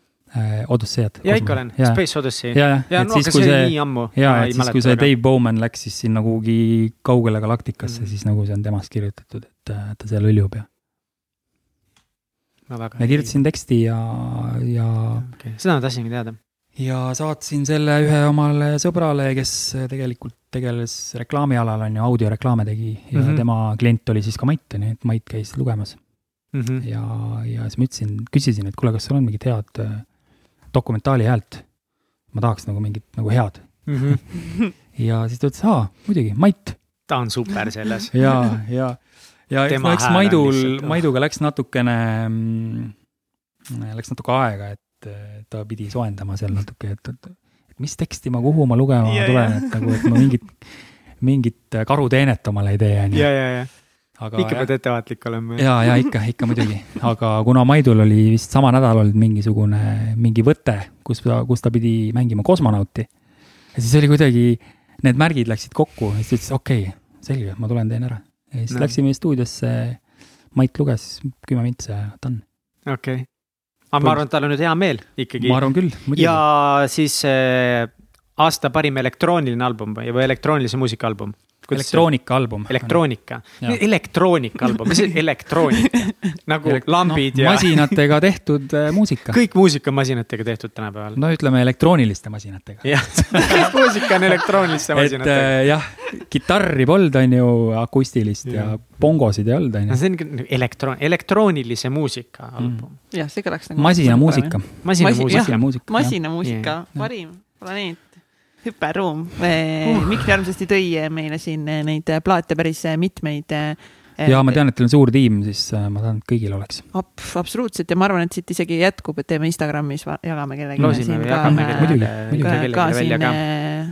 Odysseyad. ja ikka olen, Space Odyssey. ja, ja, ja et no siis, kui see ja, et siis, kui see Dave Bowman läks siis sinna kuhugi kaugele galaktikasse Mm. mm., siis nagu see on temast kirjutatud, et äh, ta seal hõljub ja. ma kirjutasin teksti ja, ja, okay.. seda ma tahtsingi teada. ja saatsin selle ühe omale sõbrale, kes tegelikult tegeles reklaamialal, on ju, audioreklaame tegi ja mm -hmm. tema klient oli siis ka Mait, on ju, et Mait käis lugemas Mhm. ja, ja siis ma ütlesin, küsisin, et kuule, kas sul on mingit head äh, dokumentaali häält. ma tahaks nagu mingit nagu head ja siis ta ütles, aa, muidugi, Mait ta on super selles. ja, ja, ja Tema eks Maidul oh. Maiduga läks natukene, läks natuke aega, et eh, ta pidi soojendama seal natuke, et, et, et mis teksti ma, kuhu ma lugema ja, tulen, et nagu, et ma mingit, mingit karuteenet omale ei tee, on ju. Aga ikka pead ettevaatlik olema. ja, ja ikka, ikka muidugi, aga kuna Maidul oli vist sama nädal olnud mingisugune, mingi võte, kus ta, kus ta pidi mängima kosmonauti. ja siis oli kuidagi, need märgid läksid kokku ja siis ta ütles, okei okay,, selge, ma tulen teen ära. ja siis No. läksime stuudiosse, Mait luges kümme mintse ja done. okei. aga ma arvan, et tal on nüüd hea meel ikkagi ma. arvan küll, muidugi. ja siis äh, aasta parim elektrooniline album või, või elektroonilise muusika album. elektroonikaalbum. elektroonika, Jaa. elektroonika album, mis see elektroonika, nagu Elek- lambid no, ja masinatega tehtud äh, muusika. kõik muusika on masinatega tehtud tänapäeval. no ütleme elektrooniliste masinatega. jah, kõik muusika on elektrooniliste et masinatega. äh, jah, kitarri polnud, on ju, akustilist ja, ja bongosid ei olnud, on no ju. see on küll elektroon, elektroonilise muusika album mm.. jah, see kõlaks nagu. masinamuusika. masinamuusika. masinamuusika. parim planeet, hüperruum. Mikk armsasti tõi meile siin neid plaate päris mitmeid. ja ma tean, et teil on suur tiim, siis ma tahan, et kõigil oleks. Ab-, absoluutselt ja ma arvan, et siit isegi jätkub, et teeme Instagramis, jagame kellelegi. loosime või jagame kellelegi välja ka.,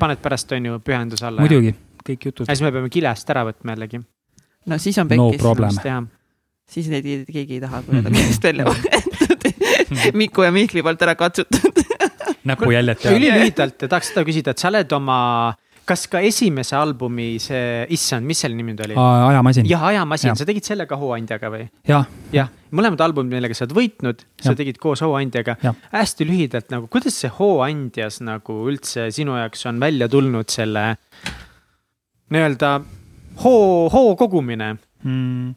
paned pärast, on ju, pühenduse alla. muidugi, kõik jutud ja. siis me peame kilest ära võtma jällegi. no siis on No pekkis problem. teha. siis neid keegi ei taha, kui nad on käest välja võetud. Miku ja Mihkli poolt ära katsutud. Näpujäljed teada. ülilühidalt tahaks seda küsida, et sa oled oma, kas ka esimese albumi see, issand, mis selle nimi nüüd oli? ajamasin. jah, Ajamasin, Jah. sa tegid selle ka hooandjaga või? jah, jah, mõlemad albumid, millega sa oled võitnud, sa tegid koos hooandjaga hästi lühidalt nagu, kuidas see hooandjas nagu üldse sinu jaoks on välja tulnud selle nii-öelda hoo, hoo kogumine? mm,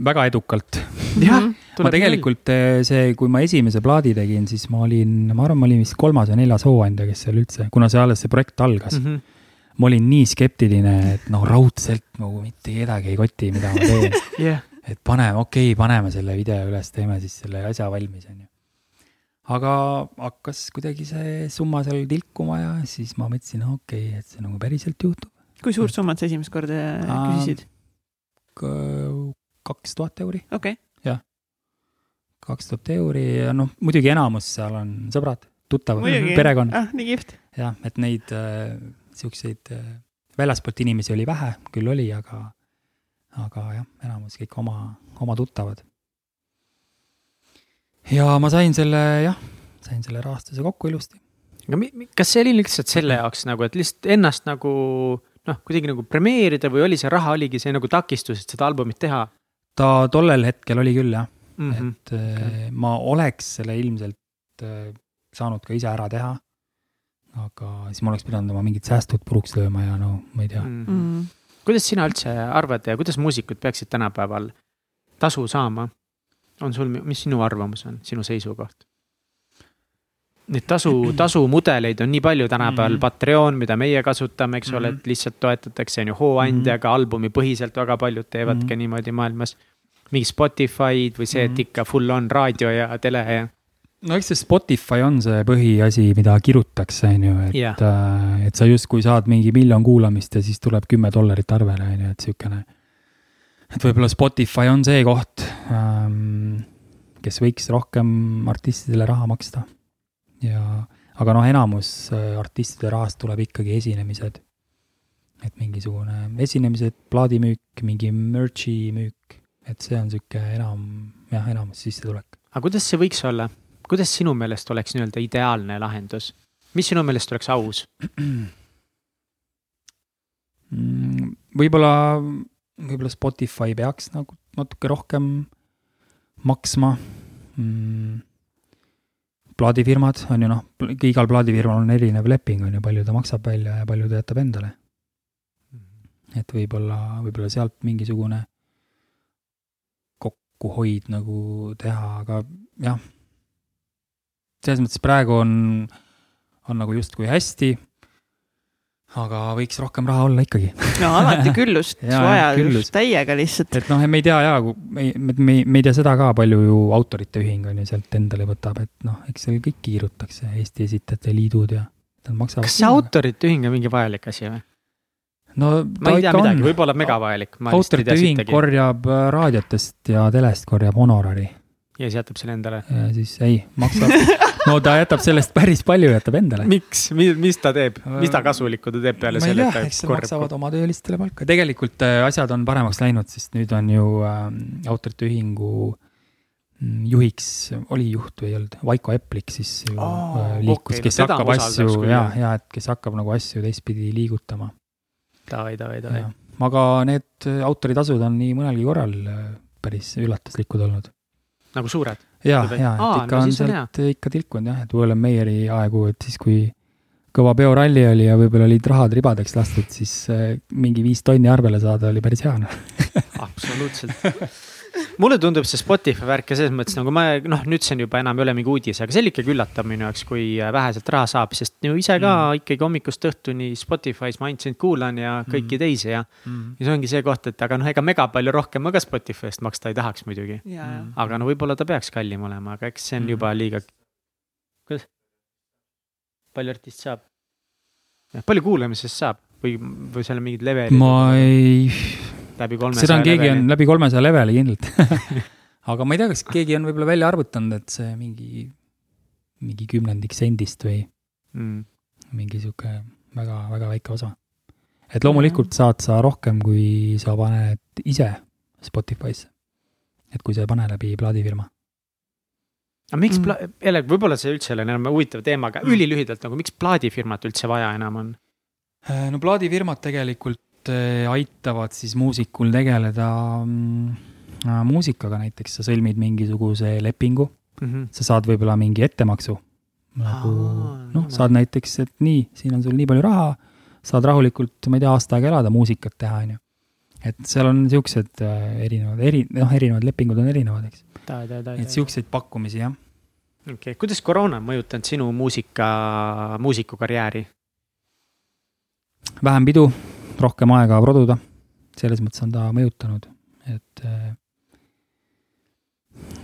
väga edukalt. jah, ma tegelikult eh, see, kui ma esimese plaadi tegin, siis ma olin, ma arvan, ma olin vist kolmas või neljas hooandja, kes seal üldse, kuna see alles see projekt algas mm. mm. -hmm. ma olin nii skeptiline, et noh, raudselt nagu mitte kedagi ei koti, mida ma teen. jah, et paneme, okei okay,, paneme selle video üles, teeme siis selle asja valmis, onju. aga hakkas kuidagi see summa seal tilkuma ja siis ma mõtlesin, okei okay,, et see nagu päriselt juhtub. kui suurt summat sa esimest korda küsisid? Kaks tuhat euri, okei, kaks tuhat euri ja noh, muidugi enamus seal on sõbrad, tuttavad, perekond ah, nii kihvt. jah, et neid äh, siukseid äh, väljaspoolt inimesi oli vähe, küll oli, aga, aga jah, enamus kõik oma, oma tuttavad. ja ma sain selle jah, sain selle rahastuse kokku ilusti. aga mi- kas see oli lihtsalt selle jaoks nagu, et lihtsalt ennast nagu noh, kuidagi nagu premeerida või oli see raha oligi see nagu takistus, et seda albumit teha ta tollel hetkel oli küll jah mm? mm, -hmm. et okay. ma oleks selle ilmselt äh, saanud ka ise ära teha. aga siis ma oleks pidanud oma mingid säästud puruks lööma ja no ma ei tea. Mm -hmm. kuidas sina üldse arvad ja kuidas muusikud peaksid tänapäeval tasu saama? on sul, mis sinu arvamus on, sinu seisukoht? Neid tasu, tasumudeleid on nii palju tänapäeval Mhm. mm, -hmm. Patreon, mida meie kasutame, eks ole, Mhm. et lihtsalt toetatakse, on ju, hooandjaga mm -hmm. albumipõhiselt väga paljud teevadki mm Mhm. -hmm. niimoodi maailmas. mingi Spotify'd või see, et Mhm. ikka full on raadio ja tele ja no eks see Spotify on see põhiasi, mida kirutakse, on ju, et yeah., et sa justkui saad mingi miljon kuulamist ja siis tuleb kümme dollarit arvele, on ju, et siukene. et võib-olla Spotify on see koht, kes võiks rohkem artistidele raha maksta. ja, aga noh, enamus äh, artistide rahast tuleb ikkagi esinemised. et mingisugune esinemised, plaadimüük, mingi merch'i müük, et see on sihuke enam, jah, enamus sissetulek. aga kuidas see võiks olla? kuidas sinu meelest oleks nii-öelda ideaalne lahendus? mis sinu meelest oleks aus? võib-olla, võib-olla Spotify peaks nagu natuke rohkem maksma mm.. Plaadifirmad on ju noh, igal plaadifirmal on erinev leping on ju, palju ta maksab välja ja palju ta jätab endale. et võib-olla, võib-olla sealt mingisugune kokkuhoid nagu teha, aga jah. selles mõttes praegu on, on nagu justkui hästi. Aga võiks rohkem raha olla ikkagi, no alati küllust vaja täiega lihtsalt. et noh, me ei tea ja, me, me, me, me ei tea seda ka, palju ju autorite ühing on ju sealt endale võtab, et noh, eks seal kõik kiirutakse, Eesti Esitajate Liidud ja nad maksavad. kas see? autorite ühing on mingi vajalik asi või? no ma ei tea midagi, võib-olla megavajalik. autorite ühing korjab raadiotest ja telest korjab honorari ja siis jätab selle endale. siis ei, maksab, no ta jätab sellest päris palju, jätab endale. miks, mis ta teeb, mis ta kasulikku ta teeb peale ma ei selle, tea, eks nad maksavad oma töölistele palka, tegelikult äh, asjad on paremaks läinud, sest nüüd on ju äh, autorite ühingu mm, juhiks, oli juht või ei olnud, Vaiko Eplik siis ju äh, liikus okay,, no kes teda hakkab asju ja ja et kes hakkab nagu asju teistpidi liigutama. davai, davai, davai. aga need äh, autoritasud on nii mõnelgi korral äh, päris üllatuslikud olnud. Nagu suured. ja, ja, et ikka no on siis on sealt ikka tilkunud jah, et Willem Meieri aegu, et siis kui kõva peoralli oli ja võib-olla olid rahad ribadeks lastud, siis äh, mingi viis tonni arvele saada oli päris hea noh. absoluutselt. mulle tundub see Spotify värk ja selles mõttes nagu ma noh, nüüd see on juba enam ei ole mingi uudis, aga see oli ikkagi üllatav minu jaoks, kui väheselt raha saab, sest ju ise ka mm. ikkagi hommikust õhtuni Spotify's ma ainult sind kuulan ja kõiki mm. teisi ja. ja see ongi see koht, et aga noh, ega mega palju rohkem ma ka Spotify eest maksta ei tahaks muidugi. aga no võib-olla ta peaks kallim olema, aga eks see on Mm. juba liiga. kuidas? palju artist saab? palju kuulamisest saab või, või seal on mingid levelid? ma ei, läbi kolmesaja seda on, keegi on läbi kolmesaja leveli kindlalt. aga ma ei tea, kas keegi on võib-olla välja arvutanud, et see mingi, mingi kümnendik sendist või mm.. mingi sihuke väga-väga väike osa. et loomulikult saad sa rohkem, kui sa paned ise Spotify'sse. et kui sa ei pane läbi plaadifirma. aga miks Mm. mm., jälle võib-olla see üldse ei ole enam huvitav teema, aga Mm. ülilühidalt nagu miks plaadifirmat üldse vaja enam on? Äh, no plaadifirmad tegelikult aitavad siis muusikul tegeleda mm, äh, muusikaga, näiteks sa sõlmid mingisuguse lepingu, sa saad võib-olla mingi ettemaksu. nagu noh, saad näiteks, et nii, siin on sul nii palju raha, saad rahulikult, ma ei tea, aasta aega elada, muusikat teha, on ju. et seal on siuksed äh, erinevad, eri, noh, erinevad lepingud on erinevad, eks. et siukseid pakkumisi jah. okei okay., kuidas koroona on mõjutanud sinu muusika, muusikukarjääri? vähem pidu, rohkem aega produda, selles mõttes on ta mõjutanud, et.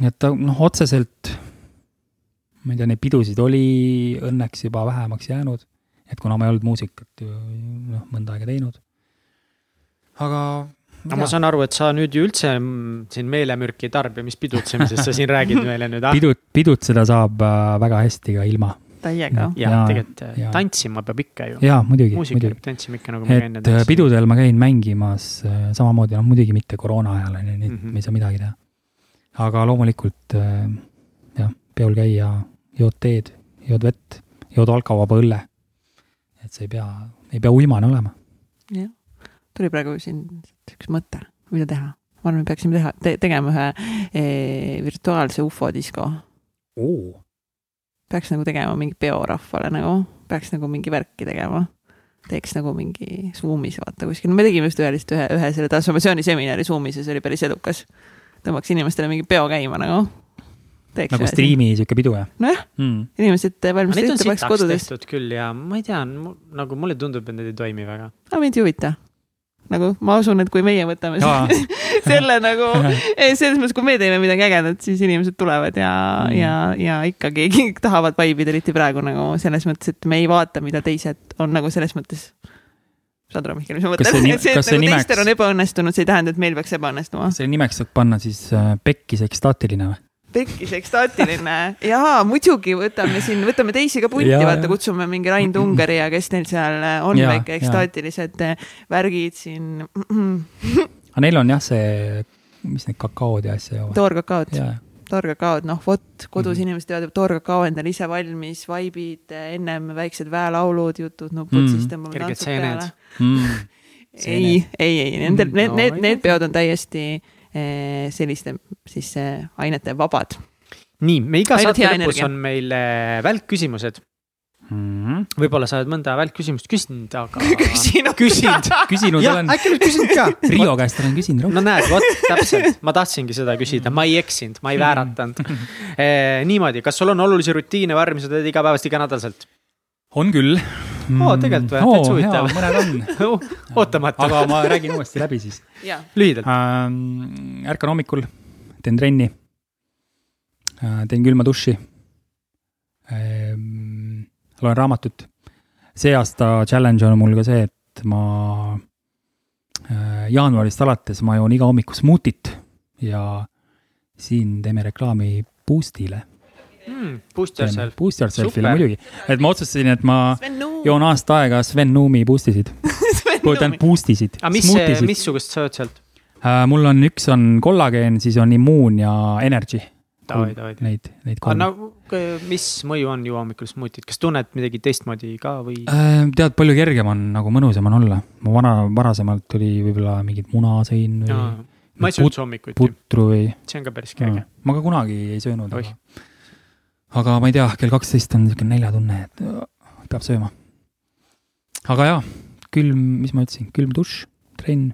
et ta noh, otseselt, ma ei tea, neid pidusid oli õnneks juba vähemaks jäänud, et kuna ma ei olnud muusikat ju noh, mõnda aega teinud. aga. no ma saan aru, et sa nüüd ju üldse siin meelemürki ei tarbi, mis pidutsemisest sa siin räägid meile nüüd, ah? pidut, pidutseda saab äh, väga hästi ka ilma. täiega. ja Jaa, tegelikult äh, jaa. tantsima peab ikka ju. jaa, muidugi, muusika muidugi peab. tantsima ikka nagu ma käin et äh,. pidudel ma käin mängimas äh, samamoodi, noh muidugi mitte koroona ajal on ju, nii et Mhm. me ei saa midagi teha. aga loomulikult jah, peol käia, jood teed, jood vett, jood alkovaba õlle. et sa ei pea, ei pea uimane olema. jah, tuli praegu siin üks mõte, mida teha. ma arvan, me peaksime teha te,, tegema ühe e, virtuaalse ufodisko. Peaks nagu tegema mingi peo rahvale nagu, peaks nagu mingi värki tegema. teeks nagu mingi Zoomis vaata kuskil, no me tegime just ühe lihtsalt ühe, ühe selle transformatsiooniseminari Zoomis ja see oli päris edukas. tõmbaks inimestele mingi peo käima nagu. nagu striimi sihuke pidu jah Nojah. mm.. inimesed on ette, paneks sitaks kodudes. tehtud küll ja ma ei tea, nagu mulle tundub, et need ei toimi väga. aga mind ei huvita. Nagu ma usun, et kui meie võtame Jaa. selle nagu, selles mõttes, kui me teeme midagi ägedat, siis inimesed tulevad ja Mm. ja, ja ikkagi tahavad vaibida, eriti praegu nagu selles mõttes, et me ei vaata, mida teised on nagu selles mõttes. saad aru, Mihkel, mis ma mõtlen et see, et nagu nimeks- teistel on ebaõnnestunud, see ei tähenda, et meil peaks ebaõnnestuma. selle nimeks saab panna siis äh, pekkis ekstaatiline või? Pekkis ekstaatiline jaa, muidugi võtame siin, võtame teisi ka punti, vaata, kutsume mingi Rain Tungeri ja kes neil seal on Jaa, väike ekstaatilised eh, värgid siin, aga neil on jah, see, mis need kakaod ja asja joovad. toorkakaod. toorkakaod, noh vot, kodus mm. -hmm. inimesed teevad toorkakao endale ise valmis, vaibid, ennem väiksed väelaulud, jutud, nupud mm. -hmm. siis tõmbame tantsud peale mm.. ei, ei, ei, nendel, need need, need peod on täiesti selliste siis eh, ainete vabad. nii, me iga Ainult saate lõpus on meil äh, välkküsimused. mm. võib-olla sa oled mõnda välkküsimust küsinud, aga. küsinud. küsinud. küsinud olen, äkki oled küsinud ka. Riio käest olen küsinud rohkem. no näed, vot täpselt, ma tahtsingi seda küsida, ma ei eksinud, ma ei vääratanud eh,. niimoodi, kas sul on olulisi rutiine või harjumusi, teed igapäevaselt, iganädalaselt? On küll. Oo, tegelikult või? Täitsa huvitav. mõned on, ootamatu, aga ma räägin uuesti läbi siis lühidalt. ähm,. ärkan hommikul, teen trenni äh,, teen külma duši ähm,. loen raamatut. see aasta challenge on mul ka see, et ma äh, jaanuarist alates ma joon iga hommiku smuutit ja siin teeme reklaami Boostile. Mm, Boost yourself. Boost Yourselfile muidugi, et ma otsustasin, et ma joon aasta aega Sven Nuumi Boostisid, tähendab Boostisid. aga mis, missugust sa jood sealt? Äh, mul on, üks on kollageen, siis on immuun ja energy. Davai, davai. Neid, neid aga kolme. nagu, mis mõju on juua hommikul smuutit, kas tunned midagi teistmoodi ka või? Äh, tead, palju kergem on, nagu mõnusam on olla. ma vana, varasemalt oli võib-olla mingit muna sõin või ma ei söönud üldse hommikuti, putru või. see on ka päris kerge. ma ka kunagi ei söönud, Oih. aga, aga ma ei tea, kell kaksteist on niisugune näljatunne, et äh, peab sööma. aga jaa, külm, mis ma ütlesin, külm dušš, trenn.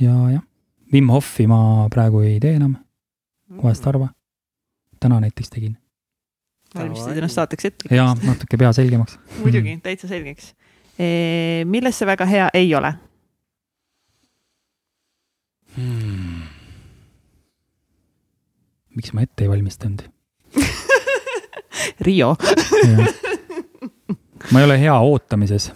ja jah, Wim Hofi ma praegu ei tee enam, vahest harva. täna näiteks tegin valmistasid ennast saateks ette. ja natuke pea selgemaks. muidugi, täitsa selgeks. milles see väga hea ei ole? hmm.. miks ma ette ei valmistanud? Riio. ma ei ole hea ootamises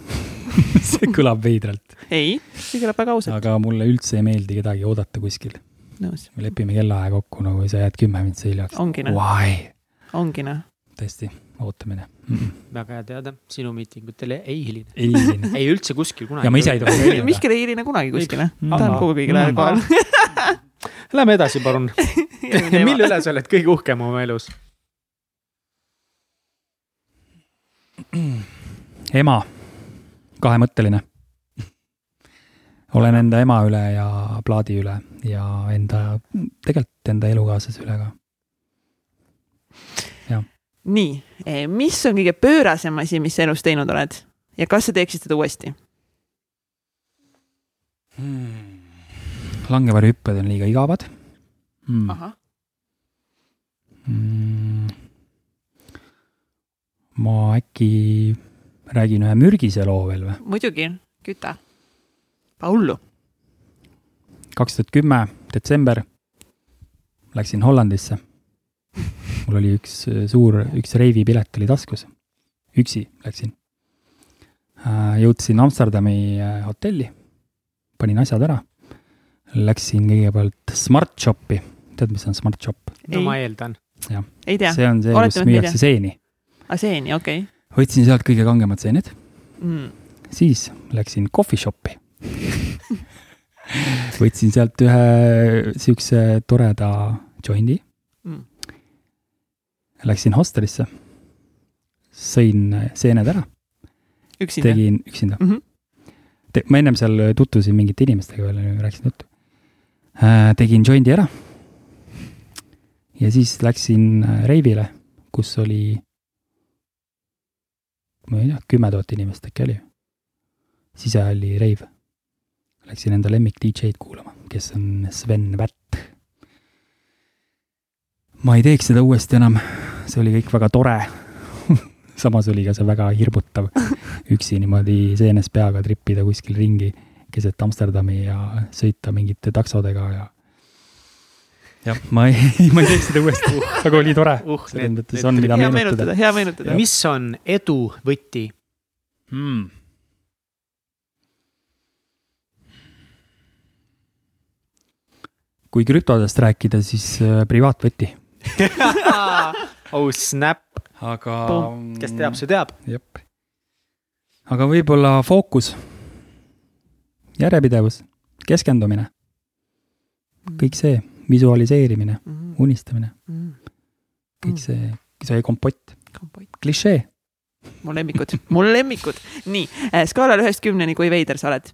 see kõlab veidralt, ei, see kõlab väga ausalt. aga mulle üldse ei meeldi kedagi oodata kuskil. me lepime kellaaja kokku, nagu sa jääd kümme minutit hiljaks. ongi noh, ongi noh. tõesti, ootamine mm. -mm. väga hea teada, sinu miitingutele ei hiline. ei hiline. ei üldse kuskil kunagi. ja ma ise ei tohi hilineda. Mihkel ei hiline kunagi kuskile, ta on kogu kõigil ajal kohal. Lähme edasi, palun. mille üle sa oled kõige uhkem oma elus? ema, kahemõtteline. olen enda ema üle ja plaadi üle ja enda, tegelikult enda elukaaslase üle ka. nii, mis on kõige pöörasem asi, mis sa elus teinud oled ja kas sa teeksid seda uuesti? langevarjuhüpped on liiga igavad mm.. ahah, Mm. Ma äkki räägin ühe mürgise loo veel või? muidugi, küta. Paullu. kaks tuhat kümme detsember läksin Hollandisse. mul oli üks äh, suur, üks reivipilet oli taskus, üksi läksin. jõudsin Amsterdami äh, hotelli, panin asjad ära, läksin kõigepealt Smart Shopi, tead, mis on Smart Shop? no Ei. ma eeldan. ei tea, see on see, kus müüakse seeni. Aseeni, okei võtsin sealt kõige kangemad seened, mm.. siis läksin coffee shop'i. võtsin sealt ühe siukse toreda joindi Mm. Läksin hostelisse, sõin seened ära, üksinda. tegin üksinda Mm -hmm. Te,. ma ennem seal tutvusin mingite inimestega veel, rääkisin juttu. tegin joindi ära. ja siis läksin äh, reivile, kus oli, ma ei tea, kümme tuhat inimest äkki oli. sisehalli reiv. Läksin enda lemmik DJ-d kuulama, kes on Sven Vätt. ma ei teeks seda uuesti enam, see oli kõik väga tore. samas oli ka see väga hirmutav üksi niimoodi seenes peaga tripida kuskil ringi keset Amsterdami ja sõita mingite taksodega ja. jah, ma ei, ma ei teeks seda uuesti, aga oli tore Uh, selles need- mõttes on, mida hea meenutada meenutada, hea meenutada. mis on edu võti? hmm.. kui krüptodest rääkida, siis äh, privaatvõti, oh snap, aga. kes teab, see teab. jep. aga võib-olla fookus, järjepidevus, keskendumine, kõik see, visualiseerimine, mm. unistamine, -hmm. kõik see, see kompott, kompott, klišee. mu lemmikud, mu lemmikud. nii, skaalal ühest kümneni, kui veider sa oled?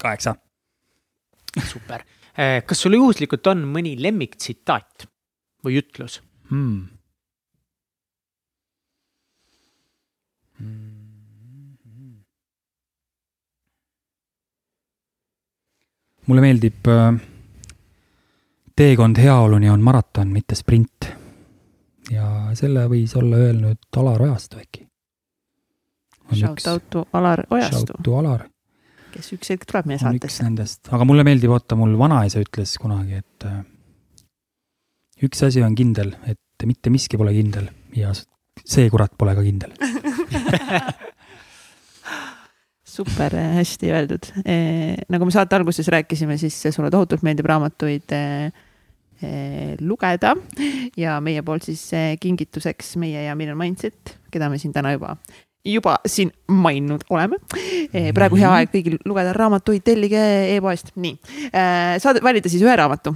kaheksa. super. kas sul juhuslikult on mõni lemmiktsitaat või ütlus? hmm.. mulle meeldib äh, teekond heaoluni on maraton, mitte sprint. ja selle võis olla öelnud Alar Ojastu äkki. Shout out to Alar Ojastu Shout, to Alar kes üks hetk tuleb meie on üks saatesse. nendest, aga mulle meeldib, oota, mul vanaisa ütles kunagi, et äh, üks asi on kindel, et mitte miski pole kindel ja see kurat pole ka kindel. super äh, hästi öeldud. nagu me saate alguses rääkisime, siis sulle tohutult meeldib raamatuid eh, lugeda ja meie poolt siis eh, kingituseks meie ja Millel Mindset, keda me siin täna juba juba siin maininud oleme. praegu hea aeg kõigil lugeda raamatuid, tellige e-poest, nii. saad valida siis ühe raamatu.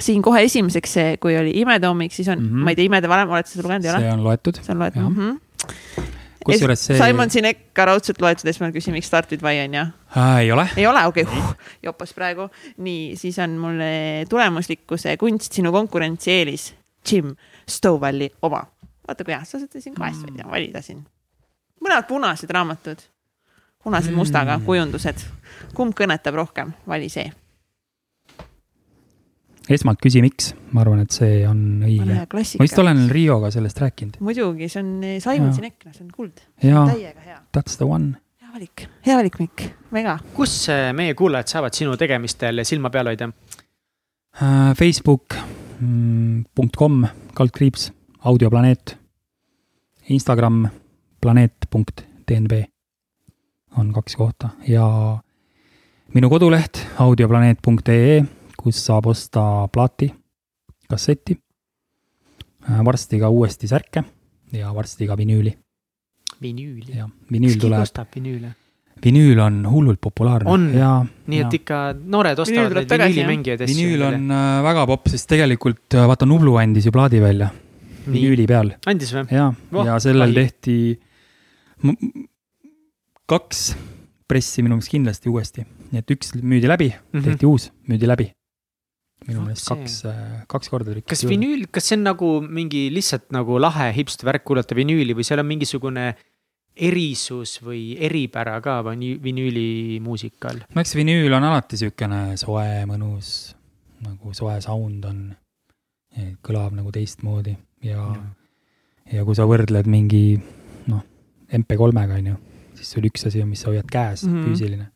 siin kohe esimeseks, kui oli Imetoomik, siis on mm, Mhm. -hmm. ma ei tea, Imede valem, oled sa seda lugenud, ei ole? see on loetud, see on loetud jah. mm. kusjuures see Simon Sinek ka raudselt loetud, ma küsin, miks Start with Why on ju? ei ole, ei ole, okei okay., jopas praegu. nii, siis on mul eh, tulemuslikkuse kunst, sinu konkurentsieelis, Jim Stovali oma. vaata kui hea, sa saad siin kahest välja valida siin. mõlemad punased raamatud, punased mustaga Mm. kujundused. kumb kõnetab rohkem, vali see. Esmalt küsi, miks, ma arvan, et see on õige. ma vist. olen Rioga sellest rääkinud muidugi, see on eh, Simon. Sinek, see on kuld, täiega hea. that's the one. hea valik, hea valik, Mikk, väga. kus äh, meie kuulajad saavad sinu tegemistel silma peal hoida? Äh, Facebook mm, kaldkriips, audioplaneet. Instagram planeet.dnb on kaks kohta ja minu koduleht audioplaneet.ee, kus saab osta plaati, kasseti. varsti ka uuesti särke ja varsti ka vinüüli vinüüli. ja vinüül tuleb, ostab vinüüle? vinüül on hullult populaarne On? ja, nii et ikka noored ostavad neid vinüülimängijaid asju. vinüül on äh, väga popp, sest tegelikult äh, vaata Nublu andis ju plaadi välja vinüüli peal andis või? ja Voh, ja sellel kahju. tehti kaks pressi minu meelest kindlasti uuesti, nii et üks müüdi läbi mm. -hmm. tehti uus, müüdi läbi. Minu meelest kaks, kaks korda trükiti. kas vinüül, kas see on nagu mingi lihtsalt nagu lahe hipster värk kuulata vinüüli või seal on mingisugune erisus või eripära ka vini- vinüülimuusikal? no eks vinüül on alati siukene soe, mõnus, nagu soe sound on, kõlab nagu teistmoodi ja mm., ja kui sa võrdled mingi noh, MP3-ga on ju, siis sul üks asi on, mis sa hoiad käes mm. -hmm. füüsiline.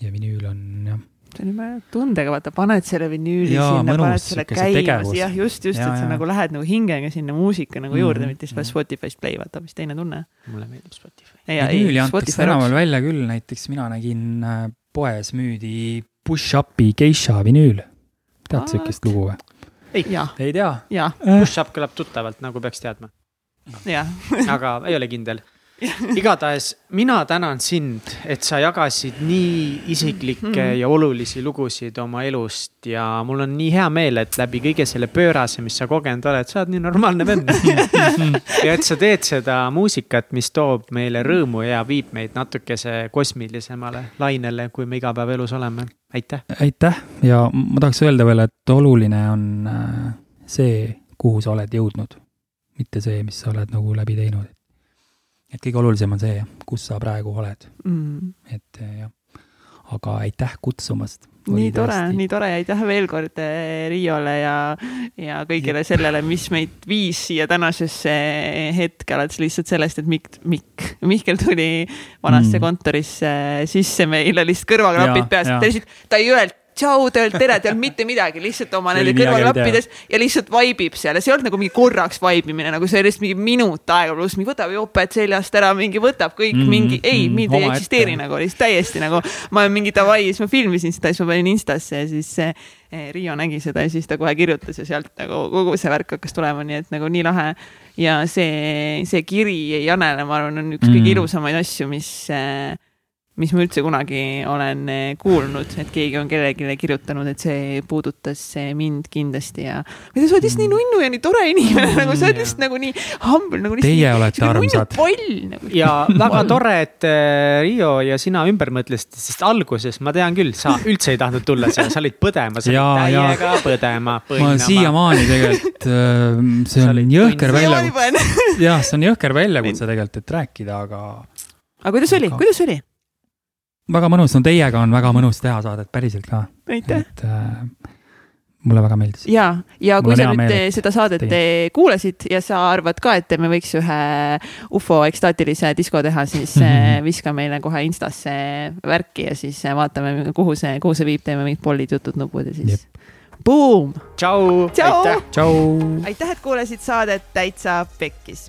ja vinüül on jah, see on juba tundega, vaata, paned selle vinüüli Jaa, sinna, paned selle käima, jah, just, just, et sa nagu lähed nagu hingega sinna muusika nagu juurde mm, mitte siis paned mhm. Spotify'st play, vaata, hoopis teine tunne. mulle meeldib Spotify. vinüüli antakse tänaval välja küll, näiteks mina nägin äh, poes müüdi Push-Upi geisha vinüül. tead What? siukest lugu või? jah, ei tea. jah, Push-up kõlab tuttavalt, nagu peaks teadma, jah. aga ei ole kindel. igatahes mina tänan sind, et sa jagasid nii isiklikke Mhm. ja olulisi lugusid oma elust ja mul on nii hea meel, et läbi kõige selle pöörase, mis sa kogenud oled, sa oled nii normaalne vend. ja et sa teed seda muusikat, mis toob meile rõõmu ja viib meid natukese kosmilisemale lainele, kui me igapäevaelus oleme. aitäh. aitäh ja ma tahaks öelda veel, et oluline on äh, see, kuhu sa oled jõudnud, mitte see, mis sa oled nagu läbi teinud. Et kõige olulisem on see, kus sa praegu oled, Mm. et äh, jah. aga aitäh kutsumast. nii tore, nii tore ja aitäh veel kord eh, Riiole ja, ja kõigele sellele, mis meid viis siia tänasesse hetke, alates lihtsalt sellest, et Mikk, Mikk, Mihkel tuli vanasse Mm. kontorisse sisse meile lihtsalt kõrvaklapid peas, ta lihtsalt, ta ei öelnud tšau, öelnud tere, öelnud mitte midagi, lihtsalt oma nende kõrvaklappides ja lihtsalt vaibib seal ja see ei olnud nagu mingi korraks vaibimine, nagu see oli lihtsalt mingi minut aega pluss mingi võtab joped seljast ära, mingi võtab kõik Mm, mingi, ei mm, mind ei eksisteeri nagu, lihtsalt täiesti nagu ma olen mingi davai, siis ma filmisin seda, siis ma panin Instasse ja siis eh, Riio nägi seda ja siis ta kohe kirjutas ja sealt nagu kogu see värk hakkas tulema, nii et nagu nii lahe. ja see, see kiri Janele, ma arvan, on üks mm. Kõige ilusamaid asju, mis, mis ma üldse kunagi olen eh, kuulnud, et keegi on kellelegi kirjutanud, et see puudutas eh, mind kindlasti ja. ma ei tea, sa oled lihtsalt nii nunnu ja nii tore inimene, nagu sa oled lihtsalt nagu nii humble, nagu. Teie olete armsad. nagu. ja väga tore, et äh, Riio ja sina ümber mõtlesite, sest alguses ma tean küll, sa üldse ei tahtnud tulla siia, sa olid põdema, sa olid täiega põdema, ma olen siiamaani tegelikult, see on jõhker väljakutse, jah, see on jõhker väljakutse tegelikult, et rääkida, aga aga kuidas oli, kuidas oli? Väga mõnus, no teiega on väga mõnus teha saadet päriselt ka, aitäh. et äh, mulle väga meeldis. ja, ja Mul kui sa nüüd meel, et seda saadet eh, kuulasid ja sa arvad ka, et me võiks ühe ufo ekstaatilise disko teha, siis eh, viska meile kohe Instasse värki ja siis vaatame, kuhu see, kuhu see viib, teeme mingid pollid, jutud, nupud ja siis. Boom, tšau. Tšau. aitäh, et kuulasid saadet Täitsa Pekkis.